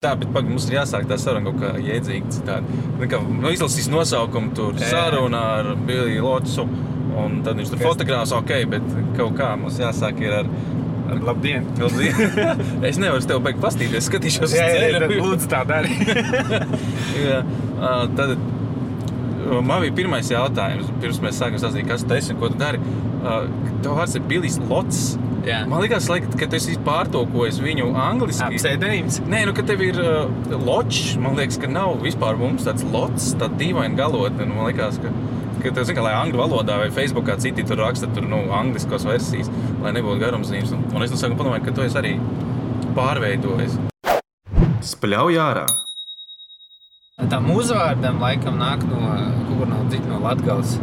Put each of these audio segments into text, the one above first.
Tā, bet pagaidi, mums ir jāsāk tā saruna kaut kā jēdzīga citādi. Kā, nu, izlasīs nosaukumu, tur saruna ar Billiju Lotsu, un tad viņš tur fotografēs, ok, bet kaut kā mums jāsāk ir ar... ar Labdien! es nevaru tevi beigt pastīties, skatīšos uz ceļu. lūdzu tā dari. Jā, tad man bija pirmais jautājums, pirms mēs sākām stāstīt, kas tu esi un ko tu dari. Tev vārds ir Billijs Lots. Jā. Man liekas, laik, ka tu esi pārtulkojis viņu angliski. Pseidonīms. Nē, nu, ka tev ir uh, loķis. Man liekas, ka nav vispār mums tāds lots, tāda dīvaina galotne. Nu, man liekas, ka, ka kā, lai angļu valodā vai Facebookā citi tur raksta tur, nu, angliskos versijas, lai nebūtu garumzīmes. Un, un es no sākuma padomāju, ka tu esi arī pārveidojis. Spļauj ārā! Tam uzvārdam laikam nāk no no no Latgales.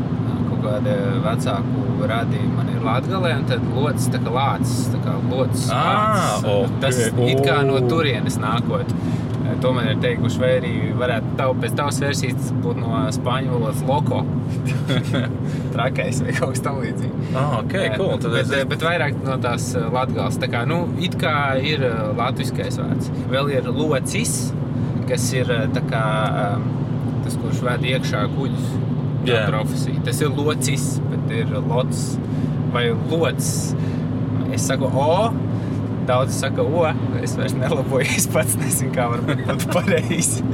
Kāda vecāku radīja man ir Latgalē, un tad locis tā kā lācis, tā kā locis Ā, vārds. ok. Tas it kā no turienes nākot. To man ir teikuši, vai arī varētu tav, pēc tavas versijas būt no spāņu valodas loko. Trakais vai kaut kas tam līdzīgs. Ah, ok, cool. Tad bet, es, bet vairāk no tās latgāles. Tā kā, nu, it kā ir latviskais vārds. Vēl ir locis, kas ir tā kā um, tas, kurš ved iekšā kuģus. Tā Jā. profesija. Tas ir locis, bet ir lots vai lots. Es saku o, daudz saka o, es vairs nelaboju, es pats nezinu, kā varbūt būtu pareizi.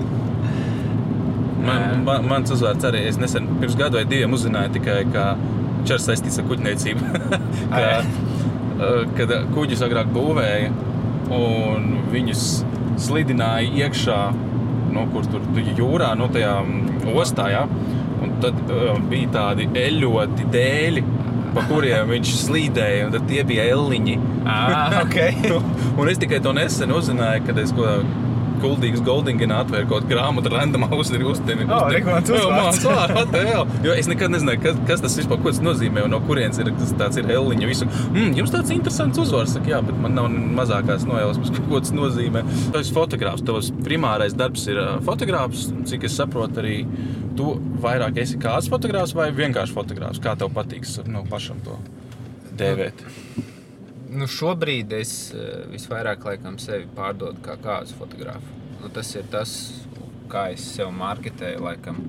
man, man, mans uzvārds arī, es nesen pirms gadu vai diviem uzzināju tikai, ka ir saistīts ar kuģniecību. ka, kad kuģus agrāk būvēja un viņus slidināja iekšā, no kur tur jūrā, no tajā mm, ostā. Ja? Un tad uh, bija tādi eļļoti dēļi, pa kuriem viņš slīdēja, tad tie bija elliņi. Ah, ok. un es tikai to nesen uzzināju, kad es ko Kuldīgas Goldingenā atvēru kaut kādu grāmatu, random uzdevi uzdevi. O, re, ko mans uzvārds. uzvārds. Jo es nekad nezināju, kas, kas tas vispār tas nozīmē un no kurienes ir tas tāds ir Elliņa. Visu. Mm, jums tāds interesants uzvārds, saka, jā, bet man nav mazākās nojausmas, ko tas nozīmē. Tu esi fotogrāfs, tavs primārais darbs ir fotogrāfs, cik es saprotu arī. Tu vairāk esi kāds fotogrāfs vai vienkārši fotogrāfs? Kā tev patīk nu, pašam to dēvēt? Nu, šobrīd es eh, visvairāk laikam sevi pārdodu kā kāzu fotografu. Nu, tas ir tas, kā es sev marketēju laikam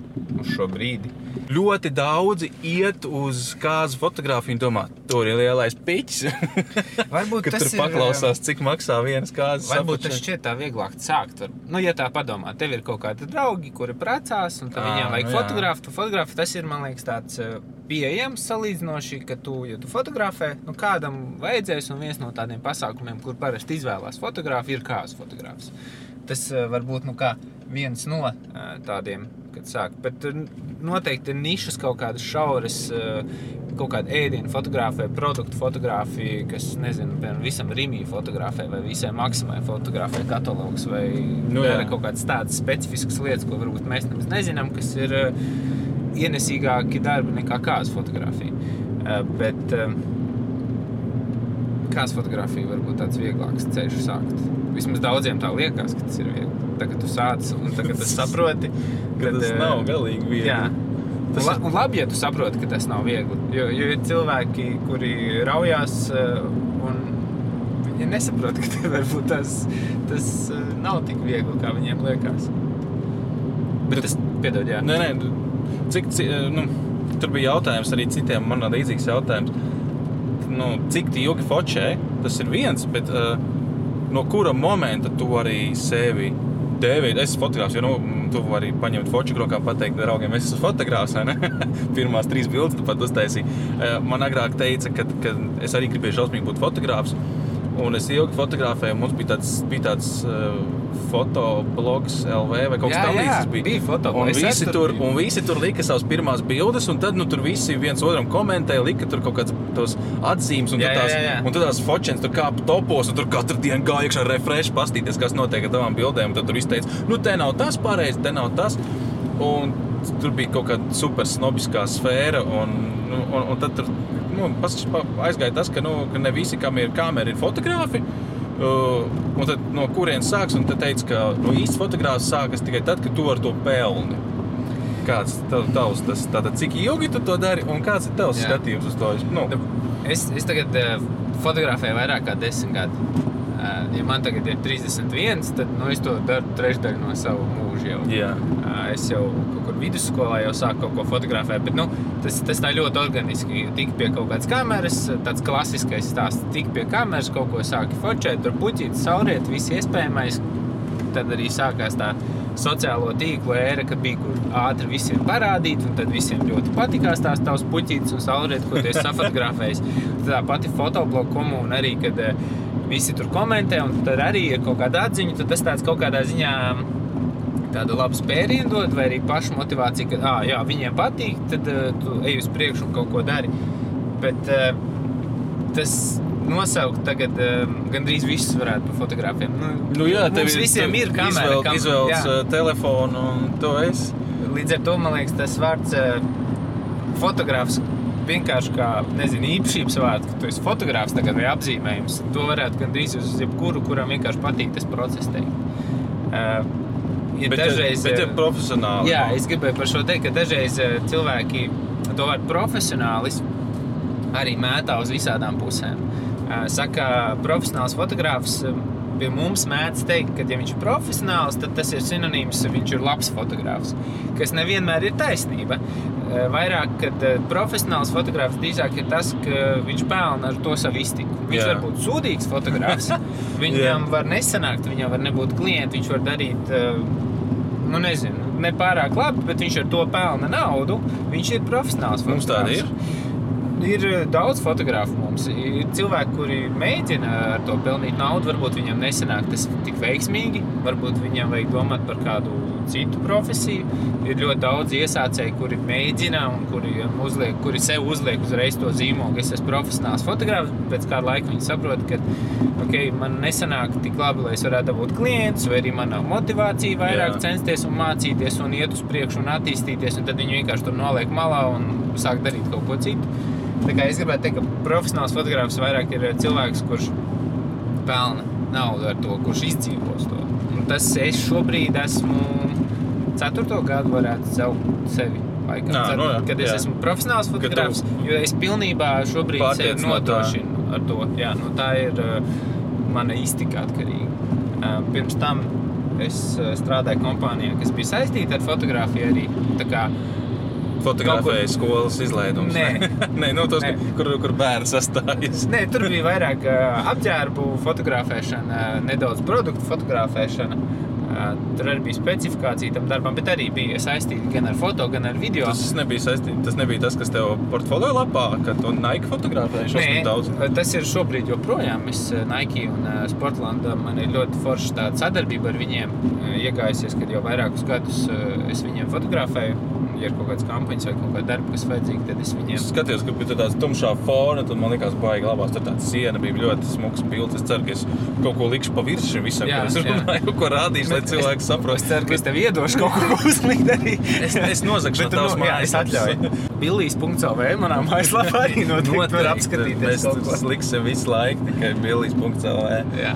uz šo brīdi. Ļoti daudzi iet uz kāzu fotografiju un domā, tur ir lielais piķis. Varbūt tas ir, paklausās, cik maksā vienas kāzas. Varbūt tas apačai. šķiet tā vieglāk sākt. Var, nu, ja tā padomā, tev ir kaut kādi draugi, kuri precās, un viņiem vajag nu fotografu. Tu fotografē, tas ir, man liekas, tāds pieejams salīdzinoši, ka tu, ja tu fotografē, nu kādam vajadzēs, un viens no tādiem pasākumiem, kur parasti izvēlās fotografu, ir kāds fotografs. Tas eh, var būt nu, viens no eh, tādiem, kad sāk. Bet eh, noteikti ir nišas kaut kādas šauras, kaut kāda ēdienu fotografija, produktu fotografija, kas, nezinu, piemēram, visam Rīgā fotografē, vai visai maksimai fotografē katalogs, vai Nu, jā. kaut kādas tādas specifiskas lietas, ko varbūt mēs nemaz nezinām, kas ir ienesīgāki darbi nekā kāds fotografija. Bet kāds fotografija var būt tāds vieglāks ceļš sākt. Vismaz daudziem tā liekas, ka tas ir viegli. Tagad tu sāc un tagad tu saproti, Ka tas eh, nav galīgi viegli. Jā. Tas la, un labi, ja tu saproti, ka tas nav viegli. Jo, jo ir cilvēki, kuri raujās, eh, un viņi nesaprot, ka te varbūt tas, tas eh, nav tik viegli, kā viņiem liekas. Bet tas, piedod, jā. Nē, nē, cik, cik, nu, tur bija jautājums arī citiem, man ir līdzīgs jautājums. Nu, cik tu ilgi focē, tas ir viens, bet uh, no kura momenta tu arī sevi dēvēt? Es esmu fotogrāfs, jo nu, tu vari paņemt rokā un pateikt, draugiem, es esmu ne? Pirmās trīs bildes tu pat uztaisīji. Uh, man agrāk teica, ka, ka es arī gribēju šausmīgi būt fotogrāfs. Un es ilgi fotografēju, mums bija tāds, bija tāds uh, fotoblogs LV vai kaut kas tamlīdzīgs. bija. bija fotoblogs. Un visi, tur un visi tur lika savas pirmās bildes, un tad nu, tur visi viens otram komentēja, lika tur kaut kādas atzīmes, un Jā, tās, jā, jā. un tad tās fočens tur kāpa topos, un tur katru dienu gāja iekšā refresh, pastīties, kas notiek ar tavām bildēm. Tad tur izteica, nu te nav tas pareizi, te nav tas. Un tur bija kaut kāda super snobiskā sfēra, un, nu, un, un tad tur nu, aizgāja tas, ka, nu, ka ne visi, kam ir kamera, ir fotografi. Uh, un tad no kurienes sāks? Tad teica, ka nu, īsts fotogrāfs sākas tikai tad, kad tu ar to pelni. Kāds tev, tavs, tas, tātad, cik ilgi tu to dari un kāds ir tavs Jā. skatījums uz to? Nu, Es, es tagad uh, fotografēju vairāk kā desmit gadus. Uh, ja man tagad ir 31, tad nu, es to daru trešdaļu no sava mūža. Jau. Jā. Es jau kaut kur vidusskolā jau sāku kaut ko fotografēt, bet nu, tas, tas tā ļoti organiski. Tik pie kaut kādas kameras, tāds klasiskais stāsts. Tik pie kameras kaut ko sāki fotografēt, tur puķīt, sauriet, viss iespējamais. Tad arī sākās tā sociālo tīklu ēra, kad bija kur ātri visiem parādīt, un tad visiem ļoti patīkās tās tavs puķītes un sauriet, ko tu esi safotografējis. Tā pati fotobloga komūna arī, kad eh, visi tur komentē, un tad arī ir kaut kāda atziņa, tad tas tāds kaut kādā ziņā tādu labu spērienu dod, vai arī pašu motivāciju, ka ah, jā, viņiem patīk, tad uh, tu ej uz priekšu un kaut ko dari. Bet uh, tas nosaukt tagad uh, gandrīz visus varētu par fotogrāfiem. Nu, Nu, jā, tev visiem ir kamera. Izvēl, kam- izvēlēts jā. telefonu un to es. Līdz ar to man liekas, tas vārds uh, fotogrāfs vienkārši kā nezinu, īpašības vārds, ka tu esi fotogrāfs tagad vai apzīmējums. To varētu gandrīz uz jebkuru, kuram vienkārši patīk tas process. Teikt. Uh, ir Bet, dažreiz, bet eh, ir profesionāli. Jā, es gribēju par šo teikt, ka dažreiz eh, cilvēki to vārdu profesionālis arī mētā uz visādām pusēm. Eh, Saka, profesionāls fotogrāfs eh, pie mums mēdz teikt, ka, ja viņš ir profesionāls, tad tas ir sinonīms, viņš ir labs fotogrāfs. Kas nevienmēr ir taisnība. Eh, Vairāk, kad eh, profesionāls fotogrāfs drīzāk ir tas, ka viņš pelna ar to savu iztiku. Viņš Jā. var būt sūdīgs fotogrāfs, viņam var nesanākt, viņam var nebūt klienti, viņš var darīt eh, nu, nezinu, ne pārāk labi, bet viņš ar to pelna naudu. Viņš ir profesionāls. Mums tādi fotogrāfs. Ir eh, daudz fotografu mums. Ir cilvēki, kuri mēģina ar to pelnīt naudu. Varbūt viņam nesanāk tas tik veiksmīgi, varbūt viņam vajag domāt par kādu citu profesiju. Ir ļoti daudz iesācēju, kuri mēģina un kuri, uzliek, kuri sev uzliek uzreiz to zīmogu. Es esmu profesionāls fotogrāfs, pēc kāda laika viņi saprot, ka okay, man nesanāk tik labi, lai es varētu dabūt klientus, vai arī man nav motivācija vairāk Jā. censties un mācīties un iet uz priekšu un attīstīties. Un tad viņi vienkārši tur noliek malā un sāk darīt kaut ko citu. Tā kā es gribētu teikt, ka profesionāls fotogrāfs vairāk ir cilvēks, kurš pelna naudu ar to, kurš izdzīvos to. Un tas es šobrīd esmu ceturto gadu, varētu celt sevi. Laikam, Nā, Cet- nu jā, kad es jā. esmu profesionāls Kad tu jo es pilnībā šobrīd sevi Pārtiec no nodrošinu ar to. Jā, nu, tā ir uh, mana iztika atkarīga. Uh, pirms tam es strādāju kompānijā, kas bija saistīta ar fotografiju arī. Tā kā Fotografēja skolas izlaidums. Nē. Nē nu, tos, Nē. kur, kur bērns sastājas. Nē, tur bija vairāk uh, apģērbu fotografēšana, nedaudz produktu fotografēšana. Tur arī bija specifikācija tam darbam, bet arī bija saistīta gan ar foto, gan ar video. Tas nebija saistīts. Tas nebija tas, kas tev portfolio lapā, kad tu Nike fotografēji šausmīgi daudz. tas ir šobrīd joprojām. Es Nike un Sportlandā man ir ļoti forša tāda sadarbība ar viņiem. Iegājusies, kad jau vairākus gadus es viņiem fotografēju. Ja ir kaut kādas kampaņas vai kaut kāda darba, kas vajadzīga, tad es viņiem Es skatījos, ka bija tāds tumšā fona, tad man liekas, baigi labās. Tur tāda siena bija ļoti smags bildes. Es ceru, ka es kaut ko likšu pa virsmu šim visam, Jā, kad es runāju, kaut ko rādīšu, lai cilvēki Es saprastu. ceru, ka es tev iedošu kaut ko uzlikt arī. Es, es nozagšu Bet no mājas. es atļauju. Billijas.CLV manā mājaslapā arī noteikti var apskatīties Mēs ko. liksim visu laiku tikai bilijas.cl. Jā.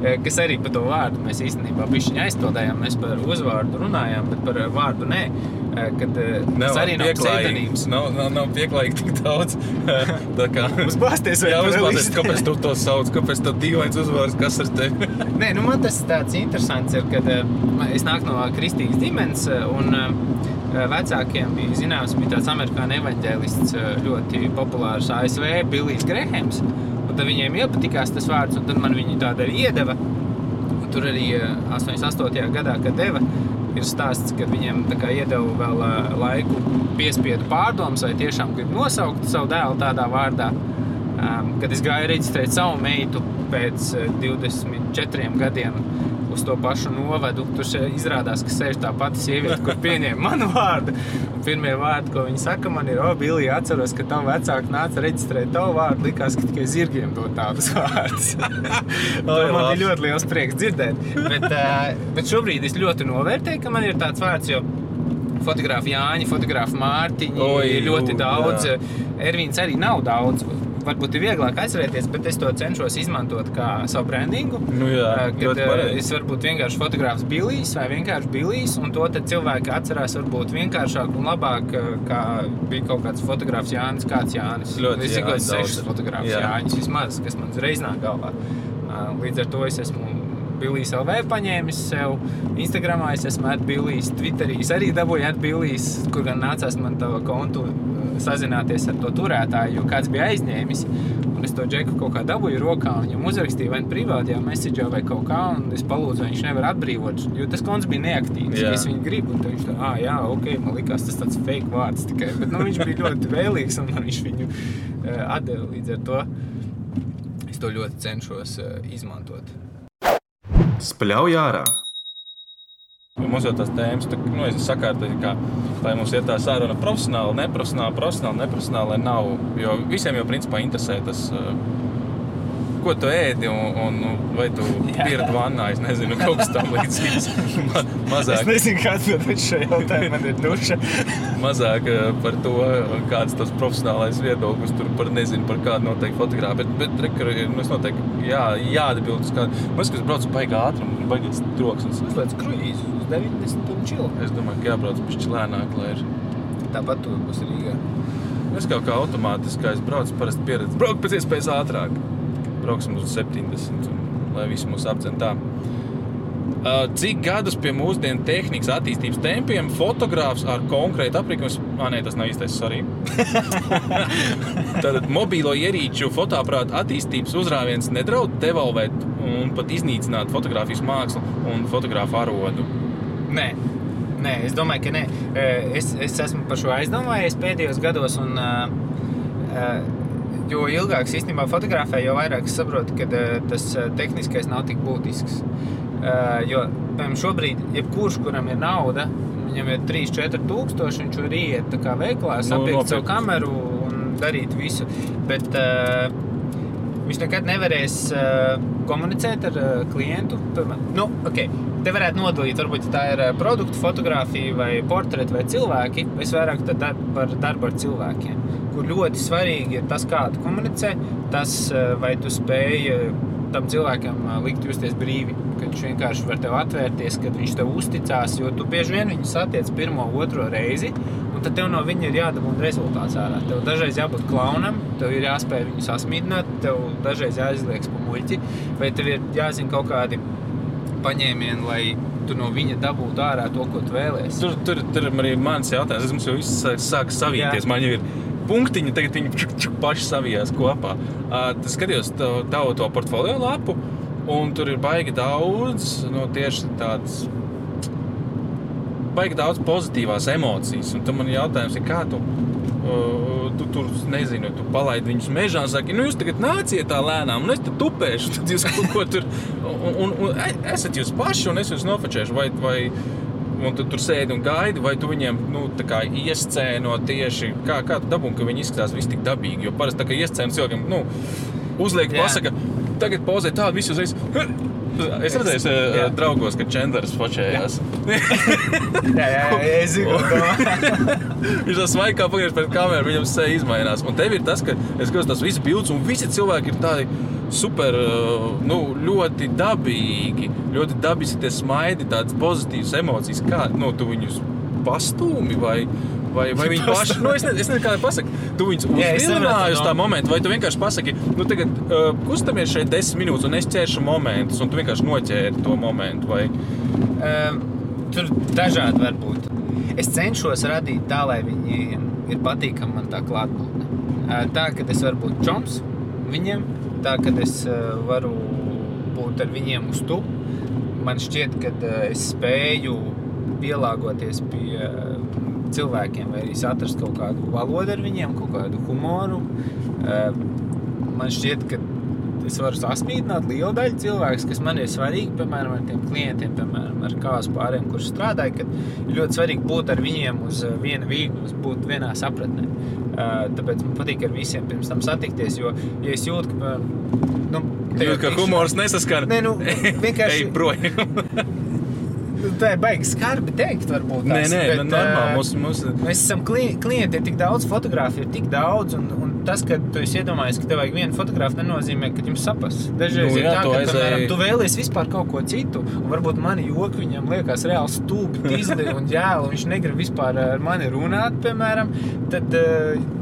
E, Kas arī par to vārdu mēs īstenībā bišķiņu aizpildējām. Mēs par uzvārdu runājām, bet par vārdu nē. Kad tas arī nav pseidonīms. Nav, nav, nav pieklājīgi tik daudz. Tā kā Jā, tu vēl uzbāzties, īsti? kāpēc tu to sauc, kāpēc tev dīvains uzvārds, kas ar tevi? Nē, nu man tas tāds interesants ir, kad es nāku no kristīgas ģimenes, un vecākiem bija zināms, bija tāds amerikāņu evaņģēlists, ļoti populārs ASV, Billijs Grehams. Un tad viņiem iepatikās tas vārds, un tad man viņi tādu arī iedeva. Tur arī eh, 88. gadā, kad deva, ir stāsts, ka viņiem iedeva vēl eh, laiku piespiedu pārdomas, vai tiešām grib nosaukt savu dēlu tādā vārdā. Um, kad es gāju reģistrēt savu meitu pēc eh, 24 gadiem uz to pašu novadu, tur izrādās, ka sēž tā pati sieviete, kur pieņēma manu vārdu. Un pirmie vārdi, ko viņa saka, man ir, o, Bilija, atceros, ka tavu vecāku nāca reģistrēt tavu vārdu. Likās, ka tikai zirgiem dod tādus vārdus. to man ir ļoti liels prieks dzirdēt. Bet, uh, bet šobrīd es ļoti novērtēju, ka man ir tāds vārds, jo fotografi Jāņa, fotografi Mārtiņa Oi, ir ļoti jū, daudz. jā. Ervīns arī nav daudz. Varbūt ir vieglāk atcerēties, bet es to cenšos izmantot kā savu brandingu. Nu jā, Eh, kad eh, es varu būt vienkārši fotogrāfs Bilijs vai vienkārši Bilijs, un to cilvēki atcerās varbūt vienkāršāk un labāk, eh, kā bija kaut kāds fotogrāfs Jānis, kāds Jānis. Ļoti, es tikai sešas ir. fotogrāfus Jā. Jāņus vismaz, kas man uzreiz nāk galvā. Līdz ar to es esmu Bilijs LV paņēmis sev. Instagramā es esmu atbildījis, Twitterī es arī dabūju atbildījis, kur gan nācās man to kontu ā, sazināties ar to turētāju, jo kāds bija aizņēmis. Un es to džeku kaut kā dabūju rokā, un viņam uzrakstīju vai nu privātajā messagē vai kaut kā, un es palūdzu, vai viņš nevar atbrīvot, jo tas konts bija neaktīvs. Jā. Es viņu gribu, un viņš tā, ah, jā, ok, man likās tas tāds fake vārds tikai, bet nu, viņš bija ļoti vēlīgs, un viņš viņu uh, atdeva līdz ar to. Es to ļoti cenšos uh, izmantot. Spļauj ārā! Mums jau tās tēmas, tā, nu, es sakārtoju, kā, lai mums ir tā saruna profesionāli, neprofesionāli, profesionāli, neprofesionāli, lai nav. Jo visiem jau principā interesē tas, uh, ko tu ēdi un, un vai tu pieredzi vannā, es nezinu, kaut kas tam līdzīgs. Ma, mazāk, nezinu, kāds šo jautājumu, man ir duša. mazāk uh, par to, kāds tas profesionālais viedoklis tur par nezinu, par kādu noteikti fotogrāfu. Bet, bet re, ka, nu, es noteikti jā, jāatbild uz kādu. Man liekas, ka es braucu baigā ātrumu, baigās troksnis. Uzliec kruīzu uz 90 un čil. Es domāju, ka jābrauc pišķi lēnāk, lai ir. Tāpat tur būs Rīgā. Es kaut kā automātiski, kā es braucu, parasti pieredzi. Braukt pēc iespējas ātrāk. Brauksim uz 70, un, lai visi mūs apdzen tā. Uh, Cik gadus pie mūsdienu tehnikas attīstības tempiem fotogrāfs ar konkrētu aprīkojumu, ah, nē, tas nav īstais, sorry. Tātad mobīlo ierīču fotoaparātu attīstības uzrāviens nedraud devalvēt un pat iznīcināt fotografijas mākslu un fotografu arodu. Nē. Nē, es domāju, ka nē. E, Es, es esmu par šo aizdomājies pēdējos gados. Un, uh, uh, jo ilgāk es īstenībā fotografēju, jo vairāk es saprotu, ka uh, tas uh, tehniskais nav tik būtisks. Uh, jo, piemēram, šobrīd, jebkurš, kuram ir nauda, viņam ir 3, 4 tūkstoši, viņš var iet veiklā, sapiekt savu nopirkt. kameru un darīt visu. Bet uh, viņš nekad nevarēs uh, komunicēt ar uh, klientu. Nu, okay. Te varētu nodalīt, varbūt tā ir uh, produktu fotografija vai portreti vai cilvēki. Es vairāk dar par darbu ar cilvēkiem, kur ļoti svarīgi ir tas, kā tu komunicē, tas, uh, vai tu spēj tam cilvēkam likt justies brīvi. Kad viņš vienkārši var tev atvērties, kad viņš tev uzticās, jo tu bieži vien viņu satiec pirmo, otro reizi, tad tev no viņa ir jādabūna rezultāts ārā. Tev dažreiz jābūt klaunam, tev ir jāspēj viņu sasmīdināt, tev dažreiz jāizliek pa muļķi, vai tev ir jāzina kaut kādi paņēmieni, lai tu no viņa dabūtu ārā to, ko tu vēlēsies. Tur, tur, tur arī mans jautājums. Es mums jau viss sāk, sāk savīties. Man jau ir punktiņi, tagad viņi čuk, čuk, paši savijās kopā. Uh, tas skatījos tavu, tavu to portfolio lapu, un tur ir baigi daudz no tieši tādas. Baigi daudz pozitīvās emocijas. Un tad man jautājums ir, kā tu, uh, tu tur nezini, tu palaidi viņus mežā un saki, nu jūs tagad nāciet tā lēnām, un es te tupēšu. Tad jūs kaut ko tur, un, un, un e- esat jūs paši, un es jūs nofočēšu. Vai, vai, un tu tur sēdi un gaidi, vai tu viņiem nu, iescēno tieši kā, kā tu dabūji, ka viņi izskatās visi tik dabīgi. Jo parasti tā kā iescēno cilvēkiem, nu, uzliek, pasaka, tagad pozē tādu visu uzreiz. Es redzēju, Jā. es, draugos, ka Čenders fočējās. Jā, jā, jā, es zinu, Viņš tā smaigā pagājis pret kameru, viņam seja izmainās. Un tev ir tas, ka es skatos tās visas bildes, un visi cilvēki ir tādi super, uh, nu, ļoti dabīgi, ļoti dabiski tie smaidi, tādas pozitīvas emocijas. Kā nu, tu viņus pastūmi vai, vai, vai viņi paši, nu, es, ne, es nezinu, kā lai pasaka, tu viņus uzvilināji uz tā no. momenta, vai tu vienkārši pasaki, nu, tagad uh, kustamies šeit desmit minūtes, un es ķeršu momentus, un tu vienkārši noķēri to momentu, vai Um, tur dažādi var būt. Es cenšos radīt tā, lai viņiem ir patīkama man tā klātbūtne. Uh, Tā, ka es varu būt čoms viņiem, tā, ka es uh, varu būt ar viņiem uz tu. Man šķiet, ka uh, es spēju pielāgoties pie uh, cilvēkiem, vai arī atrast kaut kādu valodu ar viņiem, kaut kādu humoru. Uh, Man šķiet, ka es varu sasmīdināt lielu daļu cilvēku, kas man ir svarīgi, piemēram, ar tiem klientiem, piemēram, ar kāzu pāriem, kurš strādāja, kad ir ļoti svarīgi būt ar viņiem uz uh, viena vīgnes, būt vienā sapratnē. Uh, Tāpēc man patīk ar visiem pirms tam satikties, jo, ja es jūtu, ka, nu, Jūt, ka humors nesaskana. Nē, nu, vienkārši- Ej projām. Nu, Tā ir baigi skarbi teikt, varbūt. Nē, tās, nē, bet, bet, normāli. ā, Mums, mums, Mēs esam kli klienti, ir tik daudz fotografu, ir tik daudz. Un, un tas, ka tu iedomājies, ka tev vajag vienu fotografu, nenozīmē, ka jums sapas. Dažreiz Nu, nu, ir jā, tā, ka aizēji- piemēram, tu vēlies vispār kaut ko citu. Un varbūt mani joki viņam liekas reāli stūbi, tīzli un ģēli. un Viņš negrib vispār ar mani runāt, piemēram. Tad, uh,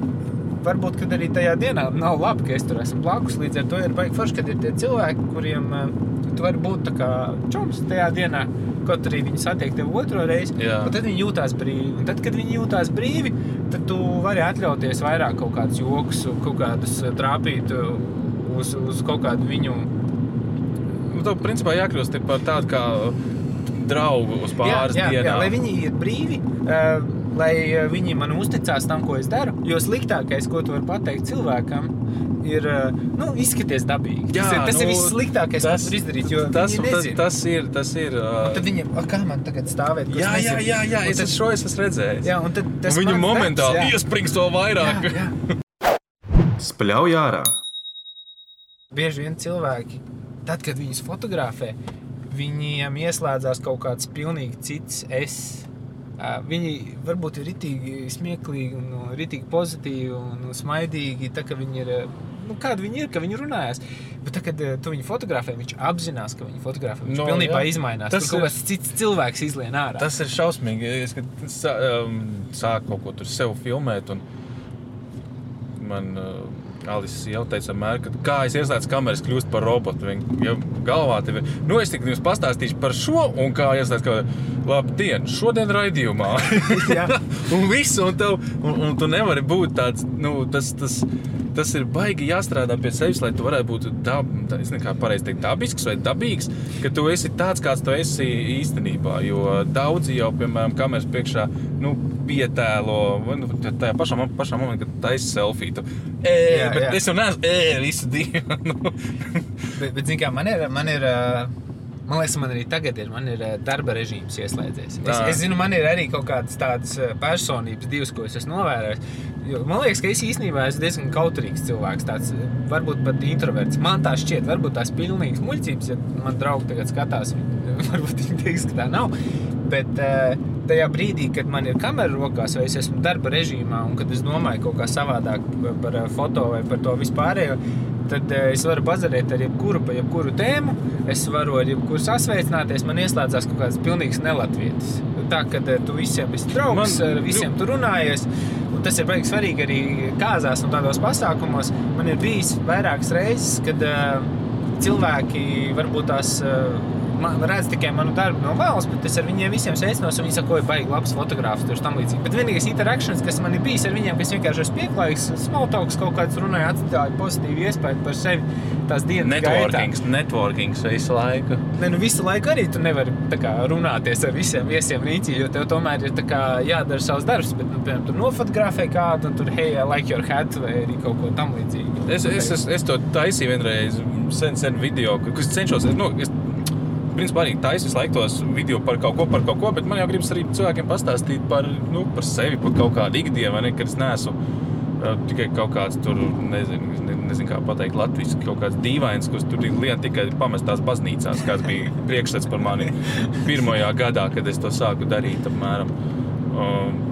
varbūt arī tajā dienā nav labi, ka es tur esmu blakus. Līdz ar to ir baigi forši, kad ir tie cilvēki, kuriem tu vari būt tā kā čoms tajā dienā. Kaut arī viņi satiek tevi otro reizi, Jā. tad viņi jūtās brīvi. Un tad, kad viņi jūtās brīvi, tad tu vari atļauties vairāk kaut kādus joks, kaut kādus uh, trāpīt uh, uz, uz kaut kādu viņu Nu, tev principā jākļūst par tādu kā draugu uz pāris jā, jā, jā, dienām. lai viņi ir brīvi, uh, lai viņi man uzticās tam, ko es daru. Jo sliktākais, ko tu vari pateikt cilvēkam, ir uh, nu, izskaties dabīgi. Jā, tas ir, tas nu, ir viss sliktākais, tas- ko var izdarīt. Jo Tas, tas, tas ir. Tas ir uh, Un tad viņiem, "A, kā man tagad stāvēt? jā, jā, nezinu?" jā, jā, Un es tad- šo es esmu redzējis. Jā, un tad tas Un Viņu momentāli jā. iesprings vēl vairāk. Jā, jā. Spļauj ārā. Bieži vien cilvēki, tad, kad viņus fotografē, viņiem ieslēdzās kaut kāds pilnīgi cits es. Viņi varbūt ir rītīgi smieklīgi, un rītīgi pozitīvi un smaidīgi. Tā kā viņi ir, nu, kādi viņi ir, ka viņi runājas. Bet, tā, kad ā, tu viņu fotografē, viņš apzinās, ka viņi fotografē. Viņš No, pilnībā jā. izmainās. Tas Tur kaut kāds cits cilvēks izlien ārā. Tas ir šausmīgi. Es um, sāku kaut ko tur sev filmēt. Un man uh, Alisa jau teica, vienmēr, ka kā es ieslēdzu kameras, kļūst par robotu. Viņa jau galvā tev ir. Nu, es tikai jums pastāstīšu par šo, un kā ieslēdzu kameru. Labdien, šodien raidījumā. Un viss, un, tev, un, un tu nevari būt tāds, nu, tas, tas, tas ir baigi jāstrādā pie sevis, lai tu varētu būt dab, teikt, dabisks vai dabīgs, ka tu esi tāds, kāds tu esi īstenībā. Jo daudzi jau, piemēram, kameras priekšā, nu, pietēlo, nu, tajā pašā, pašā momentā, kad taisa selfiju. E, Jā, bet jā. es jau neesmu e, visu dienu. Nu. Bet, bet zini, kā, man ir, man ir, man liekas, man arī tagad ir, man ir darba režīms ieslēdzies. Es, Tā. es zinu, man ir arī kaut kādas tādas personības, divas, ko es esmu novērojis. Man liekas, ka es īstenībā esmu diezgan kautrīgs cilvēks, tāds varbūt pat introverts. Man tā šķiet, varbūt tās pilnīgas muļķības, ja man draugi tagad skatās, varbūt viņi teiks, ka tā nav. Bet ā, tajā brīdī, kad man ir kamera rokās, vai es esmu darba režīmā, un kad es domāju kaut kā savādāk par, ā, foto vai par to vispārējo, tad eh, es varu bazarēt ar jebkuru, pa jebkuru tēmu. Es varu ar jebkuru sasveicināties. Man ieslēdzās kaut kāds pilnīgs nelatvietis. Tā kā tu visiem esi draugs, man, ar visiem tu runājies. Un tas ir baigi svarīgi arī kāzās un tādos pasākumos. Man ir bijis vairākas reizes, kad uh, cilvēki varbūt tās. Uh, Man redz tikai manu darbu no malas, bet es ar viņiem visiem sveicinos, un viņi saka, ka baigi labs fotogrāfs, tur tam līdzīgi. Bet vienīgais interakcijas, kas man ir bijis ar viņiem, kas vienkārši ir pieklājīgs, smaltāks kaut kāds runāja, atstāja pozitīvu iespēju par sevi tās dienas Networkings, networkings visu laiku. Ne, nu visu laiku arī tu nevari kā, runāties ar visiem viesiem rīcī, jo tev tomēr ir tā kā, jādara savs darbs. Bet, nu, piemēram, tur nofotografē kādu, un tur, hei, I like your hat, vai arī kaut ko tamlīdzīgu. Es, es, es, es to taisīju vienreiz, sen, sen video, kas cenšos. Nu, es, Principā arī taisīju visu laiku tos video par kaut ko, par kaut ko, bet man jau gribas arī cilvēkiem pastāstīt par, nu, par sevi, par kaut kādu ikdienu, ne, kad es neesmu tikai kaut kāds tur, nezinu, nezinu kā pateikt latviešu, kaut kāds dīvains, kurš tur lien tikai pamestās baznīcās, kāds bija priekšstats par mani pirmajā gadā, kad es to sāku darīt apmēram. Um,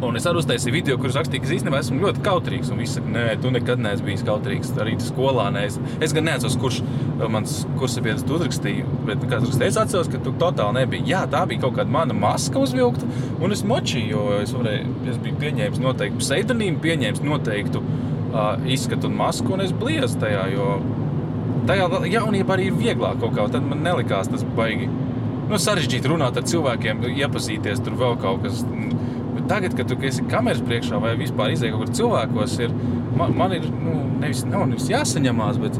Un es arī uztaisīju video, kurus rakstīju, ka es īstenībā esmu ļoti kautrīgs. Un viss saka, nē, tu nekad neesi bijis kautrīgs. Arī skolā neesi. Es gan neatceros, kurš uh, mans kursabiedrs to uzrakstīja. Bet kāds rakstīja, es atceros, ka tu totāli nebija. Jā, tā bija kaut kāda mana maska uzvilkta. Un es močīju, jo es, varēju, es biju pieņēmis noteiktu pseidonīmu, pieņēmis noteiktu uh, izskatu un masku. Un es bliezu tajā, jo tajā jaunībā arī ir vieglāk kaut kā. Tad man nelikās tas baigi. Nu, sarežģīti runāt ar cilvēkiem, iepazīties tur vēl kaut kas. Bet tagad, kad tu esi kameras priekšā vai vispār izdeja kaut kur cilvēkos, ir, man, man ir nu, nevis, nav nevis jāsaņemās, bet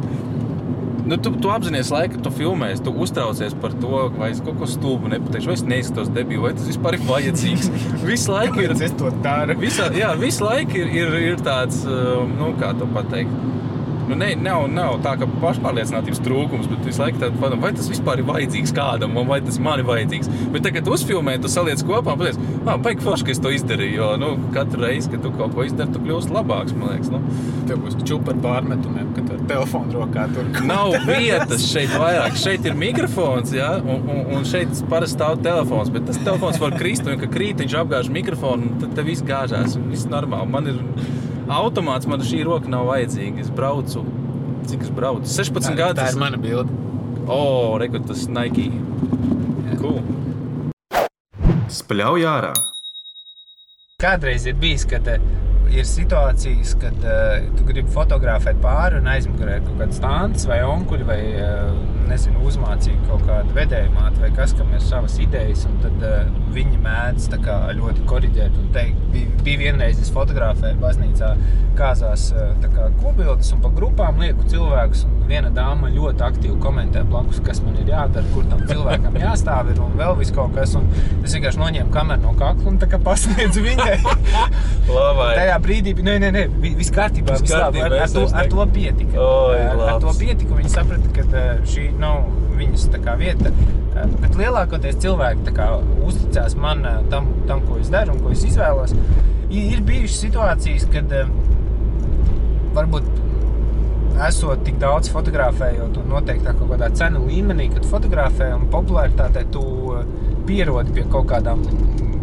nu, tu, tu apzinājies kad tu filmēsi, tu uztraucies par to, vai es kaut ko stulbu nepateikšu, vai es neizskatos debīlu, vai tas vispār ir vajadzīgs. Visu laiku ir. es to daru. Visā, jā, visu laiku ir, ir, ir tāds, um, nu, kā to pateikt. Nu, ne, nav, nav tā, ka pašpārliecinātības trūkums, bet visu laiku tāda padomā, vai tas vispār ir vajadzīgs kādam, vai tas man ir vajadzīgs. Bet tagad, uzfilmē, tu saliec kopā, un pateici, ah, baigi forši, ka es to izdarīju. Jo nu, katru reizi, kad tu kaut ko izdari, tu kļūsi labāks. Man liekas, nu. Tev būs čūpa ar pārmetumiem, kad ar telefonu rokā tur Nav vietas šeit vairāk. Šeit ir mikrofons, ja? un, un, un šeit parasti stāv telefons. Bet tas telefons var krist, un kad krīt, viņš apgāž mikrofonu, un tad tev viss gāžās. un Viss normāli. Man ir automāts, man šī roka nav vajadzīga. Es braucu, cik es braucu? 16 tā, gadus. tā ir mana bilde. O, oh, rekur tas Nike. Cool. Spļauj ārā. Kādreiz ir bijis, kad eh, ir situācijas, kad uh, tu gribi fotografēt pāri un aizmugurē ir kaut kāds stāsts vai onkuļi vai uh, nezinu, uzmācīgi kaut kāda vedējumāte vai kas, kam ir savas idejas. un Tad uh, viņi mēdz tā kā ļoti korģēt un teikt, bija, bija vienreiz es fotografēju baznīcā kāzās uh, tā kā kobildes un pa grupām lieku cilvēkus. Un viena dāma ļoti aktīvi komentē blakus, kas man ir jādara, kur tam cilvēkam jāstāv ir un vēl viss kaut kas. Un es vienkārši noņēmu kameru no kakla un tā kā pasniedzu viņai. Labai. Tajā brīdī nē, nē, nē, vi- viss kārtībā. Viss ar, kārtībā, ar, es to, ar to pietika. Oi, ar, ar to pietika. Viņi saprata, ka eh, šī nav viņas kā vieta. Eh, Bet lielākoties cilvēki kā uzticās man eh, tam, tam, ko es daru un ko es izvēlos. Ir bijušas situācijas, kad eh, varbūt esot tik daudz fotografējot un noteiktā kaut kādā cenu līmenī, kad fotografē un popularitātē tu pierodi pie kaut kādām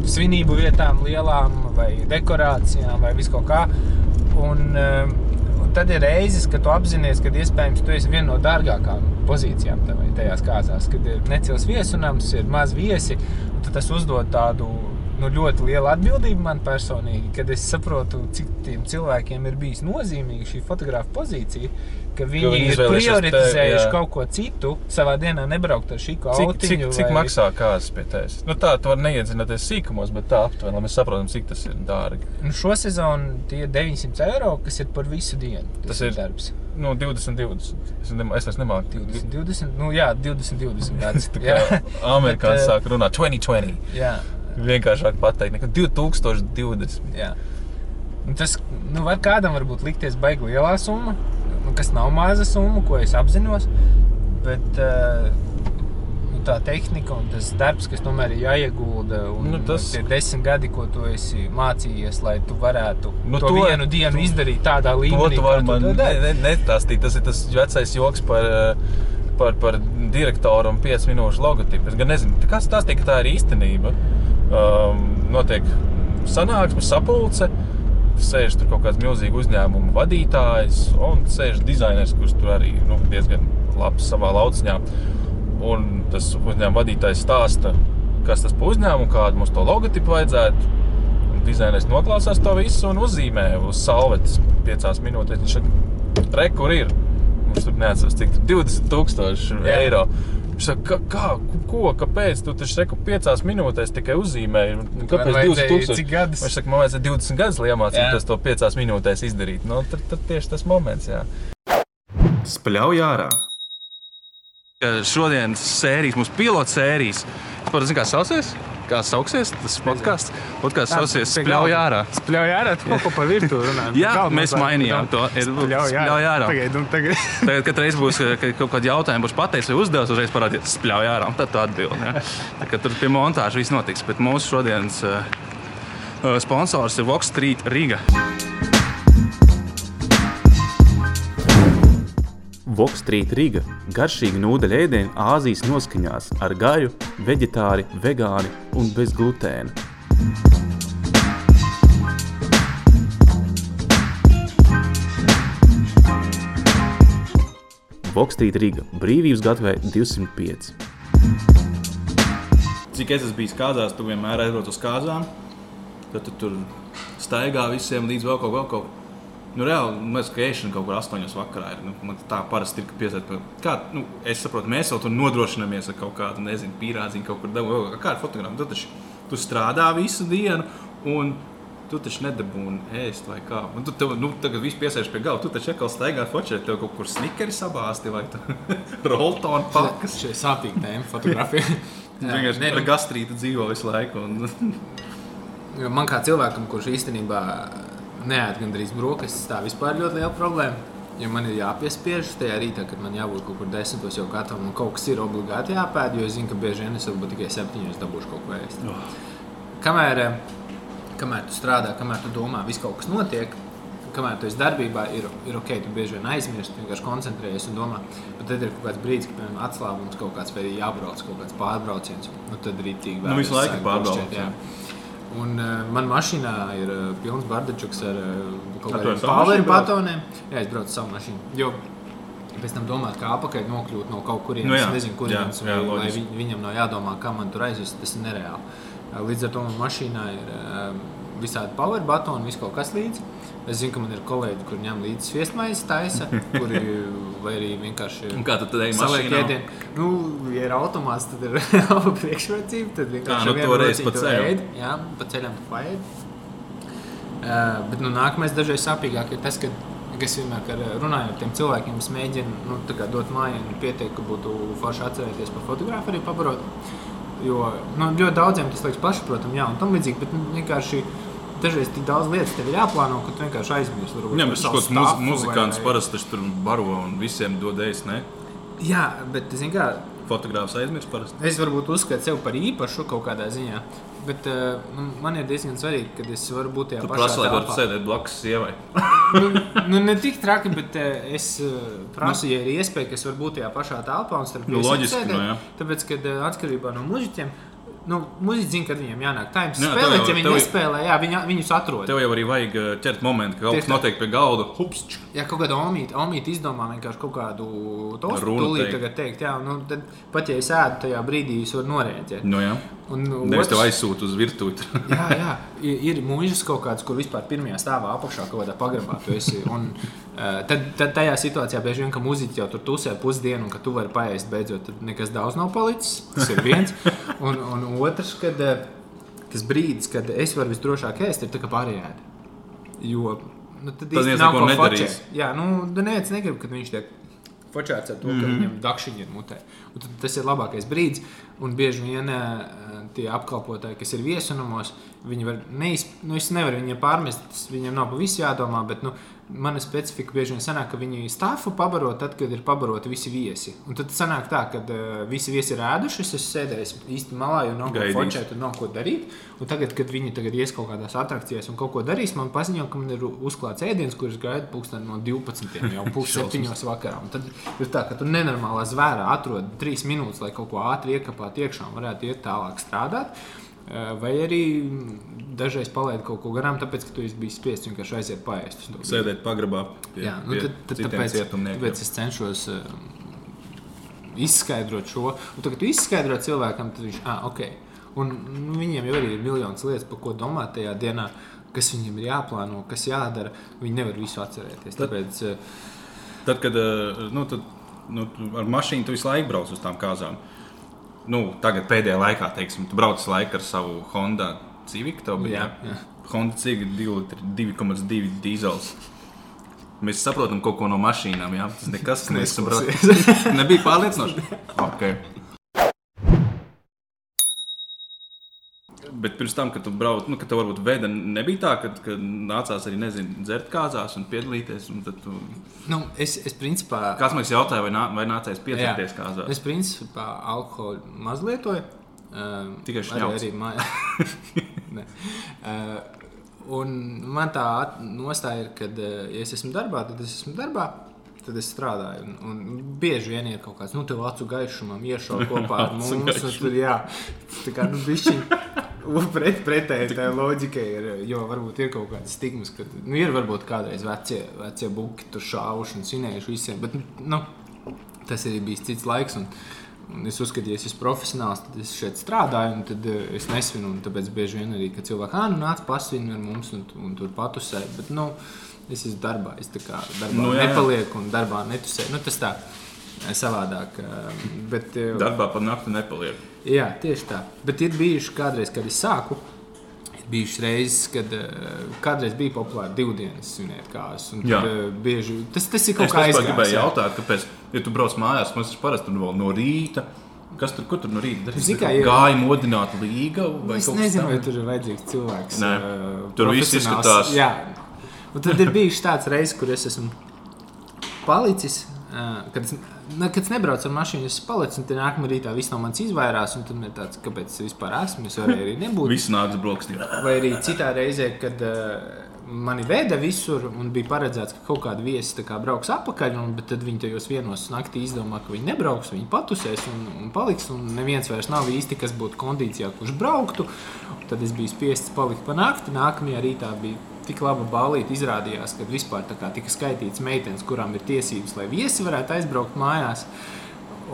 svinību vietām, lielām vai dekorācijām vai viskaut kā. Un, eh, un tad ir reizes, kad tu apzinājies, ka iespējams tu esi viena no dārgākajām pozīcijām tajās kāzās, kad ir necils viesunams, ir maz viesi. tad Tas uzdod tādu nu, ļoti lielu atbildību man personīgi, kad es saprotu, cik tiem cilvēkiem ir bijis nozīmīga šī fotografa pozīcija, ka viņi, viņi ir prioritizējuši tevi, jā. kaut ko citu, savā dienā nebraukt ar šī Cik, kaut cik, cik maksā kāds pie tevis? Nu, tā tu vari neiedzināties sīkumos, bet tā aptuveni, lai mēs saprotam, cik tas ir dārgi. Nu, šo sezonu tie ir 900 eiro, kas ir par visu dienu. Tas ir- darbs. Nu, 20, 20. Es, nem, es vairs nemāku 20, 20, nu jā, 20, 20 gads. Tā kā amerikāņi eh, sāk runāt 2020. jā, Vienkāršāk pateikt, nekā 2020. jā. Tas nu, var kādam varbūt likties baigi lielā summa, nu, kas nav maza summa, ko es apzinos. Bet uh, nu, tā tehnika un tas darbs, kas tomēr ir jāiegulda, un Nu, tas- tie desmit gadi, ko tu esi mācījies, lai tu varētu Nu, to, to- vienu dienu izdarīt tādā līmenī, tu vari kā man tu ne- ne- netāstīt. Tas ir tas vecais joks par, eh, par, par direktoru un 5 minūšu logotipu. Es gan nezinu, kas tas ir, ka tā ir īstenība. Um, notiek sanāksme, sapulce. Sēž tur kaut kāds milzīgs uzņēmuma vadītājs un sēž dizainers, kurš tur arī nu, diezgan labs savā lauciņā. Un tas uzņēmuma vadītājs stāsta, kas tas par uzņēmumu, kādu mums to logotipu vajadzētu. Dizainers noklausās to visu un uzzīmē uz salvetes piecās minūtēs. Viņš saka, re, kur ir? Mums tur neatceras, cik tur 20,000 Jā. Viņš saka, kā, ko, kāpēc? Tu taču reku piecās minūtēs tikai uzzīmēji. Un Kāpēc Man vajadzēja 20,000? cik gadus? Viņš saka, man vajadzēja 20 gadus, lai iemācītos to piecās minūtēs izdarīt. Nu, tad, tad tieši tas moments, jā. Spļauj ārā. Šodienas sērijas, mūsu pilota sērijas, tas, zin, kā saucās? Kā sauksies tas podkāsts? Podkāsts saucās Spļauj ārā. Spļauj ārā, tu kaut ko par virtuvi runā. Jā, mēs mainījām to. Ir Spļauj ārā. Pagaid, un tagad. Tagad, kad reiz būs ka- ka kaut kāda jautājuma, būs pateicis vai uzdevis, uzreiz parādīties spļauj ārā. un Tad tu atbildi. Ja? Kā Tur pie montāžas viss notiks. Bet mūsu šodienas uh, sponsors ir Vox Street Riga. Vokstrīt Riga - garšīgi nūdeļu ēdienu Āzijas noskaņās ar gaļu, veģetāri, vegāni un bez glutēna. Vokstrīt Riga - brīvības gatavē 205. Cik es esmu bijis kāzās, tu vienmēr aizbrauc uz kāzām. Tad tu tur staigā visiem līdz vēl kaut kaut kaut. Nu, reāli, man liekas, ka ēšana kaut kur astoņos vakarā ir. Nu, tā parasti ir, ka piesēt pie... Kā, nu, es saprotu, mēs jau tur nodrošinamies ar kaut kādu, nezinu, pīrādziņu, kaut kur dabu. Kā ar fotogrāfu? Tu taču tu strādā visu dienu un tu taču nedabūni ēst vai kā. Un tu tev, nu, tagad viss piesēž pie galda. Tu taču atkal staigā fočēt, tev kaut kur snikeri sabāsti vai roltonu pakas. Šī ir sāpīga tēma, fotografija. Vienkārši Nē, ar nu, gastrītu dzīvo visu laiku. Un... man kā cilvēkam, kurš īstenībā neēd gandrīz brokastis, tā vispār ļoti liela problēma. Jo man ir jāpiespiež tajā rītā, kad man jābūt kaut kur desmitos jau gatavam, un kaut kas ir obligāti jāpēd, jo es zinu, ka bieži vien es varbūt tikai septiņos dabūšu kaut ko ēst. Kamēr, eh, kamēr tu strādā, kamēr tu domā, viss kaut kas notiek, kamēr tu esi darbībā, ir, ir ok, tu bieži vien aizmirsti, vienkārši koncentrējies un domā. Bet tad ir kaut kāds brīdis, kad piemēram, atslābums kaut kāds vai jābrauc kaut kāds pārbrauciens. Nu, tad rītīgi Nu, visu laiku pārbrauciens. Un uh, manā mašīnā ir uh, pilns bardačuks ar uh, kaut kādiem brauc? batoniem. Jā, es braucu savu mašīnu. Jo pēc tam domāt, kā apakaļ nokļūt no kaut kurienes. Nu jā, Nu, nezinu, kurienes, jā, jā, vai, vai viņam nav jādomā, kā man tur aizvest. Tas ir nereāli. Līdz ar to man mašīnā ir uh, visādi power batoni, visu kaut kas līdzi. Es zinu, ka man ir kolēģi, kur ņem līdzi sviestmaizi taisa, kuri vai arī vienkārši Un kā tu tad ej saliek mašīnā? ēdienu. Nu, ja ir automāts, tad ir laba priekšrocība. Tad vienkārši nu, vienu toreiz rociņu pa ceļam. ēd, Jā, pa ceļam tu paēdi. Uh, bet nu, nākamais dažreiz sāpīgāk ir tas, ka es vienmēr runāju ar tiem cilvēkiem, es mēģinu nu, dot mājiņu, pieteikt, ka būtu forši atcerēties par fotografu arī pabarot. Jo nu, ļoti daudziem tas liekas pašsaprotami, jā, un tam līdzīgi, bet nu, vienkārši dažreiz tik daudz lietas tev ir jāplāno, ka tu vienkārši aizmirsti. Jā, par bet savu šis muz, stafu muzikants vai- parasti tur baro un visiem dod ēst, ne? Jā, bet zini kā, Fotogrāfs aizmirst parasti. Es varbūt uzskatu sevi par īpašu kaut kādā ziņā, bet uh, nu, man ir diezgan svarīgi, ka es varu būt tajā pašā prasa, lai varētu sēdēt blakus sievai. nu, nu, ne tik traki, bet uh, es uh, prasu, ja ir iespēja, ka es varu būt tajā pašā telpā un starp Nu, loģiski, sēdēt. nu, jā. Tāpēc, kad uh, atkarībā no muzeķiem, nu, muzeķi zina, kad viņiem jānāk tā, jums Jā, spēlēt, jau- ja viņi nespēlē, jā, viņi, viņus atrod. Tev jau arī vajag ķert momentu, ka kaut kas notiek pie galda. Hups! Ja kaut kāda omīte, omīte izdomā vienkārši kaut kādu tostu, tūlīt tagad teikt, jā, nu, tad pat ja es ēdu tajā brīdī, es varu norēģēt. Nu, jā. Un Nevis tev aizsūta uz virtuvi. Jā, jā, ir, mūžs kaut kāds, kur vispār pirmajā stāvā apakšā kaut kādā pagrabā tu esi. Un, tad, tad tajā situācijā bieži vien, ka muzeķis jau tur tusē pusdienu, un ka tu vari paēst beidzot, tad nekas daudz nav palicis. Tas ir viens. Un, un otrs, kad uh, tas brīdis, kad es varu visdrošāk ēst, ir tā kā pārējādi. Jo nu, tad viens nav ko nedarīs. fočēt. Jā, nu, neviens negrib, kad viņš tiek fočēts ar to, ka mm Mhm. -hmm. viņam dakšiņi ir mutē. Un tad tas ir labākais brīdis. Un bieži vien eh, tie apkalpotāji, kas ir viesunamos, viņi var neizpildīt, nu, es nevaru viņiem pārmest, tas viņiem nav pavisam jādomā, bet nu, mana specifika bieži vien sanāk, ka viņi stāfu pabaro tad, kad ir pabaroti visi viesi. Un tad sanāk tā, ka uh, visi viesi ir ēduši, es sēdējis īsti malā, jo nav ko fočēt un nav ko darīt. Un tagad, kad viņi tagad ies kaut kādās atrakcijās un kaut ko darīs, man paziņo, ka man ir uzklāts ēdiens, kurš gaida pulksteni no 12. jau pusdienas vakarā. Un tad ir tā, ka tu nenormālā zvērā atrod trīs minūtes, lai kaut ko ātri iekāpāt iekšā un varētu iet tālāk strādāt. Eh, Vai arī dažreiz palaid kaut ko garām, tāpēc, ka tu esi bijis spiests vienkārši aiziet brīdi. Sēdēt pagrabā. Pie, Jā, nu tad, tad, tāpēc, tāpēc es cenšos uh, izskaidrot šo. Un tad, kad tu izskaidro cilvēkam, tad viņš ah, ok. Un nu, viņiem jau arī ir miljonas lietas, par ko domāt tajā dienā, kas viņiem ir jāplāno, kas jādara. Viņi nevar visu atcerēties. Tad- Tāpēc, uh, Tad, kad eh, nu, tad, nu, ar mašīnu tu visu laiku brauc uz tām kāzām, nu, tagad pēdējā laikā, teiksim, tu brauc laiku ar savu Honda Civic. tev bija, Jā, jā. Honda Civic 2,2 dīzels. Mēs saprotam kaut ko no mašīnām. Jā? Tas nekas nesaprot. Nebija pārliecinoši. Okay. Bet pirms tam, kad tu brauc, nu, kad tev varbūt veda, nebija tā, ka, ka nācās arī nezinu, dzert kāzās un piedalīties. Un tu... nu, es, es principā. Kāds man jautāja, vai, nā, vai nācās piedalīties Jā. kāzās? Es principā alkoholu maz lietoju. Um, Tikai šņauc. arī mājā. Nē. uh, un man tā nostāja ir, ka, uh, ja es esmu darbā, tad es esmu darbā. Tad es strādāju. Un, un bieži vien ir kaut kāds, nu, tev acu gaišumam, iešaukt kopā ar mums. Tur, jā, tā kā, nu, bišķiņ. Pret, pretēji tā loģika ir, jo varbūt ir kaut kādas stigmas, ka nu, ir varbūt kādreiz vecie, vecie buki tur šāvuši un svinējuši visiem, bet nu, tas ir bijis cits laiks. Un, un es uzskatu, ja es esmu profesionāls, tad es šeit strādāju, un tad uh, es nesvinu. Tāpēc bieži vien arī, cilvēki ah, nu, nāc pasvinu ar mums un, un tur patusē. Bet, nu, es esmu darbā, es tā kā darbā Nu, nu, jā, nepalieku un darbā netusēju. Nu, tas tā eh, savādāk. eh, Bet, eh, Darbā pa nakti nepaliek. Jā, tieši tā. Bet ir bijuši kādreiz, kad es sāku. Ir bijušas reizes, kad uh, kādreiz bija populāri divu dienas svinēt tad, uh, bieži, tas, tas ir kaut Es kā vispār gribēju aizgājis. jā. jautāt, kāpēc, ja tu brauc mājās, mums ir parasti tur vēl no rīta. Kas tur, tur no rīta darīja? Zini, kā ir- Gāja modināt līga Es nezinu, vai tur ir vajadzīgs cilvēks. Nē. ā, Tur viss izskatās. Jā, un tad ir bijis tāds reizes, kur es esmu palicis. Kad es, ne, kad es nebraucu ar mašīnu, es palicis, un tad nākamā rītā viss no manis izvairās. un Tad man ir tāds, kāpēc es vispār esmu. Es varēju arī nebūt. Viss nāks brokastī. Vai arī citā reizē, kad uh, mani veda visur un bija paredzēts, ka kaut kāda viesi tā kā brauks atpakaļ, un, bet tad viņi tajos vienos naktī izdomā, ka viņi nebrauks, viņi patusēs un, un paliks. Un neviens vairs nav īsti, kas būtu kondīcijā, kurš brauktu. Tad es biju spiests palikt pa nakti. Nākamajā rītā bija tik laba balīta. Izrādījās, ka vispār kā tika skaitīts meitenes, kurām ir tiesības, lai viesi varētu aizbraukt mājās.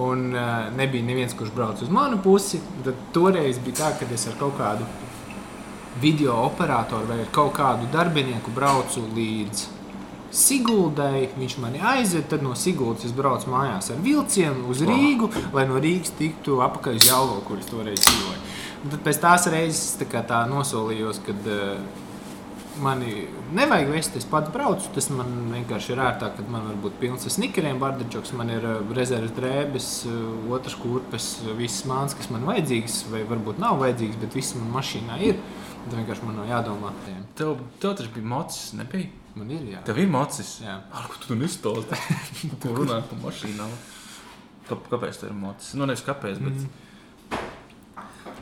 Un uh, nebija neviens, kurš brauc uz manu pusi. Tad toreiz bija tā, ka es ar kaut kādu video operatoru vai kaut kādu darbinieku braucu līdz Siguldai. Viņš mani aizved, tad no Siguldas es braucu mājās ar vilcienu uz Rīgu, lai no Rīgas tiktu apakaļ uz Jālo, kur es toreiz dzīvoju. Tad pēc tās reizes tā, tā nosolījos, ka uh, mani nevajag vest, es pats braucu. Tas man vienkārši ir ērtāk, kad man var būt pilns ar snikeriem, bardačoks, man ir uh, rezerves drēbes, uh, otrs kurpes, uh, visas mākslas, kas man vajadzīgas, vai varbūt nav vajadzīgas, bet viss man mašīnā ir. Tad vienkārši man nav jādomā. Tev, tev taču bija mocis, nebija? Man ir jā. Tev ir mocis. Jā. Ar ko tu nestāsti? tu runā par mašīnām. Kā, kāpēc tev ir mocis? Nu, nevis kāpēc, bet mm.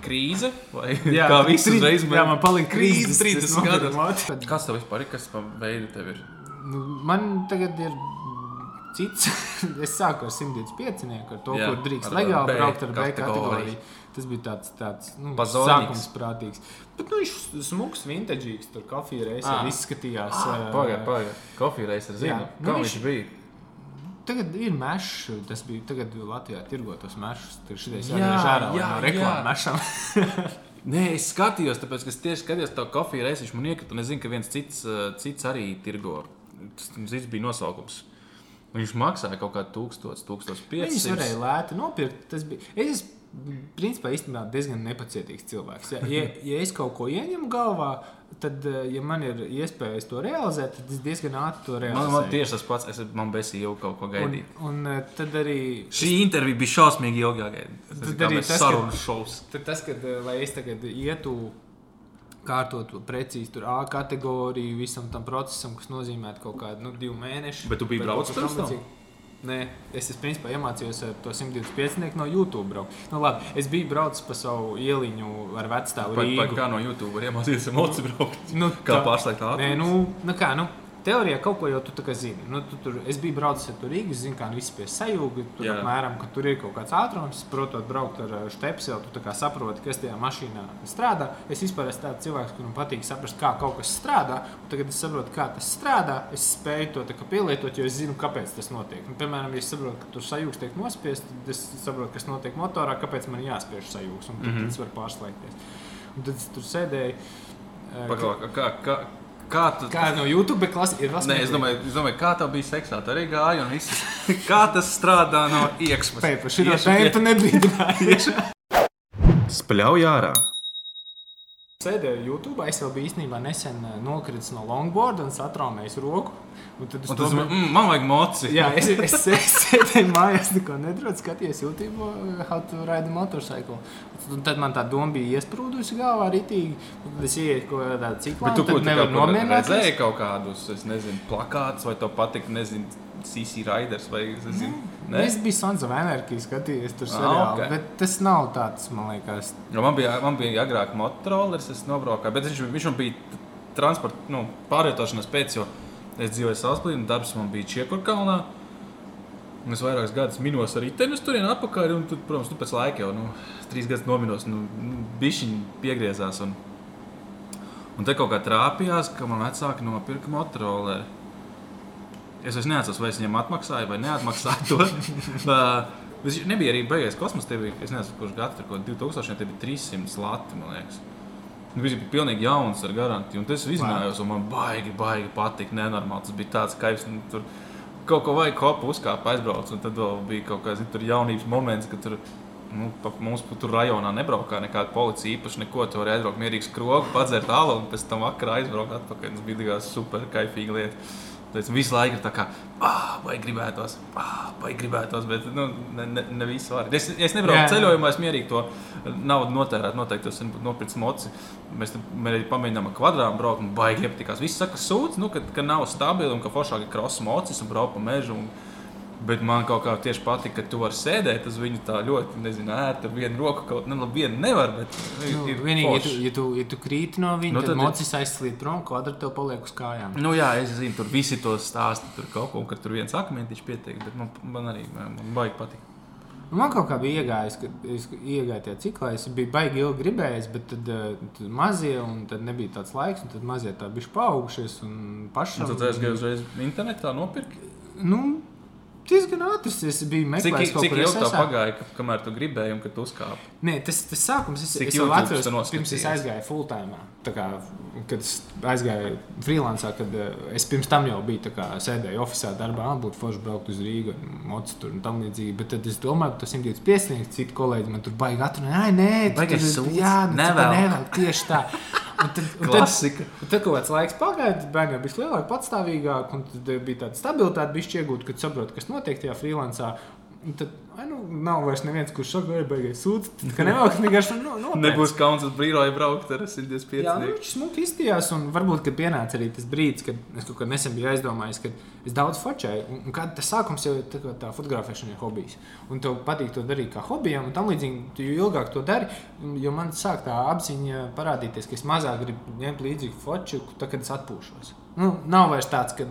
Krīze vai Jā, kā viss uzreiz Jā, man palika krīze. 30 gadus. gadus. Kas tev vispār ir? Kas pa veidu tev ir? Nu, man tagad ir cits. es sāku ar 125, ar to, Jā, kur drīkst legāli braukt ar B kategoriju. Tas bija tāds, tāds nu, sākums prātīgs. Bet nu, viņš smuks, vintaģīgs, tur kafija reizē Ah. izskatījās. ā, Pagaid, pagaid. Kofija reizes Jā. zinu. Nu, Kā viņš bija? Tagad ir mežs, tas bija tagad Latvijā tirgotos mežus. Tur šitais Jā, jāgriež ārā jā, no reklāmas mešām. Nē, es skatījos, tāpēc, ka es tieši skatījos to kofiju reizi. Viņš man iekrita, un es zinu, ka viens cits, uh, cits arī tirgo. Tas bija nosaukums. Viņš maksāja kaut kādu 1000, 1500. Viņus varēja lēti nopirkt. Tas bija. Es esmu principā īstenībā diezgan nepacietīgs cilvēks. Ja, ja, ja es kaut ko ieņemu galvā, tad, eh, ja man ir iespējas to realizēt, tad es diezgan ātri to Man, realizēju. man tieši tas pats, es man besīju jau kaut ko un, gaidīt. un eh, tad arī. Šī intervija bija šausmīgi ilgāka. Tas Tad bija arī tas, sarunu šovs. Tad tas, kad eh, lai es tagad ietu kārtot precīzi tur A kategoriju visam tam procesam, kas nozīmē kaut kādu nu, divu mēnešu. Bet tu biji vai braucis tam? tamlīdzīgu. Nē, es, principā iemācījos ar to 125 no YouTube. Braukt. Nu, labi, es biju braucis pa savu ieliņu ar vecstāvu kā no YouTube var iemācīties emoci braukt? Nu, Kā pārslēgt ātrumu? Nē, nu, nu kā, nu, teorijā kaut ko jau tu tā kā zini. Nu, tu, tur, es biju braucis ar Rīgas, zinu, kā nu viss pie sajūga. Tur Jā. apmēram, ka tur ir kaut kāds ātrums, protot braukt ar ā, štepseli, tu saproti, kas tajā mašīnā strādā. Es vispār esmu tāds cilvēks, kuram patīk saprast, kā kaut kas strādā. Tagad es saprotu, kā tas strādā. Es spēju to pielietot, jo es zinu, kāpēc tas notiek. Un, piemēram, ja es saprotu, ka tur sajūgs tiek nospiests, tad es saprotu, kas notiek motorā, kāpēc man jāspiež sajūgs. Un mm -hmm. tas var pārslēgties. Un tad es tur sēdēju. ā, Paklā, kā, kā, kā tu... Kā no YouTube klasa ir vēl Nē, es domāju, es domāju, kā tā bija seksā. Tā arī gāja un viss. kā tas strādā no iekšpuses. Pēc tam šī Tieši tēma nebrīdināja. Spļauj ārā! Sēdēju YouTube, es vēl biju īstenībā nesen ā, nokritis no longboarda un satraumējis roku. Un tad es tas, tomēr- mm, man vajag moci. Jā, es, es, es sēdēju mājās, neko nedarīju, skatījos YouTube, uh, how to ride a motorcycle. Un tad man tā doma bija iesprūdusi galvā rītīgi. Tad es ienāku kaut kādā ciklā, Bet tu tu kur nomierināties. redzēji kaut kādus, es nezinu, plakātus, vai tev patika, nezinu, CC Riders vai es nezinu. Nu, Es biju Sons of Anarchy, skatījos tur Ah, seriālu, ok. bet tas nav tāds, man liekas. Jo man bija, man bija agrāk motorolers, es nobraucu, bet viņš, viņš man bija transporta nu, pārvietošanās pēc, jo es dzīvoju Salaspīlī un darbs man bija Čiekurkalnā. Un es vairākus gadus minos arī tenis turien atpakaļ, un, tad, protams, nu, pēc laika jau nu, trīs gadus nominos, nu, nu, bišķiņi piegriezās. Un, un te kaut kā trāpījās, ka man vecāki nopirka motoroleri. Es vairs neatceros, vai es viņiem atmaksāju vai neatmaksāju to. Viņš nebija arī beigās kosmosa. Tie bija, es nezinu, kurš gads tur kaut 2000, tie bija 300 lati, man liekas. Nu, Viņš bija pilnīgi jauns ar garantiju. Un tas izzinājās, un man baigi, baigi patika. Nenormāli. Tas bija tāds kaivs. nu, Tur kaut ko vajag kopu uzkāpt, aizbraukt. Un tad bija kaut kāds tur jaunības moments, kad tur. Nu, pa, mums tur rajonā nebraukā nekāda policija īpaši neko. Tur varēja aizbraukt mierīgi skrogu, padzert alu un pēc tam vakarā aizbraukt atpakaļ. Tas bija tikai super kaifīga lieta. Tas visu laiku ir tā kā, ah, vai gribētos, ah, vai gribētos, bet nu, ne, ne, ne visu var. Es, es nebraucu ceļojumā, es mierīgi to naudu notērētu. Noteikti ir nopirkt moci. Mēs tam arī pamēģinām ar kvadrām braukt, un baigi iepatikās. Viss saka, sūdz, nu, ka, ka nav stabili un ka foršāk ir krosa mocis un braukt pa mežu. Un, Bet man kaut kā tieši patīk, ka tu vari sēdēt uz viņu tā ļoti, nezinu, ērti ar vienu roku. Kaut nu, labi, vienu nevar, bet Nu, ir vienīgi, ja tu, ja, tu, ja tu krīti no viņa, Nu, nu, tad tad ir- mocis aizslīd prom, kvadrāts tev paliek uz kājām. Nu, jā, es zinu, tur visi to stāsta. Tur kaut ko, ka tur viens akmentiņš pietiek, bet man, man arī man, man baigi patīk. Man kaut kā bija iegājis, kad es iegāju tajā ciklā. Es biju baigi ilgi gribējis, bet tad, eh, tad mazie, un tad nebija tāds laiks, un tad mazie tā bija paaugušies. Un Un pašam, tad es gāju uzreiz internetā nopirkt. Nu, diezgan ātrs. Es biju Cik, meklējis cik kur ilgi SSA. pagāja, ka- kamēr tu gribēji un kad tu uzkāpi? Nē, tas, tas sākums es, Cik es jau atceros, pirms es aizgāju full time. Kā, kad es aizgāju freelancā, kad eh, es pirms tam jau biju tā kā, sēdēju oficiālā darbā, ah, būtu forši braukt uz Rīgā, mocu tur un tam līdzīgi. Bet tad es domāju, ka tas 125 sniegs, citi kolēģi man tur baigi atrunāt, ai, nē, sūds, jā, nu, nevēl. Tieši tā. Un tad, un tad, Klasika. un tad kaut kāds laiks pagāja, tad bērni jau bija lielāki, patstāvīgāki, un tad bija tāda stabilitāte, bija iegūta, kad saproti, kas notiek tajā freelancā. Tad ai, nu, nav vairs neviens, kurš saka, ka beigas sūdzas. Ka nevēlas vienkārši nu, no, Nebūs kauns uz brīvāju braukt ar 125. Jā, nu, viņš smuki izstījās, un varbūt, kad pienāca arī tas brīdis, kad es kaut kad nesen biju aizdomājies, ka es daudz fotografēju, un, un kad tas sākums jau tā, kā tā fotografēšana ir hobijs. Un tev patīk to darīt kā hobijam, un tam līdzīgi, jo ilgāk to dari, jo man sāk tā apziņa parādīties, ka es mazāk gribu ņemt līdzi foču, tad, kad es atpūšos. Nu, nav vairs tāds, ka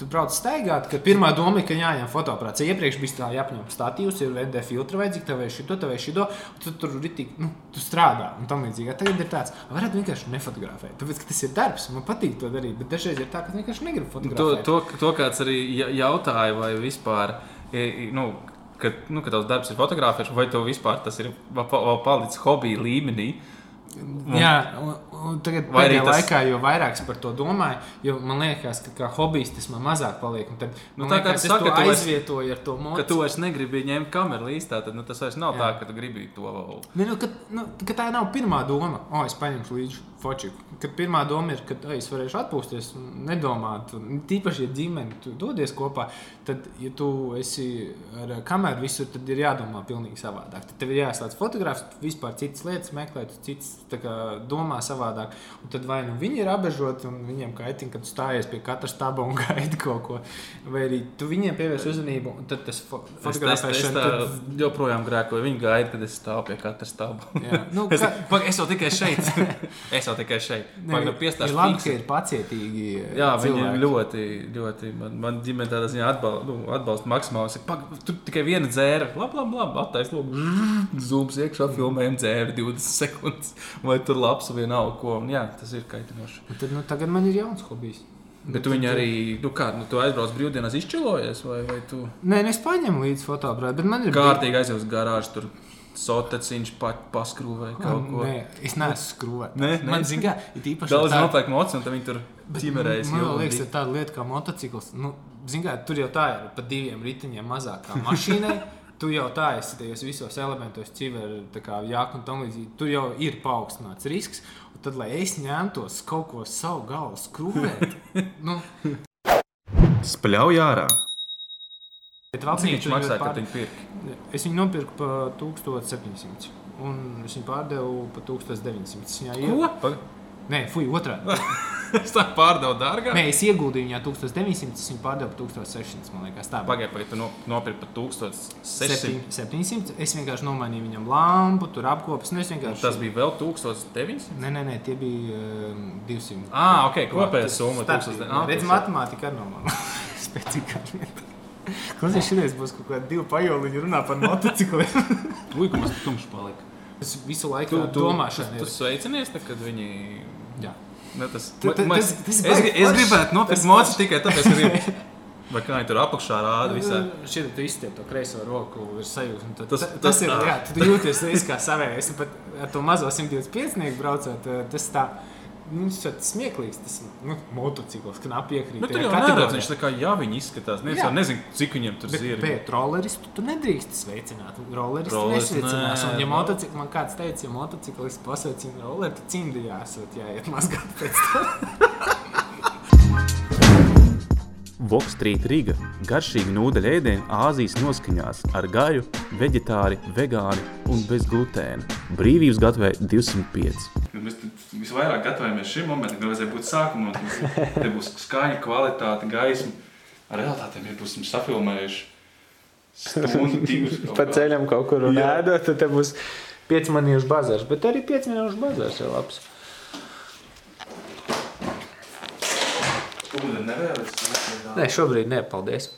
tu brauc staigāt, ka pirmā doma ir, ka jāņem fotoaparāts. Iepriekš bija tā jāapņem statīvs, ir VD filtra vajadzīgi, tev ir šito, tev ir šito, tu tur ritīgi, nu, tu strādā un tam līdzīgi. Tagad ir tāds, varētu vienkārši nefotografēt. Tāpēc, ka tas ir darbs, man patīk to darīt, bet dažreiz ir tā, ka vienkārši negribu To, fotografēt. to, to kāds arī ja- jautāja, vai vispār, i- nu, kad, nu, kad tavs darbs ir fotografēšana, vai tev vispār tas ir palicis hobija līmenī. Jā, un, un tagad pēdējā tas- tas... laikā, jo vairāk es par to domāju, jo man liekas, ka kā hobijs tas man mazāk paliek. un Tad, Nu, tā kā liekas, tu es saki, to ka tu aizvietoju ar to Ka monētu. tu vairs negribi ņemt kameru līstā, tad nu, tas vairs nav Jā. Tā, ka tu gribi to vēl. Ne, nu, ka, nu, ka tā nav pirmā doma. O, es paņemšu līdzi foču. Kad pirmā doma ir, ka o, es varēšu atpūsties, un nedomāt. Un, tīpaši, ja ģimene tu dodies kopā, tad, ja tu esi ar kameru visur, tad ir jādomā pilnīgi savādāk. Tad tev ir jāslēdz fotografs, vispār citas lietas meklē, tu citas kā, domā savādāk. Un tad vai nu viņi ir apbežoti un viņiem kaitina, ka tu stājies pie katra staba un gaidi kaut ko, vai arī tu viņiem pievērs uzmanību, un tad tas fotografēšana. tad- joprojām grēkoju. Viņi gaida, kad es stāvu pie katra. Jā, nu, ka- es jau tikai šeit. es jau tikai šeit. Ne, Pagaidām ir piestāšu labi, ka ir pacietīgi. Jā, viņi cilvēki. ir ļoti, ļoti. Man, man ģimene tādā ziņā atbalsta, nu, atbalsta maksimāli. "Pag, Tur tikai viena dzēra. Labi, labi, labi. Attaisno. Zūms iekšā, filmējam dzēru 20 sekundes. Vai tur labs nav ko. Un, jā, tas ir kaitinoši. Un Tad, nu, tagad man ir jauns hobijs. Bet tu viņu arī, nu kā, nu, tu aizbrauc brīvdienās izčilojies, vai, vai tu Nē, nu, es paņemu līdzi fotoaparātu, bet man ir kārtīgi aizies uz garāžu, tur soteciņš pat paskrūvēja kaut ko. Nē, es neesmu skrūvēts. Nē, nē. Man zina, kā ir īpaši Daudz tā- nopērk mocu, un tad viņi tur Bet ķimerējas. Man liekas, ka tāda lieta kā motocikls, nu, zin, kā, tur jau tā ir pa diviem riteņiem mazāk kā mašīnai. Tu jau tā esi tajos visos elementos, civēri, jāka un tam līdzīgi. Tur jau ir paaugstināts risks. Tad, lai es ņemtos kaut ko savu galvu skrūvēt, nu, Spļauj ārā! bet vapsnīca viņš maksāja, pār- viņi pirka? Es viņu nopirku par 1700. Un es viņu pārdevu par 1900. Es viņā ie- Ko? Nē, fuj, otrādi. Es tā pārdevu dārgāk. Nē, es ieguldīju viņā 1900, es viņu pārdevu par 1600. Man liekas, tā bija. Pagaidiet, pagaid, tu no, nopirki par 1600. 700. Es vienkārši nomainīju viņam lampu, tur apkopes. Nu, vienkārši... Tas bija vēl 1900. Nē, nē, nē tie bija um, 200. Ah, ok, kopējā Tas summa starp- 1000. Redz, tas- matemātika arī normāla. Speciāli. Klausies, šodien būs kaut kāda divu pajoliņu runā par motocikliem. Ui, kā mums tumšs palika. Es visu laiku Tu, tu, domāšanu. tu ir. sveicinies, tad, kad viņi... Ne, tas, Tu- tu- ma- tas- tas es, es gribētu nopirkt mocu tikai tāpēc, ka gribu. Vai kā viņi tur apakšā rāda visā. Šeit tu izstiep to kreiso roku, ir sajūta. tad- Tas- Tas, tas, ir. Jā, tu jūties līdzi kā savējais. Pat ar to mazo 125 braucot, tas tā. Nu, tas ir smieklīgs. Tas nu, motocikls, knapi iekrīt. Bet tur jau neredz, viņš tā kā jā, viņi izskatās. Neviens Jā. jau nezinu, cik viņiem tur Bet, ir. bet rolleris tu, nedrīkst sveicināt. Rolleris tu Rolleris, nesveicinās. nē, Un, ja nu. motociklis, man kāds teica, ja motociklists pasveicina rolleri, tad cimdi jāsūt, jāiet mazgāt pēc tam. Vox Street Riga - garšīgi nūdeļu ēdienu Āzijas noskaņās ar gaļu, vegetāri, vegāni un bez glutēna. Brīvības gatavē 205. Mēs te visvairāk gatavojamies šim momentam, kad vajadzēja būt mums Te būs skaņa, kvalitāte, gaisma. Ar realitāti mēs būsim safilmējuši stundu, kaut Pa ceļam kaut kur un ēdot, tad te būs 5 minūšu bazars. Bet arī 5 minūšu bazars ir labs. Nē, šobrīd ne, paldies.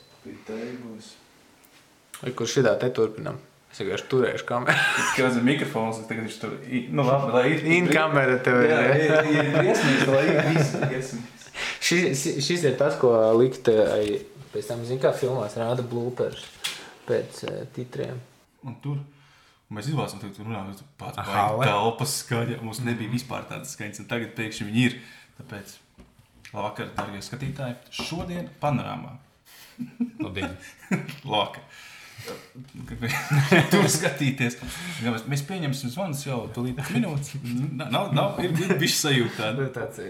Kur šitā te turpinam? Es vienkārši turēšu kameru. Kāds ir mikrofons, tagad viņš tur. Nu, labi, lai ir. In kamera tev ir. Jā, ne? ir, ir briesmīgs, lai ir viss briesmīgs. šis, šis ir tas, ko likt eh, pēc tam, zin, kā filmās rāda bloopers pēc uh, titriem. Un tur mēs izvēlējāmies, ka tur runājām, ka pats Aha, vai? telpas skaņa. Mums nebija vispār tādas skaņas, un tagad pēkšņi viņi ir. Tāpēc, labvakar, darbie skatītāji, šodien panorāmā. Labdien! Laka. Tur skatīties. Jā, Mēs, pieņemsim zvanus jau tūlīt minūtes. Nav, nav, ir, bijis sajūta tāda. Tā tāds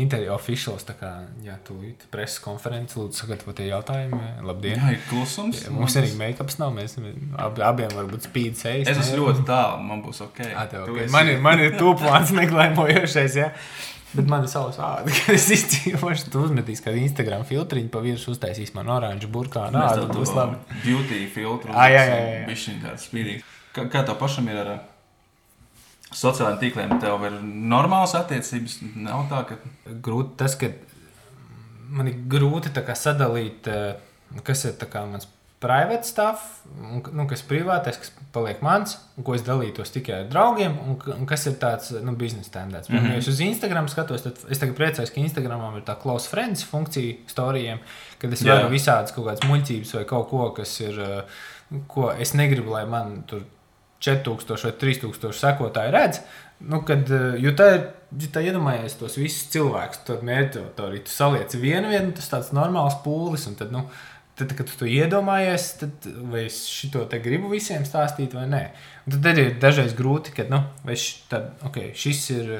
interviju oficiāls, tā kā, jā, tūlīt preses konferences, lūdzu, sagatavotie jautājumi. Labdien! Jā, ir klusums. Mums arī make-ups nav, mēs ab, abiem varbūt spīd sejas. Es esmu ļoti tālu, man būs ok. Ā, tev Tu ok. esi- Man ir, man ir tūplāns neglēmojošais, jā. Bet man ir savs vārds, kad es izdzīvošu, tu uzmetīsi kādu Instagram filtriņu pa virsmu, uztaisīs man oranžu burkānu. Nā, tādu būs labi. beauty filtru. Ā, jā, jā, jā. Bišķiņ tāds spīdīgs. Kā, kā tev pašam ir ar sociālajiem tīkliem? Tev ir normāls attiecības? Nav tā, ka... grūti tas, ka man ir grūti sadalīt, eh, kas ir mans private stuff, un, nu, kas ir privātais, kas paliek mans, un ko es dalītos tikai ar draugiem, un, un kas ir tāds nu, biznesa tendēts. Mm. -hmm. Ja es uz Instagram skatos, tad es tagad priecājos, ka Instagramam ir tā close friends funkcija storijiem, kad es varu visādas kaut kādas muļķības vai kaut ko, kas ir, eh, ko es negribu, lai man tur 4000 vai 3000 sekotāji redz. Nu, kad, eh, jo tā ir, ja tā iedomājies tos visus cilvēkus, tad mērķi to arī tu saliec vienu, vienu, tas tāds normāls pūlis, un tad, nu, tad, kad tu to iedomājies, tad vai es šito te gribu visiem stāstīt vai nē. Un tad ir dažreiz grūti, ka, nu, š, tad, okay, šis ir,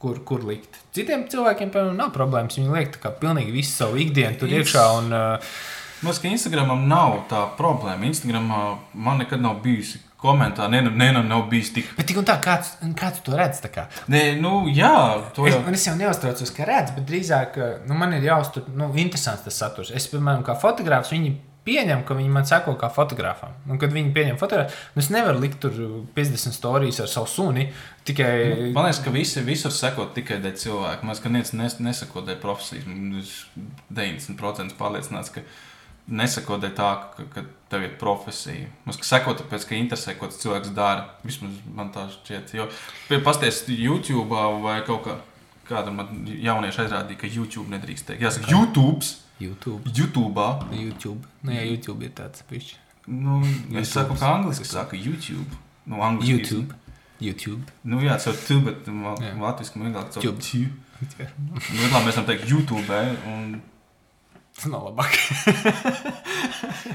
kur, kur likt. Citiem cilvēkiem, piemēram, nav problēmas, viņi liek pilnīgi visu savu ikdienu tur iekšā, un uh, Man liekas, ka Instagramam nav tā problēma. Instagramā man nekad nav bijusi nu- nē, nu, nav bijis tik. Bet tik un tā, kāds, kāds to redz? tā kā? Nē, nu, jā, to Es, jau. un es jau neuztraucos, ka redzu, bet drīzāk eh, nu, man ir jāuztur nu, interesants tas saturs. Es, piemēram, kā fotogrāfs, viņi pieņem, ka viņi man seko kā fotografam. Un, kad viņi pieņem fotografu, nu, es nevaru likt tur 50 stāstus ar savu suni. Tikai Man liekas, ka visi visur seko tikai dēļ cilvēka. Man liekas, ka neviens nes, neseko dēļ profesijas. Man Es 90% pārliecināts, ka neseko dēļ tā, ka, ka tev ir profesija. Ka seko tāpēc, ka interesē, ko tas cilvēks dara. Vismaz man tā šķiet. Jo, pasties YouTube vai kaut kā. Kāda man jaunieši aizrādīja, ka YouTube nedrīkst teikt. Jāsaka, YouTube. YouTube. YouTube. YouTube. Nu, jā, YouTube ir tāds pišķi. Nu, es saku, ka angliski saka YouTube. Nu, angliski. YouTube. YouTube. Nu, jā, caur tu, bet latviski man vieglāk caur tu. Nu, vieglāk mēs varam teikt YouTube, un Tas nav labāk.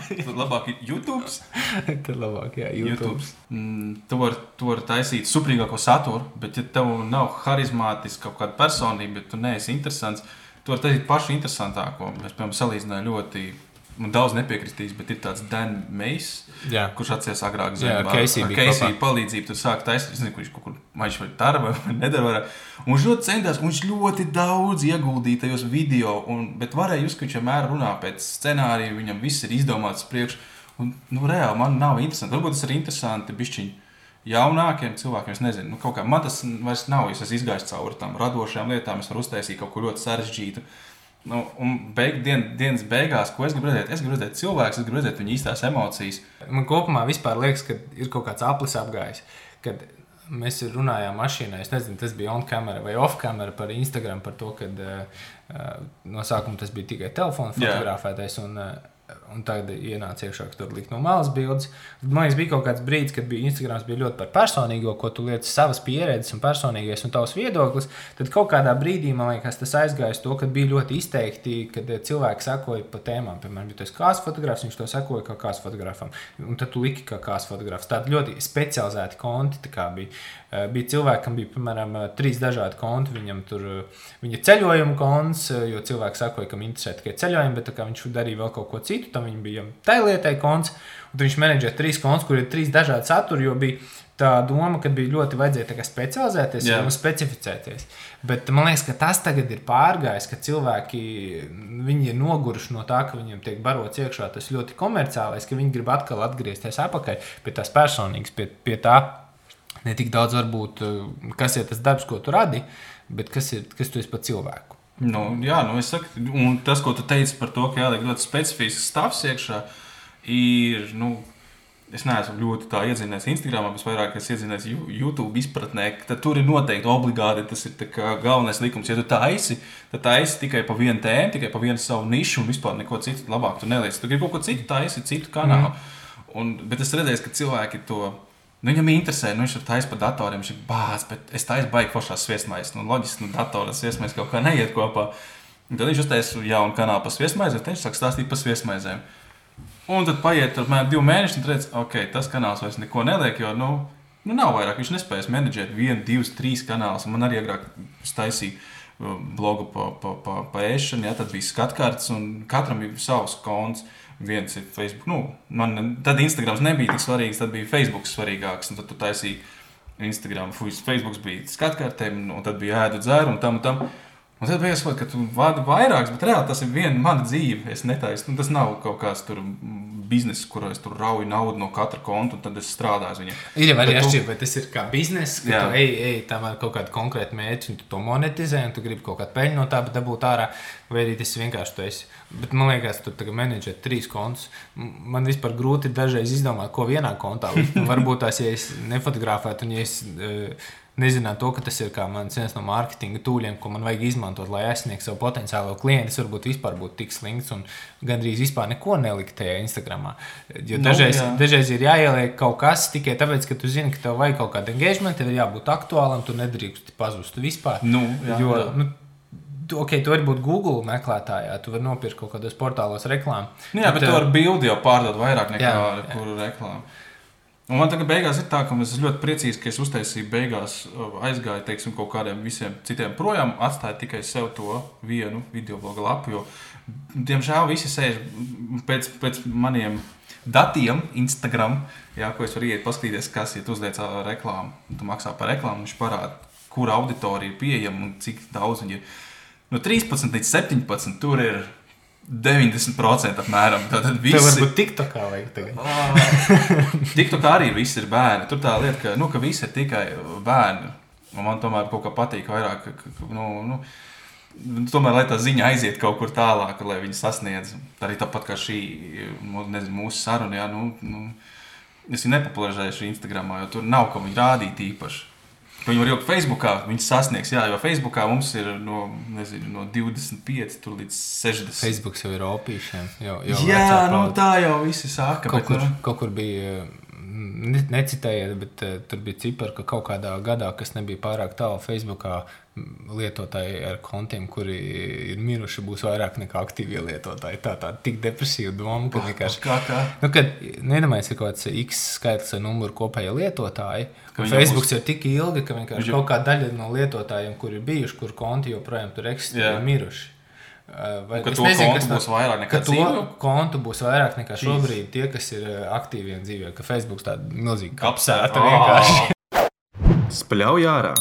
tad labāk ir YouTube. Tad labāk, jā, YouTube. YouTube. Mm, tu vari var taisīt suprīgāko saturu, bet ja tev nav harizmātiska kaut kāda personība, ja tu neesi interesants, tu vari taisīt pašu interesantāko. Es, piemēram, salīdzināju ļoti. Man daudz nepiekritīs, bet ir tāds Mejs, Jā. kurš atceras agrāk Jā, ar- kopā. palīdzību. Tur sāk taisīt, nezinu, kurš kaut kur maģiski vai dara vai nedara. Un viņš ļoti centās, un viņš ļoti daudz ieguldīja tajos video, un, bet varēja just, ka viņš vienmēr runā pēc scenārija, viņam viss ir izdomāts priekš. Un, nu, reāli man nav interesanti. Varbūt tas ir interesanti bišķiņi jaunākiem cilvēkiem. Es nezinu, nu, kaut kā man tas vairs nav. Es esmu izgājis cauri tam radošajām lietām, es varu uztaisīt kaut ko ļoti sarežģītu. Nu, un beig, dien, dienas beigās, ko es gribu redzēt, es gribu redzēt cilvēku, es gribu redzēt viņa īstās emocijas. Man kopumā vispār liekas, ka ir kaut kāds aplis apgājis. Kad mēs runājām mašīnā, es nezinu, tas bija on-camera vai off-camera par Instagram, par to, ka uh, no sākuma tas bija tikai telefona fotografētais. Un, uh, Un tagad ienāca iekšā, ka tur likt no malas bildes. Man liekas, bija kaut kāds brīdis, kad bija Instagrams bija ļoti par personīgo, ko tu lietas savas pieredzes un personīgais un tavs viedoklis. Tad kaut kādā brīdī man liekas, tas aizgāja uz to, ka bija ļoti izteikti, kad eh, cilvēki sekoja pa tēmām. Piemēram, ja tu esi kāds fotografs, viņš to sekoja kā kāds fotografam. Un tad tu liki kā kāds fotografs. Tādi ļoti specializēti konti bija. Eh, Bija cilvēki, kam bija piemēram eh, trīs dažādi konti. Viņam tur viņa ceļojuma konts, jo cilvēki sakoja, ka viņam interesē tikai ceļojumi, bet viņš darīja vēl kaut ko citu, tam viņam bija tā lietai konts. Un viņš menedžēja trīs kontus, kur ir trīs dažādi saturi, jo bija tā doma, ka bija ļoti vajadzēja specializēties Jā. un specificēties. Bet man liekas, ka tas tagad ir pārgājis, ka cilvēki viņi ir noguruši no tā, ka viņiem tiek barots iekšā tas ļoti komerciālais, ka viņi grib atkal atgriezties atpakaļ pie tās personīgas, pie, pie tā ne tik daudz varbūt, eh, kas ir tas darbs, ko tu radi, bet kas ir kas tu esi par cilvēku. Nu, jā, nu es saku, un tas, ko tu teici par to, ka jāliek ļoti specifisks stāvs iekšā, ir. Nu, es neesmu ļoti tā iedzinies Instagram, bet vairāk es iedzinies YouTube izpratnē, ka tur ir noteikti obligāti tas ir galvenais likums. Ja tu taisi, tad taisi tikai pa vienu tēmu, tikai pa vienu savu nišu un vispār neko citu labāk tu neliec. Tu gribi kaut ko citu taisi, citu kanālu. Mm. Un, bet es redzēju, ka cilvēki to. Nu, viņam interesē, nu, viņš ir taisnība par datoriem. Viņš ir bāzs, bet es taisnu baigi foršās sviestmaizes. Nu, loģiski, nu, datoras sviestmaizes kaut kā neiet kopā. Un tad viņš uztaisīja jaunu kanālu par sviestmaizēm, tad viņš sāk stāstīt par sviestmaizēm. Un tad paiet apmēram divi mēneši, un redz, ok, tas kanāls vairs neko neliek, jo nu, nu nav vairāk. Viņš nespēja menedžēt vienu, divus, trīs kanālus. Man arī agrāk taisīja uh, blogu pa, pa, pa, pa ēšanu, ja tad bija skatkartes, un katram bija savs konts. Viens ir Facebook. Nu, man, tad Instagrams nebija tik svarīgs, tad bija Facebook svarīgāks. Tad tu taisīji Instagram, fuj, Facebook bija skatkartēm, un tad bija ēdu dzēru un tam un tam. Un tad bija jāsaprot, ka tu vadi vairākus, bet reāli tas ir viena mana dzīve. Es netaisu, nu, tas nav kaut kāds tur biznesa, kurā es tur rauju naudu no katra konta, un tad es strādāju uz viņu. Ir jau arī Bet atšķirība, vai tas ir kā biznesa, ka Jā. tu ej, ej tam ar kaut kādu konkrētu mērķi, un tu to monetizē, un tu gribi kaut kādu peļņu no tā, bet dabūt ārā, vai arī tas vienkārši tu esi. Bet man liekas, tu tagad menedžē trīs kontus. Man vispār grūti dažreiz izdomāt, ko vienā kontā Varbūt tās, ja es nefotografētu, un ja es uh, nezinātu to, ka tas ir viens no mārketinga tūļiem, ko man vajag izmantot, lai aizsniegtu savu potenciālo klientu, es varbūt vispār būtu tik slinks un gandrīz vispār neko nelikt tajā Instagramā. Jo Nu, dažreiz, jā. dažreiz ir jāieliek kaut kas tikai tāpēc, ka tu zini, ka tev vajag kaut kādu engagement, tev ir jābūt aktuālam, tu nedrīkst pazust vispār. Nu, jā, jo, jā. nu, ok, tu vari būt Google meklētājā, tu vari nopirkt kaut kādos portālos reklāmu. Nu, jā, bet eh, tu ar bildi jau pārdod vairāk nekā Jā, jā. reklāmu. Un man tagad beigās ir tā, ka es ļoti priecīgs, ka es uztaisīju beigās, aizgāju teiksim, kaut kādiem visiem citiem projām, atstāju tikai sev to vienu video blogu lapu. Jo, diemžēl visi sēž pēc, pēc maniem datiem, Instagram, jā, ko es varu iet paskatīties, kas ir uzliek reklāmu. Un Tu maksā par reklāmu, viņš parāda, kur auditorija ir pieejama un cik daudz viņi ir. No 13 līdz 17 tur ir 90% apmēram. Tātad Tev visi varbūt tik tā kā vajag tagad. Tik tā kā arī viss ir bērni. Tur tā lieta, ka, nu, ka visi ir tikai bērni. Un man tomēr kaut kā patīk vairāk. Ka, ka, nu, nu, tomēr, lai tā ziņa aiziet kaut kur tālāk, lai viņi sasniedz. Arī tāpat kā šī nu, nezinu, mūsu saruna. Jā, nu, nu, es viņu nepopularizēju Instagram, jo tur nav ko viņi rādīt īpaši. Viņi var ielikt Facebookā, viņi sasniegs, jā, jo Facebookā mums ir no, nezinu, no 25 tur līdz 60. Facebook jau ir opīšiem. Jau, jau Jā, nu, tā jau visi saka. Kaut bet, kur, nu, kaut kur bija, necitējiet, bet uh, tur bija cipari, ka kaut kādā gadā, kas nebija pārāk tālu, Facebookā lietotāji ar kontiem, kuri ir miruši, būs vairāk nekā aktīvie lietotāji. Tā tā tik depresīva doma, ka vienkārši. Kā, kā? Nu, kad nedomājies, ka kaut kāds X skaitlis vai numurs kopējie lietotāji, Facebook būs... ir tik ilgi, ka vienkārši jau- kaut kāda daļa no lietotājiem, kur ir bijuši, kur konti joprojām tur eksistē, ir miruši. Uh, Vai, Ka to nezinu, kontu būs vairāk nekā ka to kontu būs vairāk nekā šobrīd tie, kas ir uh, aktīvi un dzīvo. Ka Facebook tāda milzīga Kapsēta. kapsēta vienkārši. Spļauj ārā!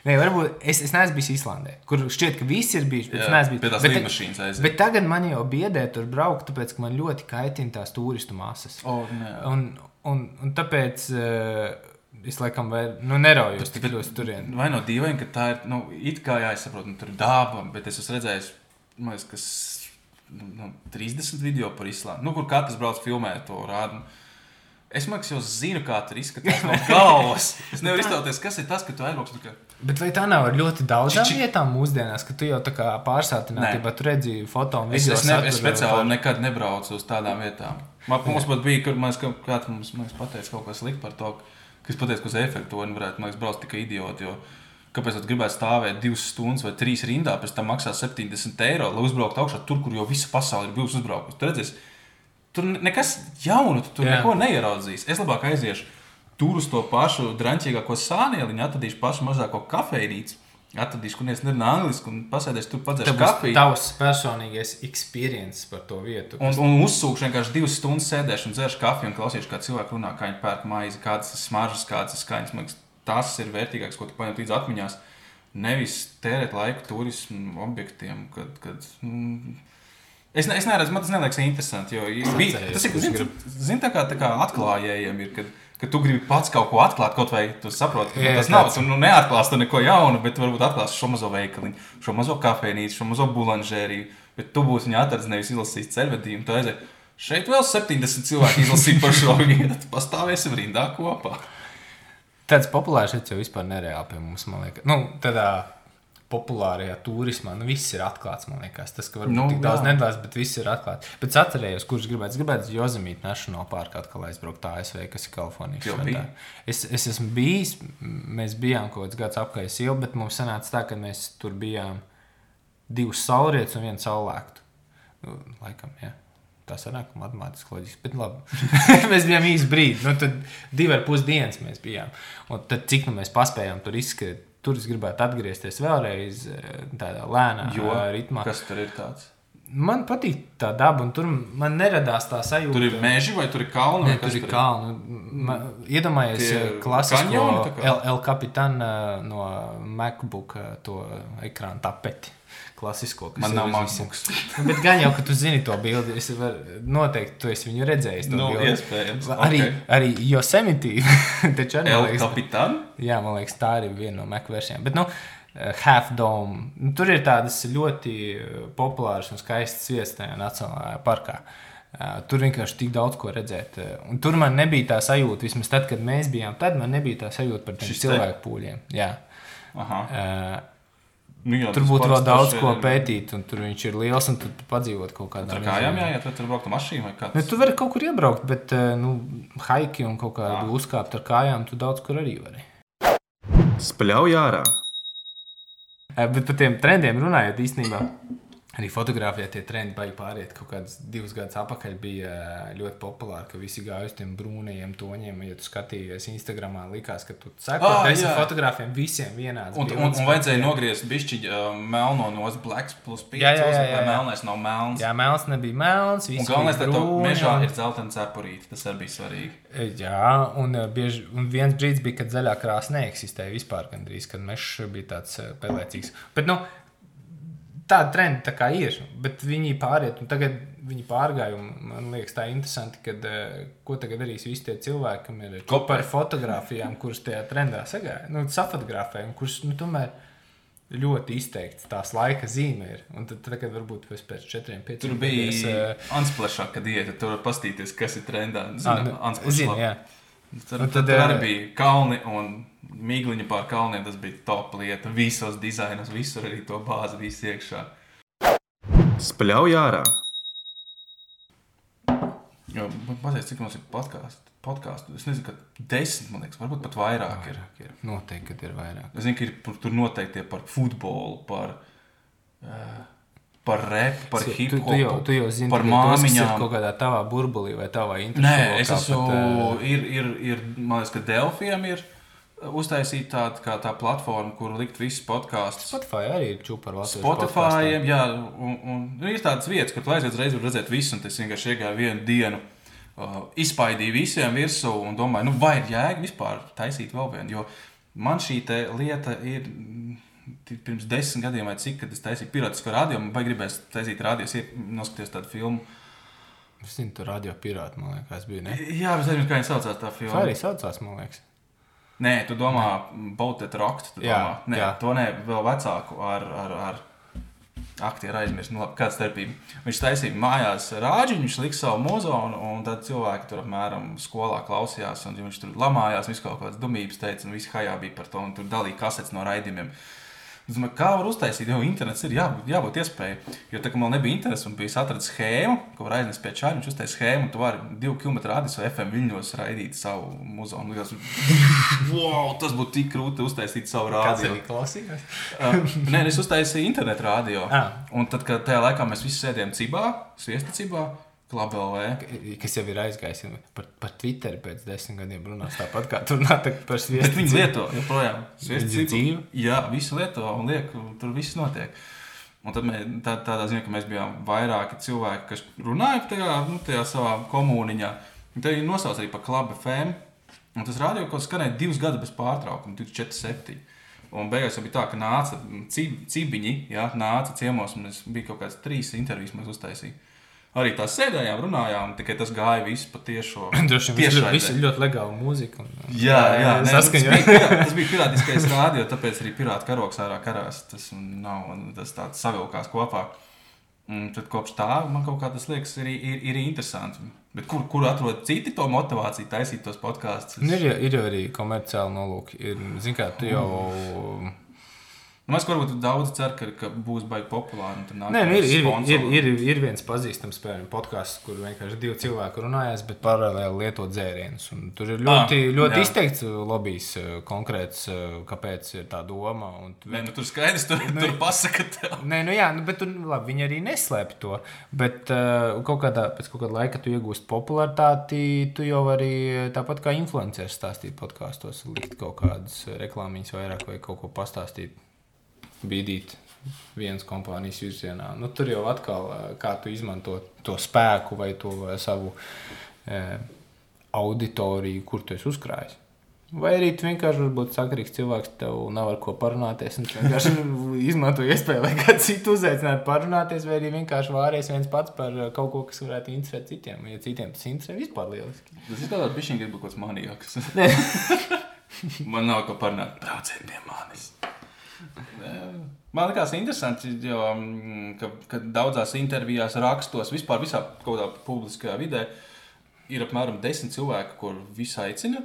Nē, varbūt es, es neesmu bijis Islandē, kur šķiet, ka visi ir bijuši. Bet, es neesmu bijis. pie tās Bet- tagad man jau biedē tur braukt, tāpēc ka man ļoti kaitina tās turistu masas. O, nē. Un, un, un tāpēc uh, es laikam vēl nu, neraujos tik ļoti turien. Vai no dīvaini, ka tā ir, nu, it kā jāizsaprot, nu, tur ir daba, bet es esmu redzējis, man liekas, kas, nu, nu, 30 video par Islandu, nu, kur katrs brauc filmē to rādu. Es domāju, jau zinu, kā tur izskatās no galvas. Es nevaru iztēloties, kas ir tas, ka tu aizbrauc. nu, ka- Bet vai tā nav ar ļoti daudzām Či- či- vietām mūsdienās, ka tu jau tā kā pārsātinātībā tu redzi foto un Es, es, ne, es speciāli par- nekad nebraucu uz tādām vietām. Man, mums pat bija, kur mēs, kā- kāds mums, mums pateica kaut ko sliktu par to, ka es pateicu, ka uz efektu man liekas, braukt tikai idioti. Jo, kāpēc tad gribētu stāvēt divas stundas vai trīs rindā, pēc tam maksāt 70 eiro, lai uzbrauktu augšā tur, kur jau visa pasaule ir bijusi uzbraukusi. Tur redzēs, tur ne- nekas jaunu, tu tur. Jā. neko neieraudzīs. Es labāk aiziešu tur uz to pašu drāmķīgāko sānieliņu, atradīšu pašu mazāko kafejnīcu. Atradīšu, kur es nerunāju angliski, un pasēdēšu tur būs kafiju. tavs personīgais experience par to vietu. Un, un uzsūkšu vienkārši divas stundas sēdēšu un dzeršu kafiju un klausīšu, kā cilvēki runā, kā viņi pērk maizi, kādas ir smaržas, kādas ir skaņas. Man liekas, tas ir vērtīgāks, ko tu paņem līdz atmiņās. Nevis tērēt laiku turismu objektiem, kad. kad mm, Es, ne, es neredzu, man tas neliekas interesanti. Jo, bija, tas ir kurš zin, zin, tā kā, tā kā atklājējiem, ir, kad, kad tu gribi pats kaut ko atklāt, kaut vai tu saproti, ka Jā, tas nav. Tu nu, neatklāsi neko jaunu, bet varbūt atklāsi šo mazo veikaliņu, šo mazo kafejnīcu, šo mazo bulanžēriju. Bet tu būsi viņa atrasts, nevis izlasījis ceļvedījumu. Tu aizēji, Šeit vēl 70 cilvēki izlasīja par šo vietu. Pastāvēsim rindā kopā. Tāds populārs šeit jau vispār nereāli pie mums, man liekas. Nu, tādā populārajā turismā, nu, viss ir atklāts, man liekas. Tas, ka varbūt Nu, tik daudz nedalās, bet viss ir atklāts. Bet es atcerējos, kurš gribētu, gribētu uz Jozemītu National Park atkal aizbraukt ASV, kas ir biji? Es, es esmu bijis, mēs bijām kaut kāds gads apkārt jau, bet mums sanāca tā, ka mēs tur bijām divus saulrietus un vienu saulēktu. Nu, laikam, jā. Tā sanāk, matemātiski loģiski. Bet labi. mēs bijām īsi brīdi. Nu, tad divi ar pus dienas mēs bijām. Un tad cik nu mēs paspējām tur izskriet. Tur es gribētu atgriezties vēlreiz eh, tādā lēnā Jo, ritmā. Kas tur ir tāds? Man patīk tā daba, un tur man neradās tā sajūta. Tur ir meži vai tur ir kalni? Nē, tur ir kalni. Tie eh, klasisko? El, El Capitan eh, no MacBook to ekrāna tapeti. Klasisko, kas Man nav. MacBooks. Nu, Bet gan jau, ka tu zini to bildi, es varu noteikti tu esi viņu redzējis. to Nu, bildi. iespējams, Arī, ok. arī Yosemite. taču arī, El liekas, Capitan? Jā, man liekas, tā ir viena no Mac versijām. Bet, nu, eh, Half Dome. Nu, tur ir tādas ļoti eh, populāras un skaistas vietas tajā Nacionālajā parkā. Eh, Tur vienkārši tik daudz ko redzēt. Un tur man nebija tā sajūta, vismaz tad, kad mēs bijām, tad man nebija tā sajūta par tiem cilvēku pūļiem. Jā. Aha. Eh, Nu, jā, Tur būtu vēl daudz ko ir- pētīt, un tur viņš ir liels, un tur padzīvot kaut kādā Ar kājām jāiet, vai tur braukt ar mašīnu vai kā? Nu, tu vari kaut kur iebraukt, bet eh, nu, haiki un kaut kādu uzkāpt ar kājām, tu daudz kur arī vari. Spļauj ārā! Eh, Bet par tiem trendiem runājot, īstenībā arī fotografijā tie trendi baigi pāriet. Kaut kādus divus gadus atpakaļ bija eh, ļoti populāri, ka visi gāja uz tiem brūnajiem toņiem. Ja tu skatījies Instagram, likās, ka tu seko Ah, desmit fotogrāfiem visiem vienāds. Un, bildes. un, un vajadzēja nogriezt bišķiņu uh, melno no blacks plus 5. Jā, jā, jā, jā. Melnais nav melns. Jā, melns nebija melns. Un galvenais, ka brūni, mežā un- ir dzeltena cepurīte. Tas arī bija svarīgi. Jā, un, eh, bieži, un viens brīdis bija, kad zaļā krāsa neeksistēja vispār, gandrīz, kad mežs bija tāds eh, pelēcīgs. Bet, nu, tāda trenda tā kā ir, bet viņi pāriet, un tagad viņi pārgāja. Man liekas, tā ir interesanti, kad, eh, ko tagad darīs visi tie cilvēki, kam ir kopā ar fotografijām, kuras tajā trendā sagāja, nu, safotografē, un kuras, nu, tomēr ļoti izteikts tās laika zīme ir. Un tad, tagad varbūt pēc pēc četriem, pieciem Tur bija gadiem, ansplešāka diēta. Tur var pastīties, kas ir trendā. Ah, Zinu, nu, Unsplash zinu, jā. Tur, tad, tad, tur arī eh, bija kalni un mīgliņa pār kalniem. Tas bija top lieta. Visos dizainos, visur arī to bāzi bija iekšā. Spļauj ārā! Jo, patīk, cik mums ir podkāstu. Podkāstu. Es nezinu, ka desmit, man liekas, varbūt pat vairāk ir. Vairāk ir. Noteikti, kad ir vairāk. Es zinu, ka ir par- tur noteikti par futbolu, par, uh, par repu, par hip tu, tu, jau, hopu. tu jau zini, par ka tos, kas ir māmiņām. kaut kādā tavā burbulī vai tavā interesē. Nē, es esmu. Ir, ir, ir, man liekas, ka Delfiem ir uztaisīta tāda kā tā platforma, kur likt visus podkāstus. Spotify arī ir čūpa ar Latvijas Spotify, jā, un, un nu, ir tādas vietas, kur tu aizies reizē, var redzēt visu, un tas vienkārši iegāja vienu dienu. Uh, izpaidīja visiem virsū un domāju, nu, vai ir jēga vispār taisīt vēl vienu. Jo man šī lieta ir mm, pirms desmit gadiem, vai cik, kad es taisīju pirātisku radio, vai gribēs taisīt radio, es ie- noskaties tādu filmu. Es zinu, tur radio pirāti, man liekas, bija. Ne? Jā, bet es nezinu, kā viņi saucās tā Tā filma. arī saucās, man liekas. Nē, tu domā, Bautet Rokt. tu Jā, domā. Nē, jā. to ne, vēl vecāku ar, ar, ar aktieru aizmirst. Nu, labi, kāda starpība? Viņš taisīja mājās rāģiņu, viņš lika savu muzonu, un tad cilvēki tur apmēram skolā klausījās, un viņš tur lamājās, visu kaut kādas dumības teica, un visi hajā bija par to, un tur dalīja kasetes no raidījumiem. Es domāju, kā var uztaisīt, jo internets ir jābūt, jābūt iespējai. Jo tā kā man nebija interesi, un bija atrasts schēmu, ko var aiznest pie čāļa, viņš uztaisīja schēmu, un tu vari divu kilometru radius vai FM viļņos raidīt savu muzonu. Likās, wow, tas būtu tik grūti uztaisīt savu Kāds rādio. arī klausījās? Uh, nē, es uztaisīju internetu rādio. Ah. Un tad, kad tajā laikā mēs visi sēdējām cibā, sviesta cibā, klabelē. Kas jau ir aizgājis par, par Twitter pēc desmit gadiem runās tāpat kā tur nāk par Bet sviestu. viņi lieto joprojām. Cibu. dzīvo? Jā, visi lieto un liek, tur viss notiek. Un tad mēs, tā, tādā ziņā, ka mēs bijām vairāki cilvēki, kas runāja tajā, nu, tajā savā komuniņā. Un Te viņi nosauc arī par klubu FM. Un tas rādīja, ka skanēja divus gadus bez pārtraukuma, 24, 7. Un beigās jau bija tā, ka nāca cib, cibiņi, jā, nāca ciemos, un es bija kaut kādas trīs intervijas, mēs uztaisījām. Arī tās sēdējām, runājām, tikai tas gāja viss pa tiešo. Droši vien viss ir ļoti legāla mūzika. Un, Jā, jā nē, tas, bija, pirā- tas bija pirātiskais rādio, tāpēc arī pirāta karoks ārā karās. Tas nav tas tāds savilkās kopā. Un tad kopš tā man kaut kā tas liekas, ir, ir, ir interesanti. Bet kur, kur atrod citi to motivāciju taisīt tos podkāstus? Nu, ir, ir jau arī komerciāli nolūki. Ir, zin kā, tu jau... Man liekas, ka varbūt daudz cer, ka, ka būs baigi populāri. Nē, nu, ir, ir, ir, ir, ir viens pazīstams podkāsts, kur vienkārši divi cilvēki runājas, bet paralēli lieto dzērienus. Un Tur ir ļoti, Ah, ļoti jā. izteikts lobbyis, eh, konkrēts, eh, kāpēc ir tā doma. Un Nē, nu, tur skaidrs, tur, tur pasaka tev. Nē, nu jā, nu, bet tur, labi, viņi arī neslēpj to. Bet uh, kaut kādā, pēc kaut kāda laika tu iegūsti popularitāti. Tu jau arī tāpat kā influenceris stāstīt podkāstos, likt kaut kādas reklāmas vairāk vai kaut ko pastāstīt, bīdīt vienas kompānijas virzienā. Nu, tur jau atkal eh, kā tu izmanto to spēku vai to eh, savu eh, auditoriju, kur tu esi uzkrājis. Vai arī tu vienkārši vari būt sakarīgs cilvēks, tev nav ar ko parunāties. un tu vienkārši izmanto iespēju, lai kāds citu uzaicinātu parunāties, vai arī vienkārši vāries viens pats par uh, kaut ko, kas varētu interesēt citiem. Ja citiem tas interesē, vispār lieliski. Tas izskatās, ka viņš ir kaut kāds manijāks. Man nav ko parunāt. Brauciet pie manis. Man liekas, interesanti, jo mm, ka, ka daudzās intervijās, rakstos, vispār visā kaut kādā publiskajā vidē ir apmēram desmit cilvēki, kur visi aicina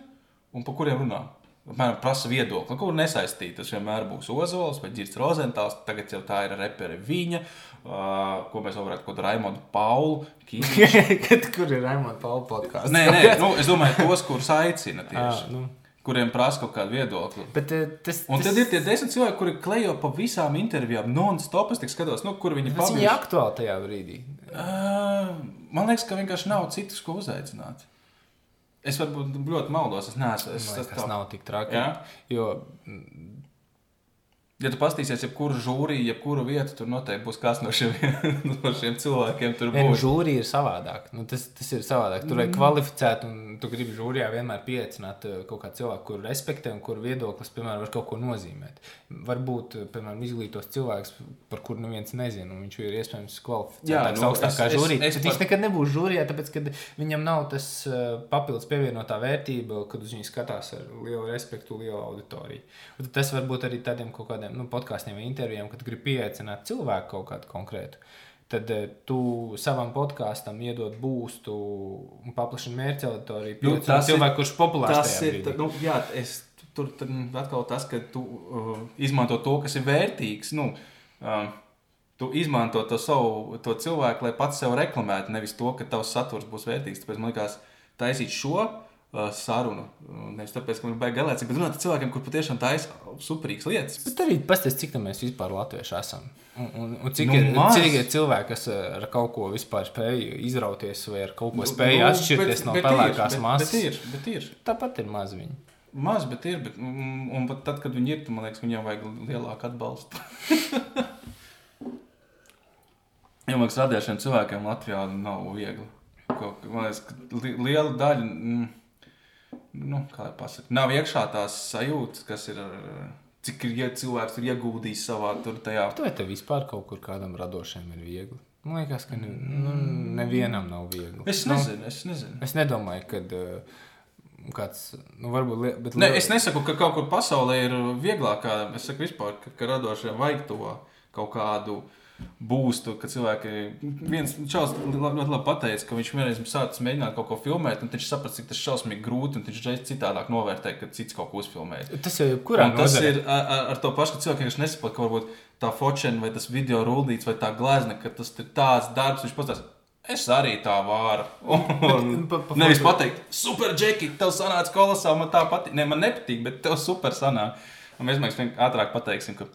un par kuriem runā. Apmēram prasa viedokli, kur nesaistīt. Tas vienmēr būs Ozols vai Girts Rozentāls. Tagad jau tā ir repere viņa, uh, ko mēs varētu kaut kādu Raimondu Paulu. Kīniņš. Kad, kur ir Raimonda Paula podkāsts? Nē, nē, nu, es domāju, tos, kurus aicina tieši. Ah, nu. Kuriem prasa kaut kādu viedokli. Bet uh, tas, Un tas, tad ir tie desmit cilvēki, kuri klejo pa visām intervijām, non-stop. Es tik skatos, nu, kur viņi tas pabeidz. ir aktuāli tajā brīdī. Uh, man liekas, ka vienkārši nav citus, ko uzaicināt. Es varbūt ļoti maldos. Es neesmu. Es, tas tas tā- nav tik traki. Jā? Jo Ja tu paskatīsies, jebkuru žūriju, jebkuru vietu, tur noteikti būs kāds no šiem, no šiem cilvēkiem. Tur Nē, nu, žūrija ir savādāk. Nu, tas, tas ir savādāk. Tur Mm. ir kvalificēti, un tu gribi žūrijā vienmēr pieaicināt eh, kaut kādu cilvēku, kuru respektē un kuru viedoklis, piemēram, var kaut ko nozīmēt. Varbūt, eh, piemēram, izglītos cilvēks, par kuru neviens nezina, un viņš ir iespējams kvalificētāks, nu, augstākā es- es- žūrijā. es Bet Viņš par- nekad nebūs žūrijā, tāpēc, ka viņam nav tas eh, papildus pievienotā vērtība, kad uz viņu skatās ar lielu respektu, lielu auditoriju. Un tas var būt arī tādiem kaut kādiem nu, podkāstiem vai intervijām, kad gribi pieaicināt cilvēku kaut kādu konkrētu. Tad eh, tu savam podkāstam iedod būstu un paplašini mērķa auditoriju. Nu, tas ir- cilvēku, kurš ir populārs. Tas ir brīdī. nu, jā, es, tur atkal tas, ka tu uh, izmanto to, kas ir vērtīgs. Nu, uh, tu izmanto to savu to cilvēku, lai pats sev reklamētu, nevis to, ka tavs saturs būs vērtīgs. Tāpēc man liekas, taisīt šo sarunu. uh, Nevis tāpēc, ka man baigi galēcīgi, bet runāt ar cilvēkiem, kur patiešām taisa superīgas lietas. Bet arī pastāstiet, cik mēs vispār latvieši esam. Un, un, un cik, Nu, nu, ir, maz. cik ir cilvēki, kas eh, ar kaut ko vispār spēj izrauties vai ar kaut ko spēj Nu, atšķirties bet- no pelēkās masas. Bet ir, bet ir. Tāpat ir maz viņi. Maz, bet ir. Bet, un, un pat tad, kad viņi ir, man liekas, viņiem vajag lielāku atbalstu. Jā, man liekas, radīšana cilvēkiem Latvijā nav viegli. Kaut, man liekas, ka li, liela daļa, mm, nu, kā lai pasaka, nav iekšā tās sajūtas, kas ir, cik ir, ja cilvēks ir ieguldījis savā tur tajā. Vai tev vispār kaut kur kādam radošam ir viegli? Man liekas, ka ne, nu, nevienam nav viegli. Es Nu, nezinu, es nezinu. es nedomāju, ka uh, kāds, nu, varbūt, li- bet Ne, es nesaku, ka kaut kur pasaulē ir vieglāk. kā- Es saku, vispār, ka, ka radošiem vajag to kaut kādu būstu, ka cilvēki. Viens čels ļoti labi pateica, ka viņš vienreiz sācis mēģināt kaut ko filmēt, un viņš saprata, cik tas šausmīgi grūti, un viņš reiz citādāk novērtēja, ka cits kaut ko uzfilmēja. tas jau kurā Un tas ir ar, ar, to pašu, ka cilvēki vienkārši nesaprot, ka varbūt tā focena vai tas video rullīts vai tā glezna, ka tas ir tāds darbs, viņš pats. Es arī tā varu. Un, Pa- pa nevis pateikt, super, Džeki, tev sanāca kolosāli, man tā patīk. Ne, man nepatīk, bet tev super sanāk. Un mēs vienkārši ātrāk pateiksim, ka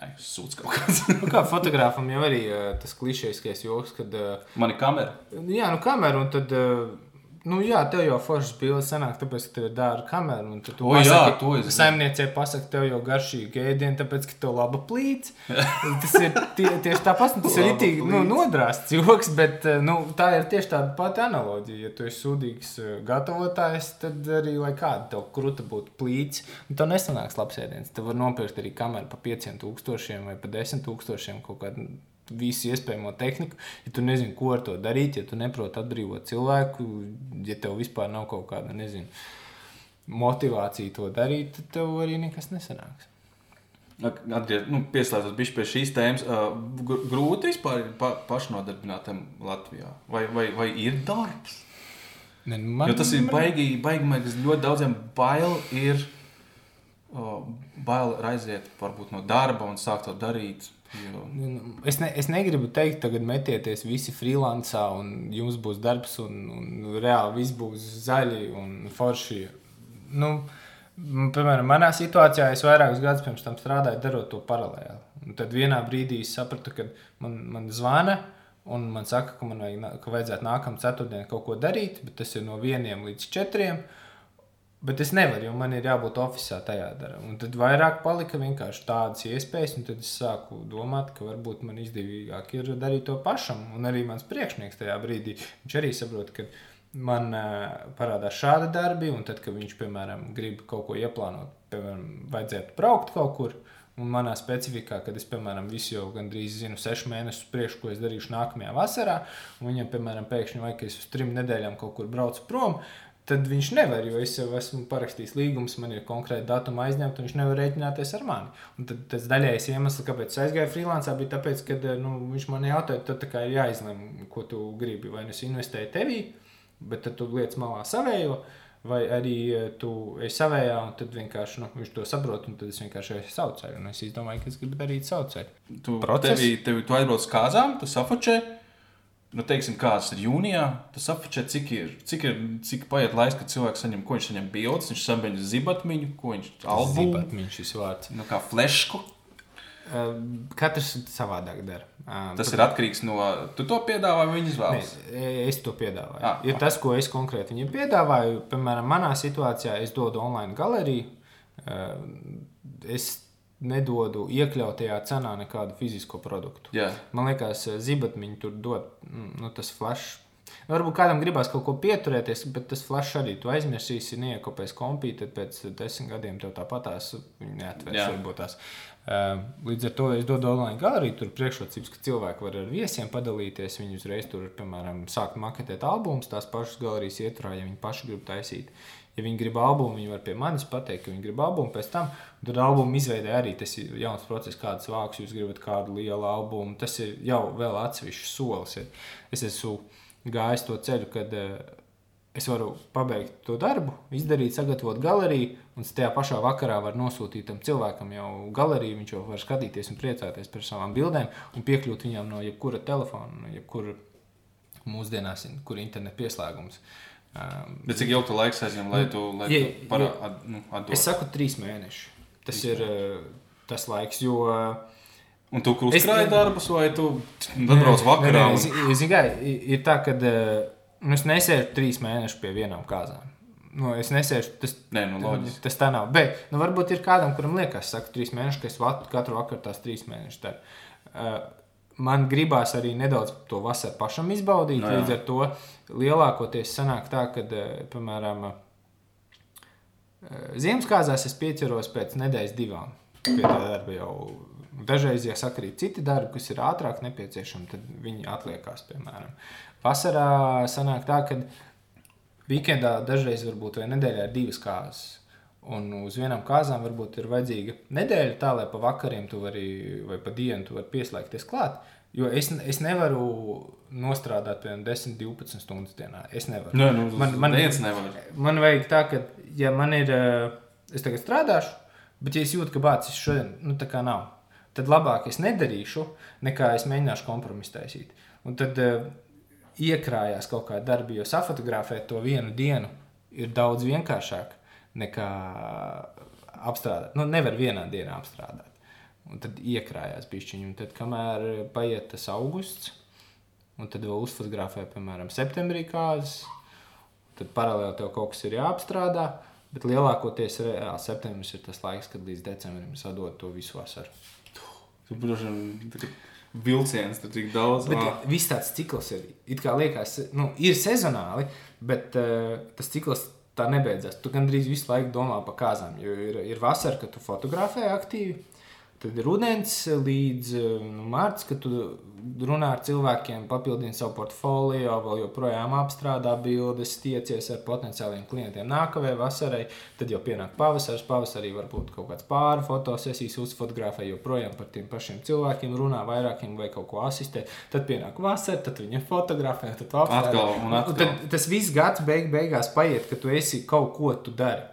Ai, sūdz kaut kāds. Nu, kā fotogrāfam jau arī uh, tas klišejiskais joks, kad uh, Man ir kamera. Jā, nu kamera, un tad, uh, nu jā, tev jau foršas bildes sanāk, tāpēc, ka tev ir dārga kamera, un tad tu O, jā, to es saimniecei pasaki, tev jau garšīgi ēdienu, tāpēc, ka tev laba plīts. Tas ir tie, tieši tāpat, un tas ir itīgi, nu, nodrāsts joks, bet, uh, nu, tā ir tieši tāda pati analoģija. Ja tu esi sūdīgs uh, gatavotājs, tad arī, lai kāda tev kruta būtu plīts, un tev nesanāks labs ēdiens. Tev var nopirkt arī kameru pa 5000 vai pa 10 000 kaut kādu visu iespējamo tehniku. Ja tu nezini, ko ar to darīt, ja tu neproti atbrīvot cilvēku, ja tev vispār nav kaut kāda nezinu, motivācija to darīt, tad tev arī nekas nesanāks. Atgriezt, nu, pieslēdzot bišķi pie šīs tēmas, gr- grūti vispār pa, pašnodarbinātam Latvijā. Vai, vai, vai ir darbs? Ne, nu, Man, jo tas ir baigi, baigi man liekas, ļoti daudziem bail ir uh, bail aiziet varbūt no darba un sākt to darīt. Jo, Nu, Es, ne, es negribu teikt, tagad metieties visi freelancā, un jums būs darbs, un, un reāli viss būs zaļi un forši. Nu, piemēram, manā situācijā es vairākus gadus pirms tam strādāju, darot to paralēli. Un tad vienā brīdī es sapratu, ka man, man zvana. Un man saka, ka man vajag, ka vajadzētu nākamā ceturtdienā kaut ko darīt, bet tas ir no vieniem līdz četriem. Bet es nevaru, jo man ir jābūt oficiālā tajā dara. Un tad vairāk palika vienkārši tādas iespējas, un tad es sāku domāt, ka varbūt man izdevīgāk ir darīt to pašam. Un arī mans priekšnieks tajā brīdī, viņš arī saprot, ka man uh, parādās šādi darbi, un tad, kad viņš, piemēram, grib kaut ko ieplānot, piemēram, vajadzētu braukt kaut kur. Un manā specifikā, kad es, piemēram, visu jau gandrīz zinu, sešu mēnešus priekš, ko es darīšu nākamajā vasarā, un viņam, piemēram, pēkšņi vajag, ka es uz trim nedēļām kaut kur braucu prom, tad viņš nevar, jo es jau esmu parakstījis līgumus, man ir konkrēti datumi aizņemti, un viņš nevar rēķināties ar mani. Un tad tas daļais iemesls, kāpēc es aizgāju freelancā, bija tas, ka nu, viņš man jautāja, tad ir jāizlem, ko tu gribi. Vai nu es investēju tevī, bet tu liec malā savējo. Vai arī eh, tu esi savējā, un tad vienkārši nu, viņš to saprot, un tad es vienkārši esmu saucēju. Un es izdomāju, ka es gribu darīt saucēju. tu, Process? tevi, tevi, tu aizbrauc uz kāzām, tu safočē. Nu, teiksim, kāds ir jūnijā, tas apfočē, cik ir, cik ir, cik paiet laiks, kad cilvēks saņem, ko viņš saņem bildes, viņš saņem zibatmiņu, ko viņš albumu, Viņš ir vārds. nu, kā flešku. Katrs savādāk dara. Tas ir atkarīgs no, tu to piedāvā, vai viņi izvēlas. Nē, es to piedāvāju. Ah, ir ah. tas, ko es konkrēti viņiem piedāvāju. Piemēram, manā situācijā es dodu online galeriju. Es nedodu iekļautajā cenā nekādu fizisko produktu. Jā. Man liekas, zibatmiņi tur dod mm, nu, tas flash. Varbūt kādam gribās kaut ko pieturēties, bet tas flash arī tu aizmirsīsi, neiekopēs kompī, tad pēc desmit gadiem tev tāpatās neatvērs Jā. varbūt tās. Uh, Līdz ar to es dodu online galeriju, tur priekšrocības, ka cilvēki var ar viesiem padalīties. Viņi uzreiz tur, piemēram, sākt maketēt albumus, tās pašas galerijas ietvarā, ja viņi paši grib taisīt. Ja viņi grib albumu, viņi var pie manis pateikt, ka viņi grib albumu. Pēc tam tur albumu izveidē arī tas jauns process, kādas vāks jūs gribat, kādu lielu albumu. Tas ir jau vēl atsevišķs solis. Ir. Es esmu gājis to ceļu, kad uh, es varu pabeigt to darbu, izdarīt, sagatavot galeriju, un tajā pašā vakarā varu nosūtīt tam cilvēkam jau galeriju. Viņš jau var skatīties un priecāties par savām bildēm un piekļūt viņam no jebkura telefona, no jebkura mūsdienās, kur ir interneta pieslēgums. Um, Bet cik ilgi laiks aizņem, lai tu, lai Ja- tu parā, ja- at, nu, atdod? es saku, trīs mēneši. Tas Trīs ir uh, tas laiks, jo. Uh, Un tu Es- krustkrāji darbus, vai tu atbrauc vakarā? Nē, un- nē, es- Zini, kā ir tā, ka nu, es nesēžu trīs mēnešus pie vienām kāzām. Nu, es nesēžu, tas, Nē, nu, loģiski. tas tā nav. Bet nu, varbūt ir kādam, kuram liekas, ka trīs mēnešus, ka es katru vakaru tās trīs mēnešus daru. Uh, man gribās arī nedaudz to vasaru pašam izbaudīt. No, jā. līdz ar to lielākoties sanāk tā, ka, piemēram, eh, Ziemassvētkās es pieķeros pēc nedēļas divām. Pie tā darba jau dažreiz, ja sakrīt citi darbi, kas ir ātrāk nepieciešami, tad viņi atliekās. Piemēram. Vasarā sanāk tā, ka weekendā dažreiz varbūt vai nedēļā ir divas kārtas. Un uz vienām kāzām varbūt ir vajadzīga nedēļa, tā lai pa vakariem tu vari, vai pa dienu tu vari pieslēgties klāt. Jo es, es nevaru nostrādāt piemēram 10, 12 stundas dienā. Es nevaru. Nē, nu, man, man, nevar. man vajag tā, ka, ja man ir, eh, es tagad strādāšu, bet ja es jūtu, ka bācis šodien, nu tā kā nav, tad labāk es nedarīšu, nekā es mēģināšu kompromisu taisīt. Un tad uh, iekrājās kaut kāda darba, jo safotografēt to vienu dienu ir daudz vienkāršāk nekā apstrādāt. Nu, nevar vienā dienā apstrādāt. Un tad iekrājās pišķiņi, un tad, kamēr paiet tas augusts, un tad vēl uzfotografē, piemēram, septembrī kāzas, tad paralēli tev kaut kas ir jāapstrādā. Bet lielākoties reāli septembris ir tas laiks, kad līdz decembrim sadod to visu vasaru. Tu, protams, vilciens, tur tik daudz. Bet ā. viss tāds cikls ir. It kā liekas, nu, ir sezonāli, bet uh, tas cikls tā nebeidzas. Tu gandrīz visu laiku domā par kāzām. Jo ir, ir vasara, kad tu fotografē aktīvi. Tad rudens līdz eh, nu, mārciņam, kad tu runā ar cilvēkiem, papildini savu portfolio, vēl joprojām apstrādā bildes, tiecies ar potenciāliem klientiem nākamajai vasarai. Tad jau pienāk pavasaris, pavasarī varbūt kaut kāds pāri fotosesijas uzfotografē, joprojām par tiem pašiem cilvēkiem runā, vairākiem vai kaut ko asistē. Tad pienāk vasara, tad viņi fotografē, tad apstrādā. Atkal un atkal. Tad tas viss gads beig, beigās paiet, ka tu esi kaut ko tu dari.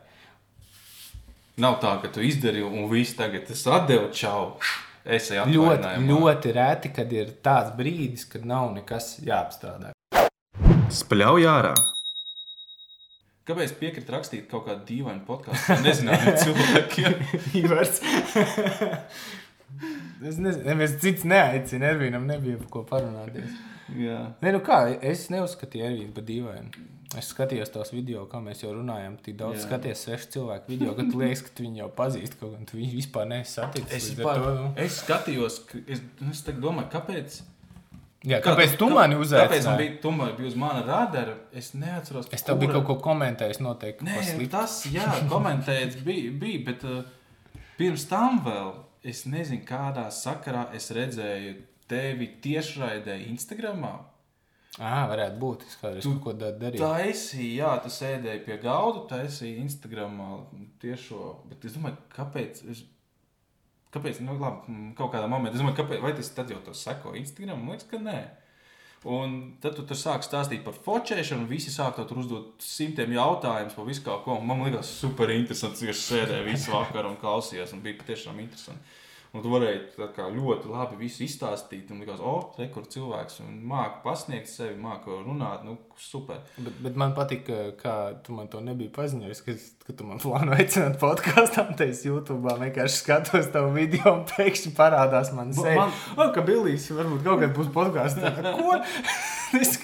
Nav tā, ka tu izdarīji un viss tagad es atdevu čau. Es Ļoti, ļoti reti, kad ir tāds brīdis, kad nav nekas jāapstrādā. Spļauj ārā! Kāpēc piekrīt rakstīt kaut kādu dīvainu podkāstu? Nezinām, cilvēkiem. Ivars. es nezinu, neviens cits neaicina. Ervīnam nebija par ko parunāties. Ne, nu kā, es neuzskatīju Ervīnu par dīvainu. Es skatījos tos video, kā mēs jau runājam. Tik daudz Jā. skaties svešu cilvēku video, ka tu liekas, ka tu viņu jau pazīsti. Kaut gan tu viņu vispār neesi saticis. Es, līdz ar vispār, to, nu. es skatījos, ka es, es domāju, kāpēc. Jā, kāpēc tu mani Kāpēc man uzaicināji? bija, tu man biji uz mana radara? Es neatceros. Es tev biju kura- kaut ko komentējis, noteikti. Nē, ko tas, jā, komentēts bija, bija bet uh, pirms tam vēl es nezinu, kādā sakarā es redzēju tevi tiešraidē Instagramā. Ah, varētu būt. Es kādreiz Tu kaut ko da- darīju. Tā esi, jā, tu sēdēji pie galda, esi Instagramā tiešo. Bet es domāju, kāpēc? Es, kāpēc? Nu, labi, mm, kaut kādā momentā. Es domāju, kāpēc? Vai tas tad jau to seko Instagram? Man liekas, ka nē. Un tad tu tur sāki stāstīt par focēšanu, un visi sāk tur uzdot simtiem jautājumus par visu kaut ko. Man liekas, super interesanti, ka es sēdēju visu vakaru un klausījos, un bija patiešām interesanti. Un tu varēji kā ļoti labi visu izstāstīt, un likās, oh, re, kur cilvēks un māca pasniegt sevi, māca runāt, nu, super. Bet, bet man patīk, kā tu man to nebija paziņojis, ka, ka tu man plāno aicināt podkāstā. Tad es YouTube vienkārši skatos tavu video, un pēkšņi parādās man seja. man- oh, ka Billijs varbūt kaut kad būs podkāstā.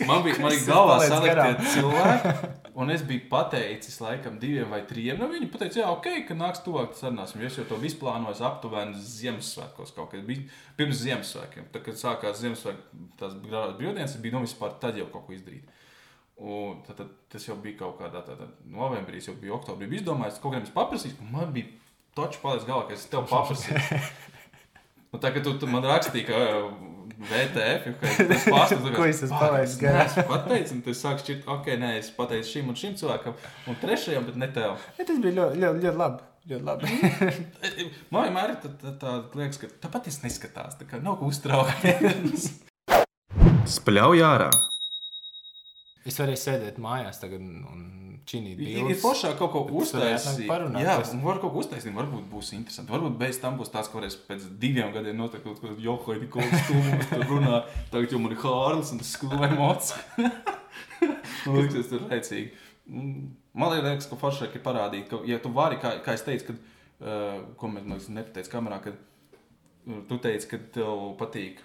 Man bija, man bija galvā saliktie cilvēki, un es biju pateicis laikam diviem vai trim. Nu, viņi teica, jā, ok, ka nāks tuvāk sarunāsim. Es jau to visu plānoju aptuveni Ziemassvētkos kaut kad. Bija pirms Ziemassvētkiem. Tad, kad sākās Ziemassvētku tās brīvdienas, bija nu vispār tad jau kaut ko izdarīt. Un tad, tad, tas jau bija kaut kādā tādā novembrī, jau bija oktobrī. Bija izdomājis, kaut kādiem es paprasīju, un man bija točs palicis galvā, ka es tev paprasīju. Nu, tā kā tu, tu man rakstīji, ka VTF kaut kas pārspīlējis. Ko es esmu palaidis garām? Es pateicu, un tas sāk šķirt, ok, nē, es pateicu šim un šim cilvēkam, un trešajam, bet ne tev. Ja, tas bija ļoti, ļoti, ļoti labi. Ļoti labi. Man vienmēr ir tā, tā, tā liekas, ka tāpat es neskatās, tā kā nav ko uztraukties. Spļauj ārā! Es varēju sēdēt mājās tagad un činīt Ir, ir foršāk kaut ko uztaisīt. parunāt, Jā, kas- var kaut ko uztaisīt, varbūt būs interesanti. Varbūt bez tam būs tāds, ka varēs pēc diviem gadiem notikt kaut kāda jokoidi, ko stūmums tur runā. Tagad jau man ir Hārlis un mocs. Man liekas, tas ir rēcīgi. Man liekas, ka foršāk ir parādīt, ka, ja tu vari, kā, kā es teicu, kad, uh, ko mēs, man liekas, nepateicu kamerā, kad tu teici, ka tev patīk.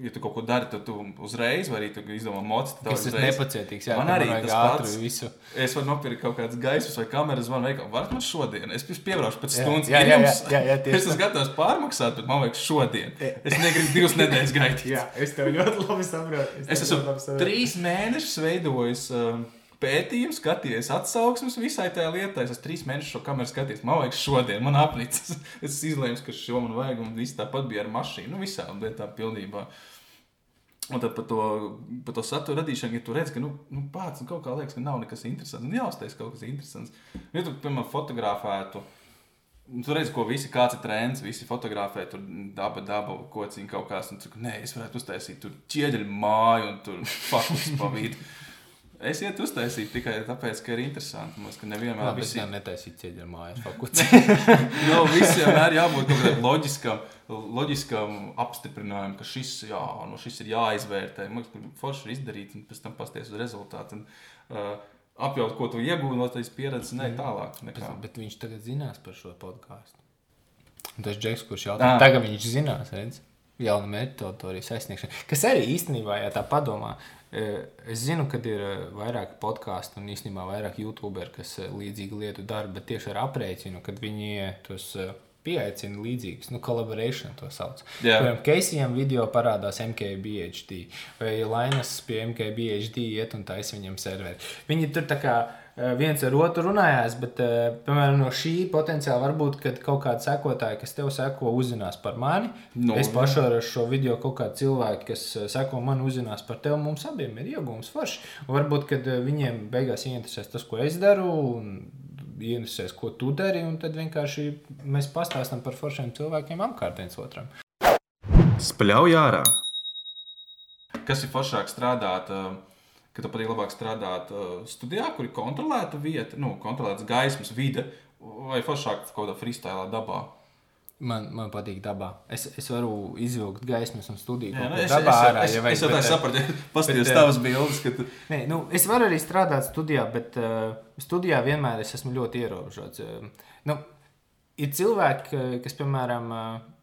Ja tu kaut ko dari, tad tu uzreiz, vai arī tu izdomā mocu. Es esmu uzreiz- nepacietīgs. Jā, Man arī vajag tas pats. Visu. Es varu nopirkt kaut kādas gaismas vai kameras, vai veikalu. Varat man šodien? Es piebraucu pēc Jā, stundas. jā, Ir jā, jums- jā, jā, tieši Es esmu gatavs pārmaksāt, bet man vajag šodien. Jā. Es negribu divas nedēļas gaidīt. Jā, es tev ļoti labi saprotu. Es esmu trīs mēnešus veidojis uh, pētījumu, skatījies atsauksmes visai tajā lietā. Es esmu trīs mēnešus šo kameru skatījies. Man vajag šodien, man apnicis. Es izlēmis, ka šo man vajag, un viss tāpat bija ar mašīnu. Nu, visām lietām pilnībā. Un tad par to, par to satura radīšanu, ja tu redz, ka nu, nu, pats nu, kaut kā liekas, ka nav nekas interesants, un jāuztais kaut kas interesants. Ja tu, piemēram, fotografētu, tu redz, ko visi, kāds ir trends, visi fotografē, tur daba, daba, kociņa kaut kāds, un tu, nē, es varētu uztaisīt tur ķieģeļu māju un tur fakus pavīt. Es iet uztaisīt tikai tāpēc, ka ir interesanti. Liekas, ka nevienmēr Labi, es visi, jau netaisīju ceļu mājās. Fakultē. nu, visiem ir jābūt kaut kādam loģiskam, loģiskam apstiprinājumam, ka šis, jā, nu, šis ir jāizvērtē. Ka forši ir izdarīt un pēc tam pasties uz rezultātu. Un, uh, apjaut, ko tu iegūsi no tās pieredzes, ne tālāk. bet, Nekā. bet viņš tagad zinās par šo podkāstu. Tas Džeks, kurš jautā, Ā. tagad viņš zinās, redz, jauna metode arī sasniegšana. Kas arī īstenībā, ja tā padomā, eh, es zinu, ka ir eh, vairāk podkāstu un īstenībā vairāk youtuberi, kas eh, līdzīgu lietu dara, bet tieši ar aprēķinu, kad viņi tos pieaicina līdzīgus, nu, collaboration to sauc. Jā. Piemēram, Keisijam video parādās MKBHD, vai Lainas pie MKBHD iet un taisa viņam serveri. Viņi tur tā kā viens ar otru runājās, bet, eh, piemēram, no šī potenciāli varbūt, kad kaut kādi sekotāji, kas tev seko, uzzinās par mani. Nu, es pašu ar šo video kaut kādu cilvēku, kas eh, seko man, uzzinās par tevi. Mums abiem ir iegūms forši. Varbūt, kad eh, viņiem beigās ieinteresēs tas, ko es daru, un ieinteresēs, ko tu dari, un tad vienkārši mēs pastāstām par foršiem cilvēkiem apkārt viens otram. Spļauj ārā! Kas ir foršāk strādāt? ā, Ka tev patīk labāk strādāt ā, studijā, kur ir kontrolēta vieta, nu, kontrolēts gaismas vide, vai foršāk kaut kādā freestyle dabā? Man, man patīk dabā. Es, es varu izvilkt gaismas un studiju. Jā, nu, es, dabā es, ārā, es, ja es, vajag, es jau tā eh, sapratu, paskatījos eh, tavas bildes, ka Nē, nu, es varu arī strādāt studijā, bet uh, studijā vienmēr es esmu ļoti ierobežots. Uh, nu, ir cilvēki, ka- kas, piemēram, uh,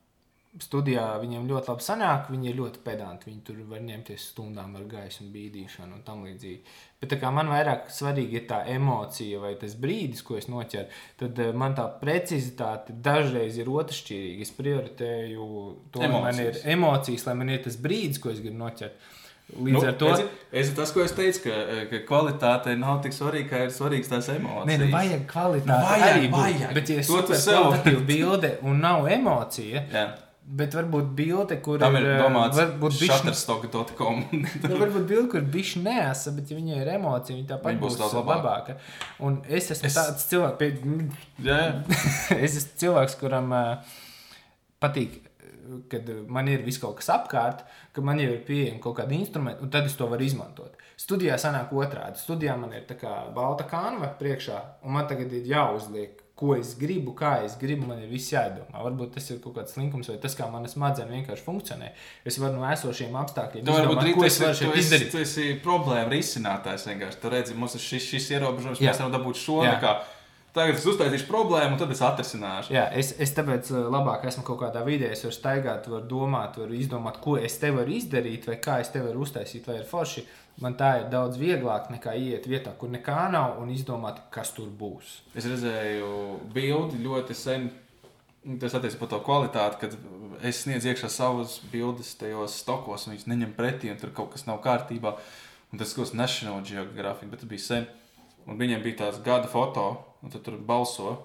studijā viņiem ļoti labi sanāk, viņi ir ļoti pedanti. Viņi tur var ņemties stundām ar gaismu, bīdīšanu un tam līdzīgi. Bet tā kā man vairāk svarīgi ir tā emocija vai tas brīdis, ko es noķeru, tad uh, man tā precizitāte dažreiz ir otršķirīga. Es prioritēju to, lai man ir Emocijas. lai man ir tas brīdis, ko es gribu noķert. Līdz Nu, ar to. redzi, Es, tas, ko es teicu, ka, ka kvalitāte nav tik svarīga, kā ir svarīgas tās emocijas. Nē, nu vajag kvalitāti. Nu, vajag, arī būt. vajag. Bet, ja ir To sev- kvalitatīva bilde un nav emocija, Jā, bet varbūt bilde, kur tam ir eh, domāts varbūt bišķi- shutterstock.com. Nu, varbūt bilde, kur bija neasa, bet ja viņai ir emocija, viņa tāpat būs būs labāka. labāka. Un es esmu Es- tāds cilvēks, pie... jā, jā. es esmu cilvēks, kuram uh, patīk, kad man ir viss kaut kas apkārt, ka man jau ir pieejami kaut kādi instrumenti, un tad es to varu izmantot. Studijā sanāk otrādi. Studijā man ir tā kā balta kanva priekšā, un man tagad ir jāuzliek. Ko es gribu, kā es gribu, man ir viss jādomā. Varbūt tas ir kaut kāds slinkums, vai tas, kā manas smadzenes vienkārši funkcionē. Es varu no esošiem apstākļiem izdomāt, ko es varu šeit izdarīt. tu esi problēma risinātājs. vienkārši. Tu redzi, mums ir šis, šis ierobežojums, mēs varam dabūt šo. Jā. nekā. Tagad es uztaisīšu problēmu, un tad es atrisināšu. Jā, es, es tāpēc uh, labāk esmu kaut kādā vidē, es varu staigāt, varu domāt, varu izdomāt, ko es te varu izdarīt, vai kā es te varu uztaisīt, vai ir forši. Man tā ir daudz vieglāk nekā iet vietā, kur nekā nav un izdomāt, kas tur būs. Es redzēju bildi ļoti sen. Tas attiecas par to kvalitāti, kad es sniedzu iekšā savas bildes tajos stokos, un viņas neņem pretī, un tur kaut kas nav kārtībā. Un tas kaut kas National Geographic, bet tas bija sen. Un viņiem bija tāds gada foto, un tad tur balso.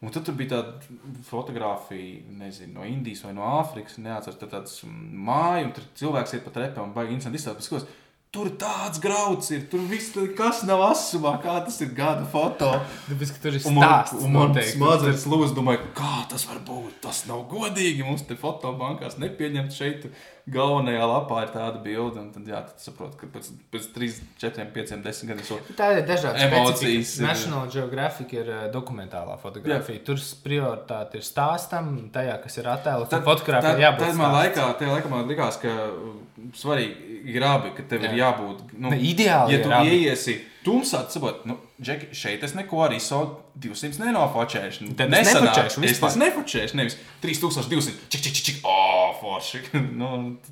Un tad tur bija tāda fotografija, nezinu, no Indijas vai no Āfrikas. Neatceros, tad tāds māja, un tur cilvēks iet pa trepēm un baigi interesanti izstāstīt. Tur tāds grauds ir, tur viss, tur kas nav asumā, kā tas ir gada foto. Tāpēc, ka tur ir Un man, stāsts, un man smadzenes lūdzu, domāju, kā tas var būt. Tas nav godīgi. Mums te fotobankās nepieņemt šeit. Galvenajā lapā ir tāda bilde, un tad, jā, tad saprot, ka pēc, pēc 3, 4, 5, 10 gadiem šo Tā ir dažādas Emocijas ir- National Geographic ir uh, dokumentālā fotografija. Jā. Tur prioritāte ir stāstam, tajā, kas ir attēlots. Tad, fotografija tad, jābūt tad man stāsts. laikā, tajā laikā man likās, ka uh, svarīgi ir abi, ka tev jā. ir Jā. jābūt. Nu, Ne, ideāli ja tu abi. ieiesi tumsā, tad saproti, nu, Džeki, šeit es neko ar ISO 200 nenofočēšu. Tad es nefočēšu Es vispār. tas nefočēšu, nevis 3200. Čik, čik, čik, čik. Oh, forši. nu,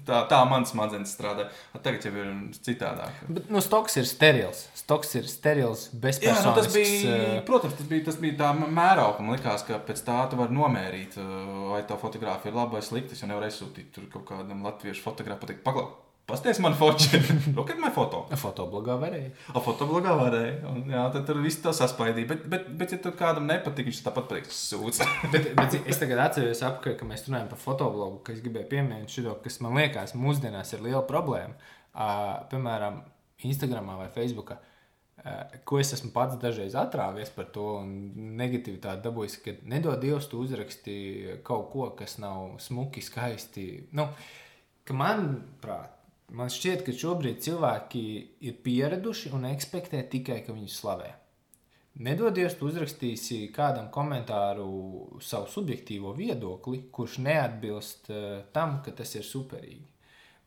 tā, tā mans smadzenes strādā. A Tagad jau ir citādāk. Bet, nu, stoks ir sterils. Stoks ir sterils, Jā, nu, tas bija, eh, protams, tas bija, tas bija tā mērauga. Man liekas, ka pēc tā tu vari nomērīt, uh, vai tā fotografija ir laba vai slikta. Es jau nevaru aizsūtīt tur kaut kādam latviešu fotogrāfam, pateikt, paklaus. Pasties man. Look at my foto. Fotoblogā varēja. A fotoblogā varēja. Un, jā, tad tur viss tas saspaidīja. Bet, bet, bet, ja tur kādam nepatīk, viņš tāpat pateiks, sūdz. Bet, bet es tagad atceros, apkārt, ka mēs runājam par fotoblogu, ka es gribēju pieminēt šo, kas man liekas, mūsdienās ir liela problēma. Uh, piemēram, Instagram vai Facebook. Uh, ko es esmu pats dažreiz atrāvies par to, un negativitāti dabūjis, ka nedod Dievs, tu uzraksti kaut ko, kas nav smuki, skaisti. Nu, ka man, prāt, man šķiet, ka šobrīd cilvēki ir pieraduši un ekspektē tikai, ka viņus slavē. Nedodies, tu uzrakstīsi kādam komentāru savu subjektīvo viedokli, kurš neatbilst uh, tam, ka tas ir superīgi.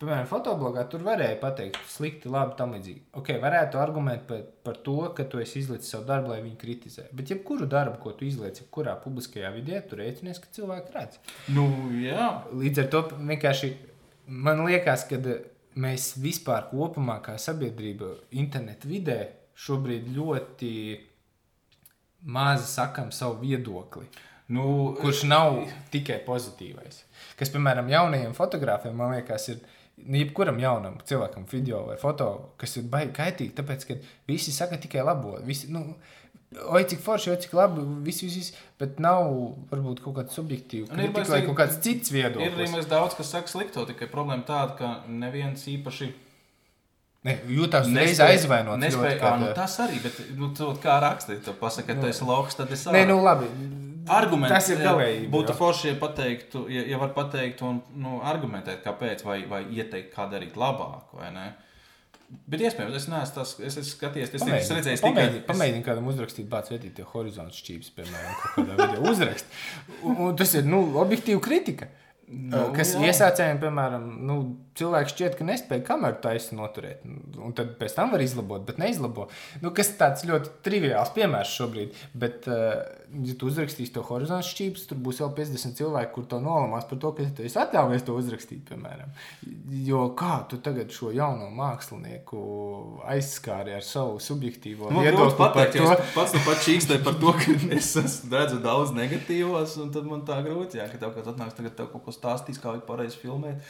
Piemēram, fotoblogā tur varēja pateikt, slikti, labi, tam līdzīgi. Ok, varētu argumentēt par, par to, ka tu esi izlicis savu darbu, lai viņi kritizē. Bet jebkuru darbu, ko tu izlieci, jebkurā publiskajā vidē, tu rēķinies, ka cilvēki redz. nu, jā. Līdz ar to vienkārši man liekas, ka mēs vispār kopumā, kā sabiedrība, internetu vidē, šobrīd ļoti maz sakam savu viedokli. Nu, Kurš nav tikai pozitīvais. Kas, piemēram, jaunajiem fotogrāfiem, man liekas, ir, nu, jebkuram jaunam cilvēkam, video vai foto, kas ir baigi kaitīgi, tāpēc, ka visi saka tikai labo. Visi, nu, Oi, cik forši, oi, cik labi, viss, viss, viss, bet nav varbūt kaut kāda subjektīva kritika vai baigi- kaut kāds cits Ir arī viedoklis. daudz, kas saka slikto, tikai problēma tāda, ka neviens īpaši Ne, jūtās uzreiz nespēja- aizvainots. Nespēja, ļoti, ā, kad, nu, tas arī, bet nu, tu kā raksti, tu pasaki, ka tu esi loks, tad es Nē, nu labi. Argumenti, Tas ir galējība, Būtu jā. forši, ja pateiktu, ja, ja var pateikt un nu, argumentēt, kāpēc, vai, vai ieteikt, kā darīt labāk, vai ne. Bet iespējams, es neesmu tas, es esmu skatījies, es, es redzēju, tikai Pamēģini, pamēģini kādam uzrakstīt, bāc, vietī tie horizontu šķības, piemēram, kādā video uzrakst. Un, un tas ir, nu, objektīva kritika. Nu, kas jā. iesācējiem, piemēram, nu, cilvēks šķiet, ka nespēja kameru taisni noturēt. Un tad pēc tam var izlabot, bet neizlabo. Nu, kas tāds ļoti triviāls piemērs šobrīd. Bet, uh, ja tu uzrakstīsi to horizontu šķības, tur būs vēl 50 cilvēki, kur to nolamās par to, ka tu esi atļāvies to uzrakstīt, piemēram. Jo kā tu tagad šo jauno mākslinieku aizskāri ar savu subjektīvo grūti viedokli par to, pats nu pats čīkstēju par to, ka es redzu daudz negatīvos, un tad man tā grūti, jā, ka tev kāds atnāks tagad tev kaut ko stāstīs, kā vajag pareizi filmēt.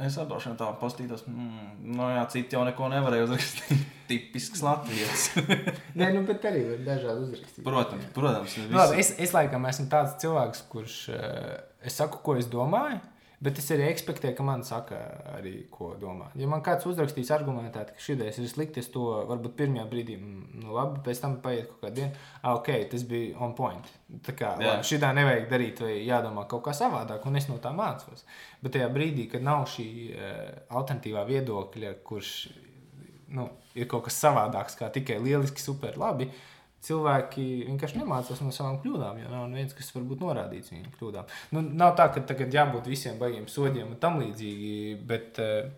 Es atdošu tā pastītos, mm, no jā, citi jau neko nevarēja uzrakstīt. Tipisks Latvijas. Nē, nu, bet arī var dažādi uzrakstīt. protams, protams. Nu, Labi, es, es laikam esmu tāds cilvēks, kurš uh, es saku, ko es domāju, bet es arī ekspektēju, ka man saka, arī, ko domā. Ja man kāds uzrakstīs argumentēt, ka šī ideja ir slikta, es to varbūt pirmajā brīdī, mm, nu, labi, pēc tam paiet kaut kāda diena, ah, ok, tas bija on point. Tā kā šī tā nevajag darīt, vai jādomā kaut kā savādāk, un es no tā mācos. Bet tajā brīdī, kad nav šī uh, alternatīvā viedokļa, kurš nu, ir kaut kas savādāks, kā tikai lieliski, super labi. Cilvēki vienkārši nemācās no savām kļūdām, jo nav viens, kas varbūt norādīts viņu kļūdām. Nu, nav tā, ka tagad jābūt visiem baigiem sodiem un tam līdzīgi, bet uh,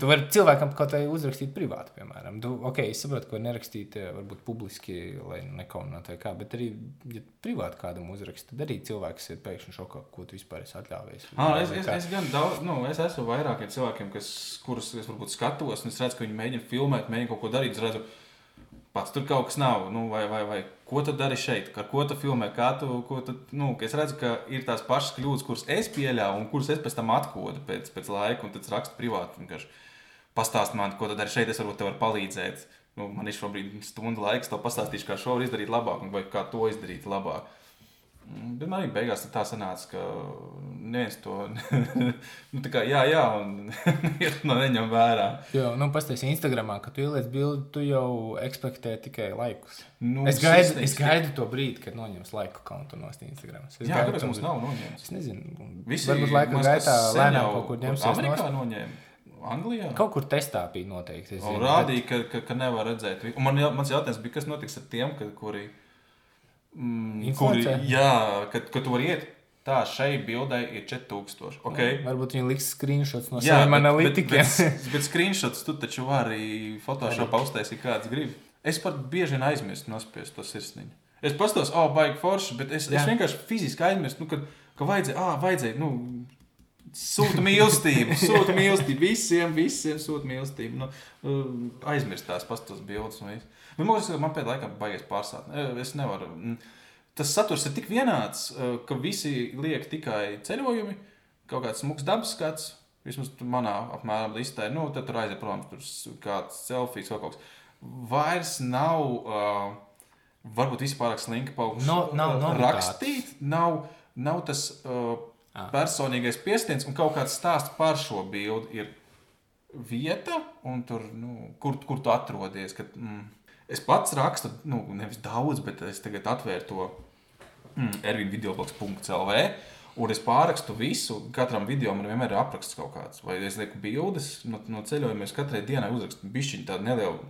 tu vari cilvēkam kaut kā uzrakstīt privāti, piemēram. Tu, ok, es saprotu, var nerakstīt eh, varbūt publiski, lai nekauninātu vai kā, bet arī, ja privāti kādam uzrakst, tad arī cilvēks ir pēkšņi šokā, ko tu vispār esi atļāvies. Ah, es, es, es gan daudz, nu, es esmu vairākiem cilvēkiem, kas, kurus es varbūt skatos, un es redzu, ka viņi mēģina filmēt, mēģina kaut ko darīt. Redzu, pats tur kaut kas nav. Nu, vai, vai, vai ko tu dari šeit, ar ko tu filmē, kā tu. Tu, nu, es redzu, ka ir tās pašas kļūdas, kuras es pieļāvu, un kuras es pēc tam atkodu pēc, pēc laika, un tad rakstu privāti. vienkārši Pastāst man, ko tu dari šeit, es varbūt tev varu palīdzēt. Nu, man ir šobrīd stunda laiks, to pastāstīšu, kā šo var izdarīt labāk, vai kā to izdarīt labāk. Mm, Bet man arī beigās tā sanāca, ka neviens to nu, tā kā, jā, jā, un no neņem vērā. Jo, nu, pastāstiet, Instagramā, kad tu ieliec bildi, tu jau ekspektē tikai laikus. Nu, Es gaidu, es gaidu to brīdi, kad noņems laiku kontu no Instagram. Es Jā, kāpēc mums brīdi. nav noņemts? Es nezinu, Visi, varbūt laika gaitā lēnām kaut kur ņemsies. Amerikā nost. noņēma. Anglijā? Kaut kur testā bija noteikti. rādīja, ka, ka, ka nevar redzēt. Un man, mans jautājums bija, kas notiks ar tiem, ka, kuri. Mm, kuri jā, kad, kad tu vari iet. Tā šeit bildē ir 4000. Okay? bet Varbūt viņi liks screenshots no Jā, saviem bet- analītikiem. Bet, bet, bet screenshots tu taču vari Photoshopā uztaisīt, kāds grib. Es pat bieži vien aizmirstu nospiest to sirsniņu. Es pastos, oh, baigi forši, bet es, es Jā. vienkārši fiziski aizmirstu, nu, ka, ka vajadzēja, ah, vajadzēja, nu, sūta mīlestību, sūta mīlestību visiem, visiem sūta mīlestību. Nu, uh, aizmirst tās pastos bildes Bet man, liekas, man pēc laikam baigies pārsāt. Eh, Es nevaru. mm, Tas saturs ir tik vienāds, uh, ka visi liek tikai ceļojumi, kaut kāds smags dabas skats. Vismaz manā apmēram listē, nu, tad tur aiziet, protams, tur kāds selfijas vai kaut kas. Vairs nav, uh, varbūt vispār slinki paugsts. No- nav novitātes. rakstīt, nav, nav tas uh, personīgais piestiens un kaut kāds stāsts par šo bildi. Ir vieta, un tur, nu, kur, kur tu atrodies. Kad, mm, es pats rakstu, nu, nevis daudz, bet es tagad atvēru to mm, ervinvideoblogs.clv. Un es pārakstu visu, katram video man vienmēr ir apraksts kaut kāds. Vai es lieku bildes no, no ceļojuma, es katrai dienai uzrakstu bišķiņu tādu nelielu,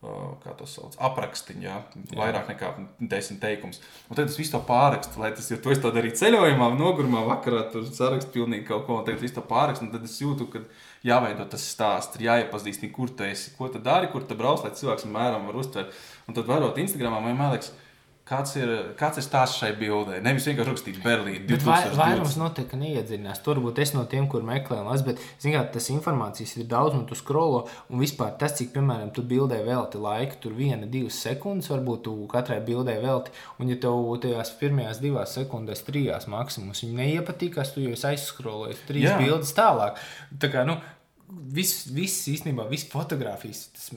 kā to sauc, aprakstiņu, jā, vairāk nekā desmit teikumus. Un tad es visu to pārakstu, lai tas, jo to es to darīju ceļojumā, nogurumā, vakarā tur sarakstu pilnīgi kaut ko, un tagad visu to pārakstu, un tad es jūtu, ka jāveido tas stāsts, ir jāiepazīst, kur tu esi, ko tu dari, kur tu brauc, lai cilvēks mēram var uztvert. Un tad varot Instagramā, man liekas, kāds ir, kāds ir stāsts šai bildē. Nevis vienkārši rakstīt Berlīnu. Bet vai, vairums 2020. noteikti neiedziļinās. Tur varbūt es no tiem, kur meklē un lasu, bet mērā tas informācijas ir daudz, un tu skrolo. Un vispār tas, cik, piemēram, tu bildē velti laiku, tur viena, divas sekundes, varbūt tu katrai bildē velti. Un, ja tev tajās pirmajās divās sekundēs, trijās maksimums, viņi neiepatīkās, tu jau esi aizskrolojis trīs Jā. bildes tālāk. Tā kā, nu, viss, viss īstenībā, viss fotografijas. Tas,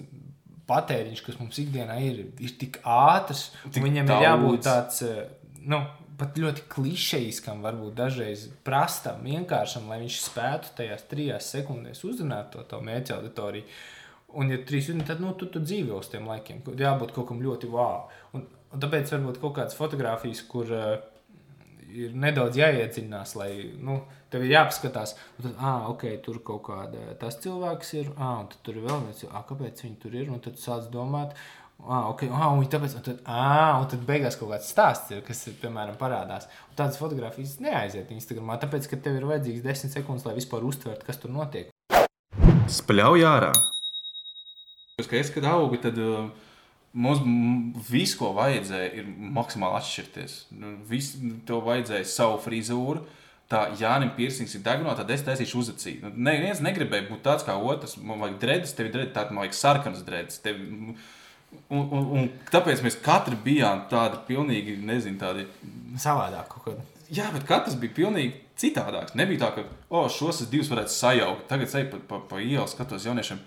Patēriņš, kas mums ikdienā ir, ir tik ātrs, Tik viņam daudz. ir jābūt tāds, eh, nu, pat ļoti klišejiskam, varbūt dažreiz prastam, vienkāršam, lai viņš spētu tajās trijās sekundēs uzrunāt to, to mērķa auditoriju. Un, ja trīs minūtes, tad nu, tu, tu dzīvo uz tiem laikiem. Jābūt kaut kam ļoti wow. Un, un tāpēc varbūt kaut kādas fotogrāfijas, kur uh, ir nedaudz jāiedziļinās, lai nu, tev ir jāpaskatās, tad, ah, ok, tur kaut kāda tas cilvēks ir, ah, un tad tur ir vēl viens, ah, kāpēc viņi tur ir, un tad tu sāc domāt. Ah, okay. ah, un tāpēc, un tad, ah, un tad beigās kaut kāds stāsts ir, kas, piemēram, parādās. Un tādas fotogrāfijas neaiziet Instagramā, tāpēc, ka tev ir vajadzīgs desmit sekundes, lai vispār uztvertu, kas tur notiek. Spļauj ārā! Es kad augu, tad uh, mums viss, ko vajadzēja, ir maksimāli atšķirties. Nu, Viss, tev vajadzēja savu frizūru. Tā Jānis Pirsings ir degunā, tad es taisīšu uzacīt. Nu, Neviens negribēja būt tāds kā otrs. Man vajag drēbes, tev ir drēbes, tad man vajag sarkanas drēbes. Tev... Un, un, un tāpēc mēs katrs bijām tādi pilnīgi, nezinu, tādi. Savādāk kaut kādā. Jā, bet katrs bija pilnīgi citādāks. Nebija tā, ka, oh, šos divus varētu sajaukt. Tagad eju pa, pa, pa ielu, skatos jauniešiem.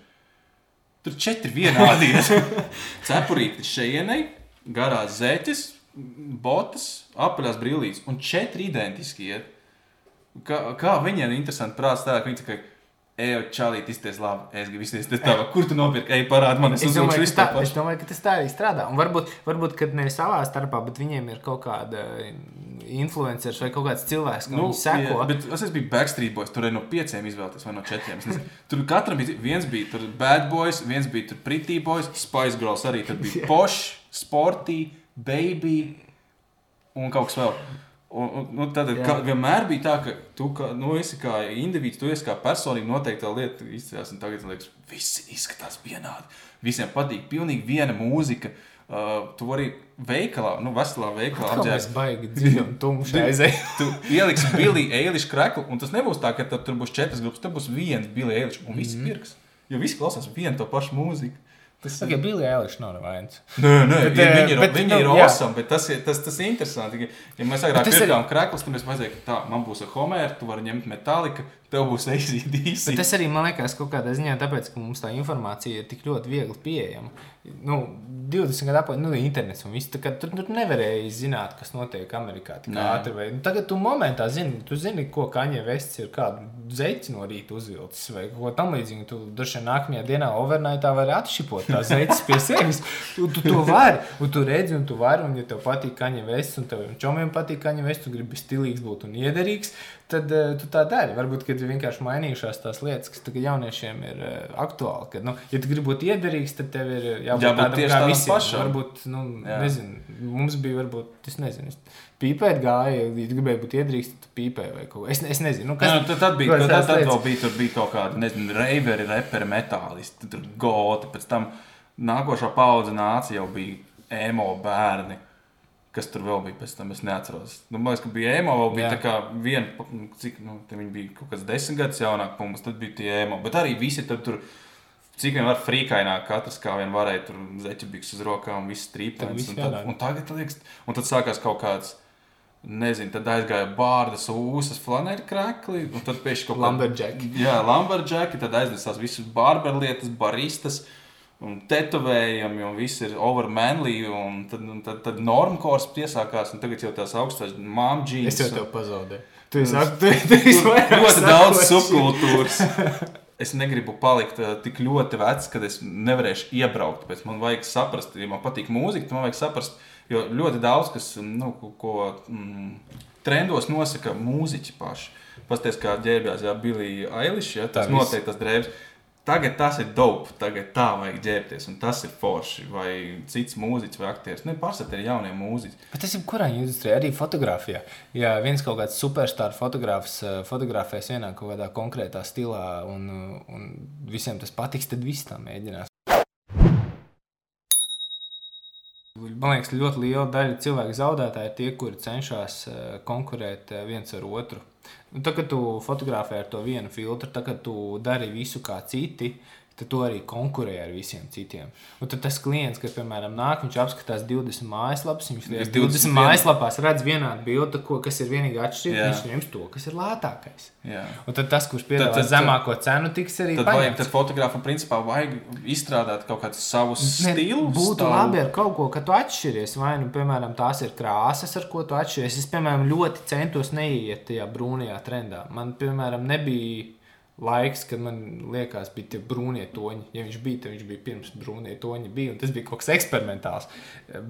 Tur četri vienādi. Cepurīti šejienei, garās zeķes, botas, apaļās brīvības un četri identiski iet. Kā, kā viņiem ir interesanti prāts tā, ka viņi tikai Ej, čalīt, izties labi. Es gribu izties tā, kur tu nopirki, ej, parādi man, es Es domāju, visu tā, to es pašu. domāju, ka tas tā arī strādā. Un varbūt, varbūt kad ne savā starpā, bet viņiem ir kaut kāda influenceris vai kaut kāds cilvēks, kas Nu, nu, seko. jā, bet es bijis Backstreet Boys. Tur no pieciem izvēlēties, vai no četriem. Tur katram bija viens bija tur Bad Boys, viens bija tur Pretty Boys, Spice Girls arī tur bija Posh, Sporty, Baby un kaut kas vēl. Un, un, nu, tad kā, vienmēr bija tā, ka tu kā, nu, esi kā indivīds, tu esi kā personīgi noteikta lieta izcēlās. un Tagad man liekas, visi izskatās vienādi. Visiem patīk pilnīgi viena mūzika. Uh, tu vari veikalā, nu, veselā veikalā apģērbties. baigi dziļi un tumši aizējām. Tu ieliksi Billy Eilish kreklu, un tas nebūs tā, ka tur būs četras grupas, tur būs viens Billy Eilish, un visi pirks. Jo visi klausās vienu to pašu mūziku. Tas Tikai Billy Eilish nav nevainas. Nē, nē, Bet, eh, viņi ir, bet, viņi nu, ir jā. awesome, bet tas ir, tas, tas ir interesanti. ka, Ja mēs agrāk tas ir- pirkām krāklus, tad mēs vajadzēja, ka tā, man būs ar Homeru, tu vari ņemt metāliku, tev būs ACDC. Bet tas arī man liekas kaut kādā ziņā, tāpēc, ka mums tā informācija ir tik ļoti viegli pieejama. Nu, 20 gadu atpakaļ, nu, internets un viss. kā Tur, tur nevarēja zināt, kas notiek Amerikā. ātri vai- Nu, tagad tu momentā zini, tu zini, ko Kaņē vests ir kādu zeķi no rīta uzvilcis vai ko tamlīdzīgu. Tu droši vien nākamajā dienā overnightā vari atšķipot tās zeķes pie sevis. Tu, tu to vari, un tu redzi, un tu vari, un ja tev patīk Kaņē vests, un tev čomiem patīk Kaņē vests, tu gribi stilīgs būt un iederīgs, tad uh, tu tā dari. Varbūt, kad ir vienkārši mainījušās tās lietas, kas tagad jauniešiem ir uh, aktuāli. Kad, nu, ja tu gribi būt iederīgs, tad tev ir uh, jābūt Jābūt tādam kā visiem. pašam. Varbūt, nu, Jā. nezinu, mums bija, varbūt, es nezinu, es pīpēt gāja, ja gribēji būt iederīgs, tad pīpēji vai kaut ko. Es, es nezinu, nu, Kas, nu, tad, tad bija, tad, tad, tad vēl bija, tur bija kaut kāda, nezinu, reiveri, reperi, metālisti, tur goti. Pēc tam nākošā paudze nāca jau bija emo bērni. Kas tur vēl bija pēc tam, es neatceros. Nu, man liekas, ka bija emo, vēl bija Jā. tā kā viena, cik, nu, viņi bija kaut kāds desmit gadus jaunāk par mums, tad bija tie emo. Bet arī visi tur, tur cik vien var frīkaināk, katrs kā vien varēja tur zeķebiks uz rokām, viss Tad trīpēns. viss Un, tad- un tagad, liekas, un tad sākās kaut kāds. Nezinu, tad aizgāja bārdas, ūsas, flanēra krākli, un tad pēkšņi kaut kāda Lumberjacki. Jā, Lamberģēki, tad aiznesās visas barberlietas, baristas. Un tetovējami, un viss ir overmanly. un Tad, un tad, tad normkors piesākās, un tagad jau tās augstās māmu džīnas. Es jau tev pazaudēju. Tu esi vairāk ļoti daudz subkultūras. Es negribu palikt uh, tik ļoti vecs, ka es nevarēšu iebraukt. Pēc man vajag saprast, ja man patīk mūzika, tad man vajag saprast, jo ļoti daudz kas, nu, ko, ko mm, trendos nosaka mūziķi paši. Pastāstiet, kā ģērbjās, ja Billy Eilish, ja, tas noteikti tas drēbes. Tagad tas ir dope, tagad tā vajag ģērbties, un tas ir forši. Vai cits mūziķis vai aktieris. Nu, Pārsvarā ir jaunie mūziķi. Bet tas ir kurā industrijā, arī fotografijā. Ja viens kaut kāds superstarp fotogrāfs eh, fotografēs vienā kaut kādā konkrētā stilā, un, eh, un visiem tas patiks, tad visi tā mēģinās. man liekas, ļoti liela daļa cilvēku zaudētāji ir tie, kuri cenšas uh, konkurēt uh, viens ar otru. Tad, kad tu fotografē ar to vienu filtru, tad, kad tu dari visu kā citi, tad tu arī konkurē ar visiem citiem. Un tad tas klients, kas, piemēram, nāk, viņš apskatās 20 mājaslapas, viņš liekas, 20 21. mājaslapās redz vienādu bildi, ko, kas ir vienīgi atšķirīgs, viņš ņems to, kas ir lētākais. Jā. Un tad tas, kurš piedāvā Tad- tad- zemāko cenu, tiks arī Tad, vajag, paņemts. tad fotogrāfam principā vajag izstrādāt kaut kādu savu Ne, stilu. Būtu savu- labi ar kaut ko, ka tu atšķiries. Vai nu, piemēram, tās ir krāsas, ar ko tu atšķiries. Es, piemēram, ļoti centos neiet tajā brūnajā trendā. Man, piemēram, nebija laiks, kad man liekas, bija tie brūnie toņi. Ja viņš bija, tad viņš bija pirms brūnie toņi. Bija, tas bija kaut kas eksperimentāls.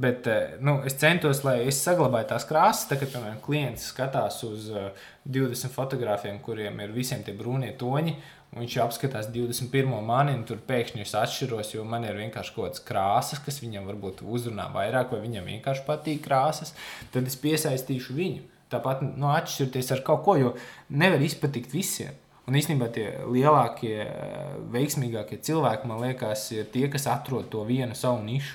Bet eh, nu, es centos, lai es saglabāju tās krāsas. Tad, kad piemēram, klients skatās uz eh, 20 fotogrāfiem, kuriem ir visiem tie brūnie toņi, viņš apskatās 21. mani, un tur pēkšņi es atšķiros, jo man ir vienkārši kaut kādas krāsas, kas viņam varbūt uzrunā vairāk, vai viņam vienkārši patīk krāsas. Tad es piesaistīšu viņu. Tāpat nu, atšķirties ar kaut ko, jo nevar izpatikt visiem. Un īstenībā tie lielākie, eh, veiksmīgākie cilvēki, man liekas, ir tie, kas atrod to vienu savu nišu.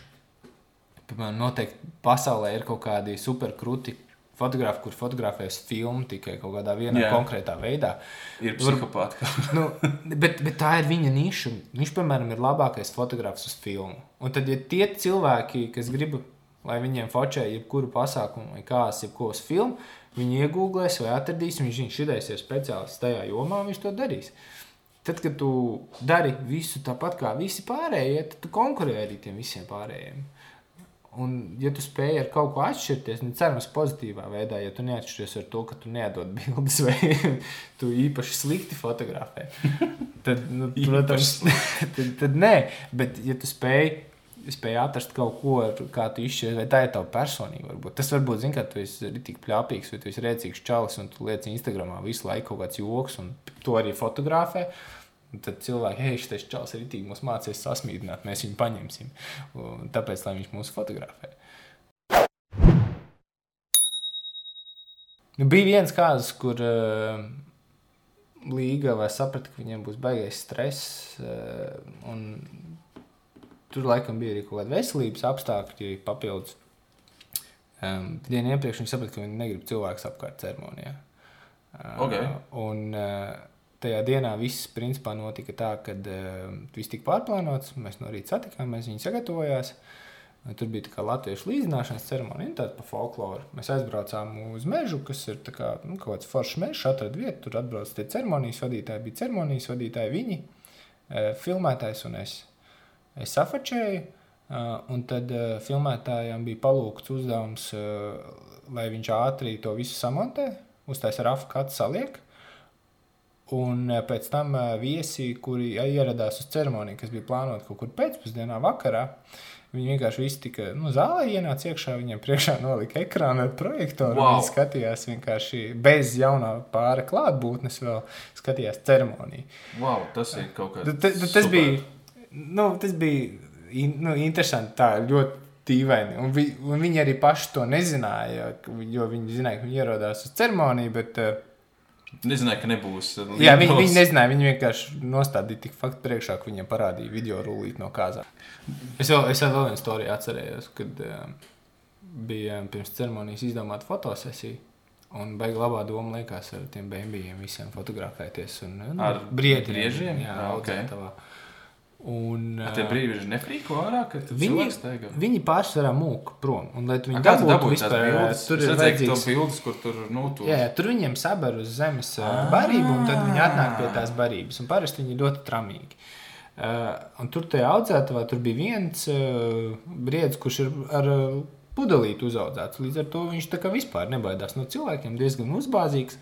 Piemēram, noteikti pasaulē ir kaut kādi superkrūti fotografi, kur fotografēs filmu tikai kaut kādā vienā Jā. konkrētā veidā. Ir psihopāti. nu, bet, bet tā ir viņa niša. Viņš, piemēram, ir labākais fotografs uz filmu. Un tad, ja tie cilvēki, kas grib, lai viņiem focē jebkuru pasākumu vai kāds, jebko uz filmu, viņi iegūlēs vai atradīs, viņš, viņš ir speciālists tajā jomā, viņš to darīs. Tad, kad tu dari visu tāpat kā visi pārējie, tad tu konkurē arī tiem visiem pārējiem. Un, ja tu spēj ar kaut ko atšķirties, nu, cerams, pozitīvā veidā, ja tu neatšķiries ar to, ka tu neatdod bildes vai tu īpaši slikti fotografē, tad, nu, protams, tad, tad nē. Bet, ja tu spēj, spēj atrast kaut ko, kā tu izšķiries, vai tā ir tava personība, varbūt tas varbūt, zini, ka tu esi tik pļāpīgs, vai tu esi rēcīgs čalis, un tu liec Instagramā visu laiku kaut kāds joks, un to arī fotografē. Un Tad cilvēki, hei, šis čels ir itī, mums mācīs sasmīdināt, mēs viņu paņemsim. Un tāpēc, lai viņš mūs fotografē. Nu, bija viens kāds, kur uh, līga vai saprata, ka viņiem būs baigais stress. Uh, un tur laikam bija arī kaut kāda veselības apstākļi papildus. Um, dienu iepriekš viņi saprata, ka viņi negrib cilvēku apkārt ceremonijā. Uh, Ok. Un uh, tajā dienā viss principā notika tā, ka uh, viss tika pārplānots. Mēs no rīta satikāmies, viņi sagatavojās. Tur bija tā kā latviešu līdzināšanas ceremonija, nu, tāda pa folkloru. Mēs aizbraucām uz mežu, kas ir kā, nu, kaut kāds foršs mežs, atrada vietu. Tur atbrauc tie ceremonijas vadītāji, bija ceremonijas vadītāji, viņi, eh, filmētājs un es. Es safačēju, eh, un tad filmētājiem bija palūgts uzdevums, lai viņš ātri to visu samontē, uztaisa rafu kāds saliek. Un pēc tam viesi, kuri ieradās uz ceremoniju, kas bija plānota kaut kur pēcpusdienā, vakarā, viņi vienkārši visi tika nu, zālē ienāca iekšā, viņiem priekšā nolika ekrānu ar projektoru. Wow. Viņi skatījās vienkārši bez jaunā pāra klātbūtnes, vēl skatījās ceremoniju. Wow, tas ir kaut kas ta- Tas bija, nu, tas bija in, nu, interesanti, tā ļoti dīvaini. Un, vi, un viņi arī paši to nezināja, jo viņi zināja, ka viņi ierodās uz ceremoniju. Bet, uh, Nezināju, ka nebūs. uh, Jā, viņi, viņi nezināja, viņi vienkārši nostādīja tik faktu priekšā, ka viņiem parādīja video rullīt no kāzām. Es vēl, es vēl vienu storiju atcerējos, kad uh, bija um, pirms ceremonijas izdomāta fotosesija. Un baigi labā doma liekas ar tiem bēnbijiem visiem fotografēties. Un, nu, Ar briežiem? Jā, Ah, ok. Un, Ar Tie uh, brīži nefrīko ārā, ka Viņi, viņi pārsvarā mūka prom. Un, lai tu A, dabūtu dabūji tās vispār, bildes? tur ir vajadzīgs bildes, kur tur, nu, tu... Jā, jā, tur viņiem saber uz zemes uh, barību, un tad viņi atnāk pie tās barības. Un parasti viņi ir ļoti tramīgi. Uh, un tur tajā audzētavā tur bija viens uh, briedis, kurš ir ar uh, pudelīti uzaudzēts. Līdz ar to viņš tā kā vispār nebaidās no cilvēkiem, diezgan uzbāzīgs.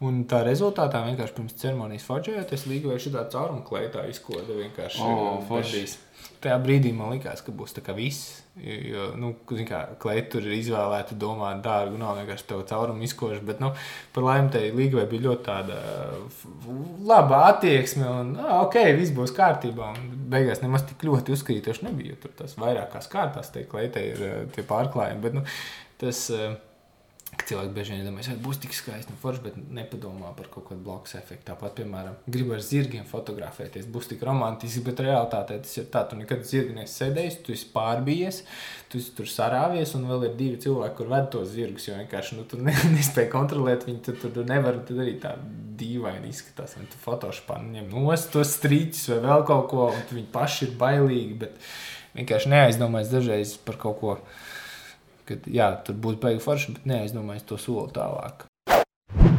Un tā rezultātā vienkārši pirms ceremonijas focējoties, līga vai šī tā cauruma kleitā izkoda vienkārši. O, uh, forši. bebijs. Tajā brīdī man likās, ka būs tā kā viss. Jo, nu, kā, kleita tur ir izvēlēta, domāt, dārgu, nav vienkārši tev caurumu izkoša. Bet, nu, par laimi, tai līgai bija ļoti tāda laba attieksme. Un, ah, ok, viss būs kārtībā. Un beigās nemaz tik ļoti uzkrītoši nebija. jo Tur tas vairākās kārtās, tie kleitai ir tie pārklājumi. Bet, nu, tas, eh, Cilvēki bieži vien domā, ka būs tik skaisti un forši, bet nepadomā par kaut kādu blakus efektu. Tāpat, piemēram, gribu ar zirgiem fotografēties, būs tik romantiski, bet realitātē tas ir tā, tu nekad zirgi nesi sēdējis, tu esi pārbijies, tu esi tur sarāvies, un vēl ir divi cilvēki, kur ved tos zirgus, jo vienkārši nu, tu ne, nespēji kontrolēt viņu, tu tur nevari darīt tā dīvaini izskatās. Un tu fotošpā ņem nost tos strīķus vai vēl kaut ko, un viņi paši ir bailīgi, bet vienkārši neaizdomājas dažreiz par kaut ko ka jā, tur būtu baigi forši, bet neaizdomājies to soli tālāk.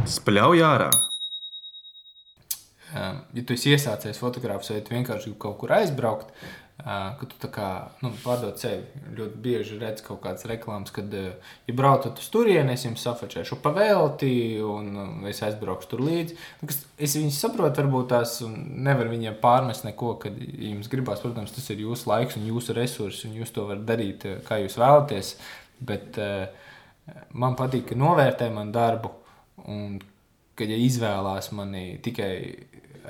Spļauj ārā! Um, ja tu esi iesācies fotografēt, vai tu vienkārši gribi kaut kur aizbraukt, uh, ka tu tā kā nu, pārdod sevi. Ļoti bieži redz kaut kādas reklāmas, kad, uh, ja braucat uz turieni, es jums safačēšu pavēlti, un uh, es aizbraukšu tur līdzi. Nu, es viņus saprotu, varbūt tās nevar viņiem pārmest neko, kad jums gribās, protams, tas ir jūsu laiks un jūsu resursi, un jūs to varat darīt, kā jūs vēlaties. Bet uh, man patīk, ka novērtē manu darbu, un ka ja izvēlās mani tikai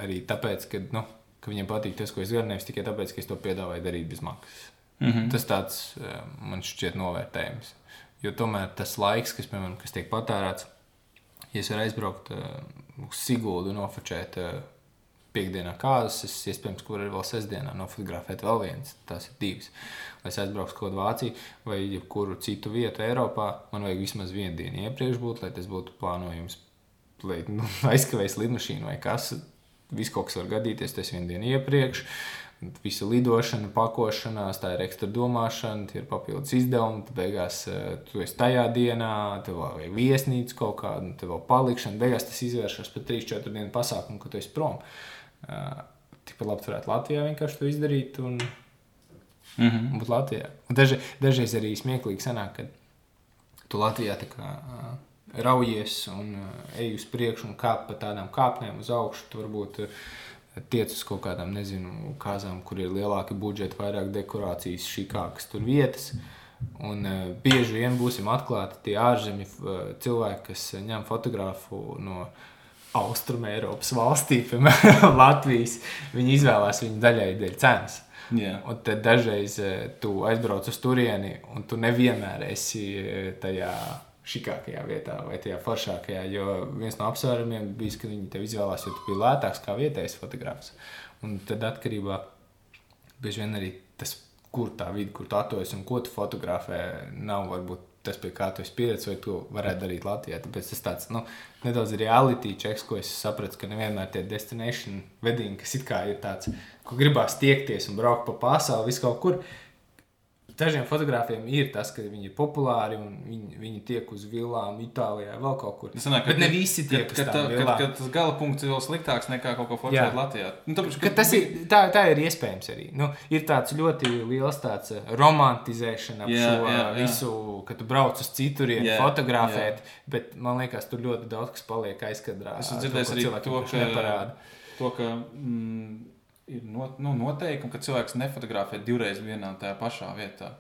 arī tāpēc, ka, nu, ka viņiem patīk tas, ko es daru, nevis tikai tāpēc, ka es to piedāvāju darīt bez maksas. Mm -hmm. Tas tāds uh, man šķiet novērtējums. Jo tomēr tas laiks, kas, piemēram, kas tiek patērēts, ja es varu aizbraukt uh, uz Sigūdu un nofočēt uh, piekdienā kārtas, es iespējams, kur arī vēl sestdienā nofotografēt vēl viens, tās ir divas. Lai es aizbrauktu kaut kādu Vāciju vai jebkuru citu vietu Eiropā, man vajag vismaz vienu dienu iepriekš būt, lai tas būtu plānojums, lai nu, aizkavēs lidmašīnu vai kas. Viss kaut kas var gadīties, tas vienu dienu iepriekš. Visa lidošana, pakošanās, tā ir ekstra domāšana, tie ir papildus izdevumi. Tad beigās eh, tu esi tajā dienā, tev vēl vajag viesnīcu kaut kādu, tev vēl palikšana. Beigās tas izvēršas par 3-4 dienu pasākumu, kad tu esi prom. Uh, tikpat labi varētu Latvijā vienkārši to izdarīt un mm -hmm. būt Latvijā. Un daži, dažreiz arī smieklīgi sanāk, ka tu Latvijā tā kā uh, raujies un uh, ej uz priekšu un kāp pa tādām kāpnēm uz augšu. Tu varbūt uh, tiec uz kaut kādām, nezinu, kāzām, kur ir lielāki budžeti, vairāk dekorācijas, šīkākas tur vietas. Un uh, bieži vien būsim atklāti tie ārzemju uh, cilvēki, kas ņem fotografu no Austrum Eiropas valstī, piemēram, Latvijas, viņi izvēlās viņu daļai dēļ cenas. Yeah. Un tad dažreiz eh, tu aizbrauc uz turieni, un tu nevienmēr esi eh, tajā šikākajā vietā vai tajā foršākajā. Jo viens no apsvērumiem bija, ka viņi tev izvēlējās, jo tu biji lētāks kā vietējais fotogrāfs. Un tad atkarībā bieži vien arī tas, kur tā vidi, kur tu atrodas un ko tu fotografē, nav varbūt tas, pie kā tu esi pieredzējis, vai tu varētu darīt Latvijā. Tāpēc tas tāds nu, nedaudz reality checks, ko es sapratu, ka nevienmēr tie destination vedīgi, kas ir tāds, ko gribās tiekties un braukt pa pasauli, vis kaut kur. Dažiem fotogrāfiem ir tas, ka viņi ir populāri un viņi, viņi tiek uz vilām, Itālijā, vēl kaut kur. Tas sanāk, bet ne visi tiek uz tām vilām. Kad, kad tas gala punkts ir vēl sliktāks nekā kaut ko fotografēt Latvijā. Nu, tāpēc, ka... tas ir, tā, tā ir iespējams arī. Nu, ir tāds ļoti liels tāds eh, romantizēšana ap jā, šo jā, jā. visu, kad tu brauc uz citurienu fotografēt, jā. bet man liekas, tur ļoti daudz kas paliek aizkadrā. Es dzirdēju arī to, ka, to, ka mm, ir not, nu, noteikumi, ka cilvēks nefotografē divreiz vienā un tajā pašā vietā.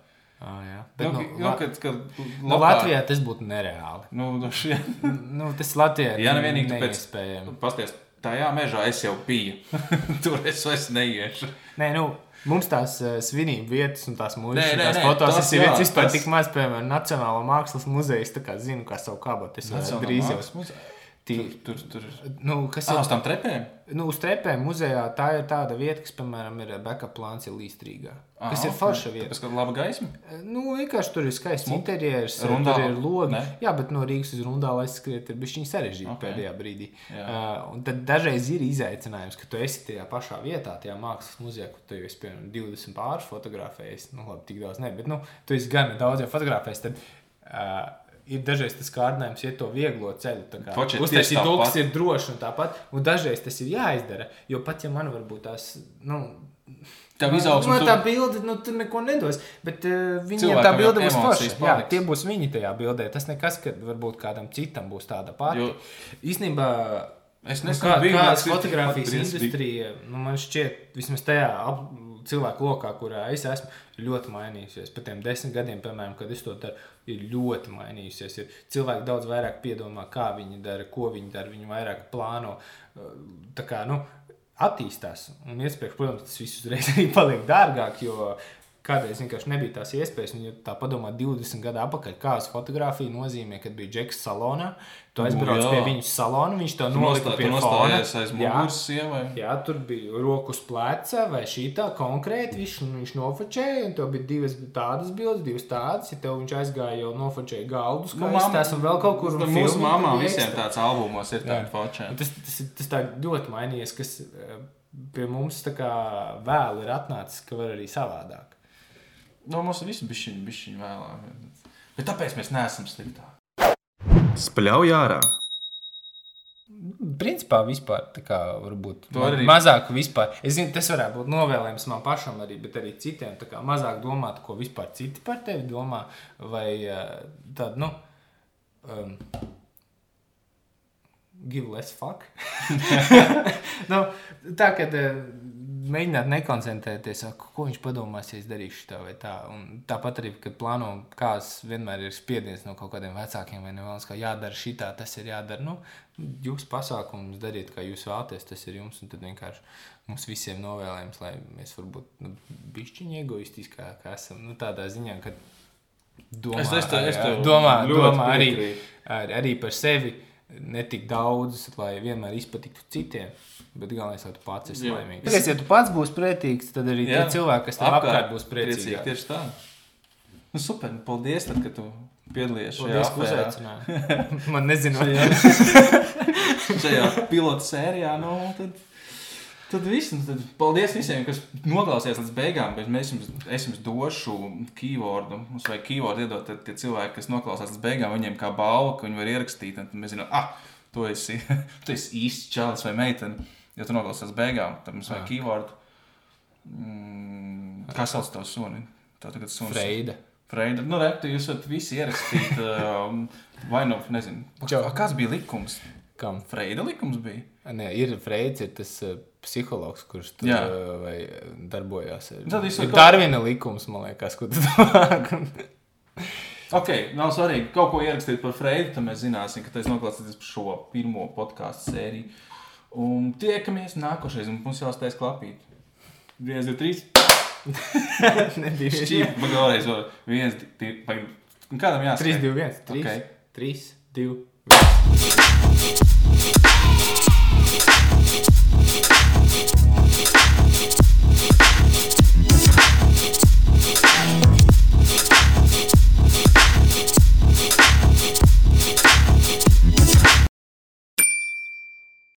Ah, jā. Bet, nu, nu, kad, kad lokā... nu, Latvijā tas būtu nereāli. Nu, nu, šie... nu, tas Latvijā ir vienīgi neiespējami. Pasties, tajā mežā es jau biju. Tur es vairs neiešu. Nē, nu, Mums tās uh, svinību vietas un tās mūzikas, tās fotos, tas ir vispār tas... tik maz, piemēram, Nacionālā mākslas muzeja. Es tā kā zinu, kā savu kabatu. Es drīz jau. Muzeja. Tī, tur, tur, tur. Nu, kas ah, ir uz tām trepēm? Nu, uz trepēm muzejā tā ir tāda vieta, kas, piemēram, ir backup plāns, ir līstrīgā. Ah, kas okay. ir forša vieta. Tas ir laba gaisma. Nu, vienkārši tur ir skaists interjers, rundā, tur ir logi. Ne? Jā, bet no Rīgas uz Rundālu aizskriet ir bijis sarežģīti okay. pēdējā brīdī. Jā. Uh, tad dažreiz ir izaicinājums, ka tu esi tajā pašā vietā, tajā mākslas muzejā, kur tu esi, piemēram, 20 pāris fotografējis. Nu, labi, tik daudz ne, bet, nu, tu esi gan daudz jau fotografējis. Tad, uh, ir dažreiz tas kārdinājums, iet to vieglo ceļu. Uztaisīt to, kas ir droši un tāpat. Un dažreiz tas ir jāizdara. Jo pat ja man varbūt tās. Nu, Tev izaugsme. Man tā bilde, nu, tur neko nedos. Bet uh, viņiem tā bilde būs forša. Jā, tie būs viņi tajā bildē. Tas nekas, ka varbūt kādam citam būs tāda pati. Jo... Īstenībā. Es nezinu, nu, kā, kādas fotografijas industrija, nu, man šķiet, vismaz tajā ap, cilvēku lokā, kurā es esmu, ļoti mainījusies. Pēc tiem desmit gadiem, piemēram, kad es to daru, ir ļoti mainījusies. Ir cilvēki daudz vairāk piedomā, kā viņi dara, ko viņi dara, viņi vairāk plāno. Tā kā nu, attīstās. Un iespējams, protams, tas viss uzreiz arī paliek dārgāk, jo Kādreiz vienkārši nebija tās iespējas. Un, ja tā padomā, 20 gadu atpakaļ, kādas fotografija nozīmē, kad bija Džeks salonā. Tu aizbrauc jā. pie viņa salona, viņš to nolika pie fona. nostājies aiz Jā. sievai. Jā, tur bija rokas pleca vai šī tā konkrēti. Viņš, viņš nofočēja, un tur bija divas tādas bildes, divas tādas. Ja tev viņš aizgāja, jau nofočēja galdu, Nu, kā tas un vēl kaut kur. Tad un Mūsu mamām visiem tāds albumos ir Jā. tādi fočē. Tas, tas, tas tā ļoti mainījies, kas eh, pie mums tā kā vēl ir atnācis, ka var arī savādāk. No Nu, mums viss bija šī bišķiņa vēlāk. Bet tāpēc mēs neesam sliktāki. Spļauj ārā! Principā vispār tā kā varbūt arī- mazāk vispār. Es zinu, tas varētu būt novēlējums man pašam arī, bet arī citiem. Tā kā mazāk domāt, ko vispār citi par tevi domā, vai tādu, nu, um, give less fuck. nu, tā, kad mēģināt nekoncentrēties, ko viņš padomās, ja es darīšu tā vai tā. Un tāpat arī, kad plāno, kāds vienmēr ir spiediens no kaut kādiem vecākiem vai nevēlas, ka jādara šī tā, tas ir jādara. Nu, jūs pasākumus dariet, kā jūs vēlaties, tas ir jums. Un tad vienkārši mums visiem novēlējums, lai mēs varbūt nu, bišķiņi egoistiskāk esam. Nu, tādā ziņā, ka domā, Es- es te- es tev domā, domā arī, piekrītu. ar, arī par sevi. Ne tik daudz, lai vienmēr izpatiktu citiem, bet galvenais, lai tu pats esi Jā. laimīgs. Tāpēc, ja tu pats būsi priecīgs, tad arī Jā. tie cilvēki, kas tev apkārt, būs priecīgi. Tieši tā. Nu, super. Paldies, tad, kad tu piedalījies šajā, ka uzaicināji. Man nezinu, šajā pilotu sērijā. Nu, tad, tad viss. Nu, tad paldies visiem, kas noklausījās līdz beigām. Bet mēs jums, es jums došu keywordu. Mums vajag keywordu iedot tad tie cilvēki, kas noklausās līdz beigām. Viņiem kā balva, ka viņi var ierakstīt. Un tad mēs zinām, ah, tu esi, tu esi īsts čalis vai meitene. Ja tu līdz beigām, tad mums vajag keywordu. Mm, kā sauc tavu suni? Tā tagad suns. Freida. Freida. Nu, re, tu jūs varat visi ierakstīt. Um, vai nu, nezinu. Kāds bija likums? Kam? Freida likums bija. Nē, ir Freids, ir tas uh, psihologs, kurš tur uh, vai, uh, darbojās. Tad ir kaut- Darvina likums, man liekas, ko tu. Ok, nav svarīgi. Kaut ko ierakstīt par Freidu, tad mēs zināsim, ka tas noklausīsies par šo pirmo podkāstu sēriju. Un tiekamies nākošais, un mums jāuztais klapīt. 1, 2, 3. Nebija šķīpa. Man vēlreiz vēl 1, 2, 3. Kādam jāsaka? 3, 2, 1. 3, okay. 3 2, 1.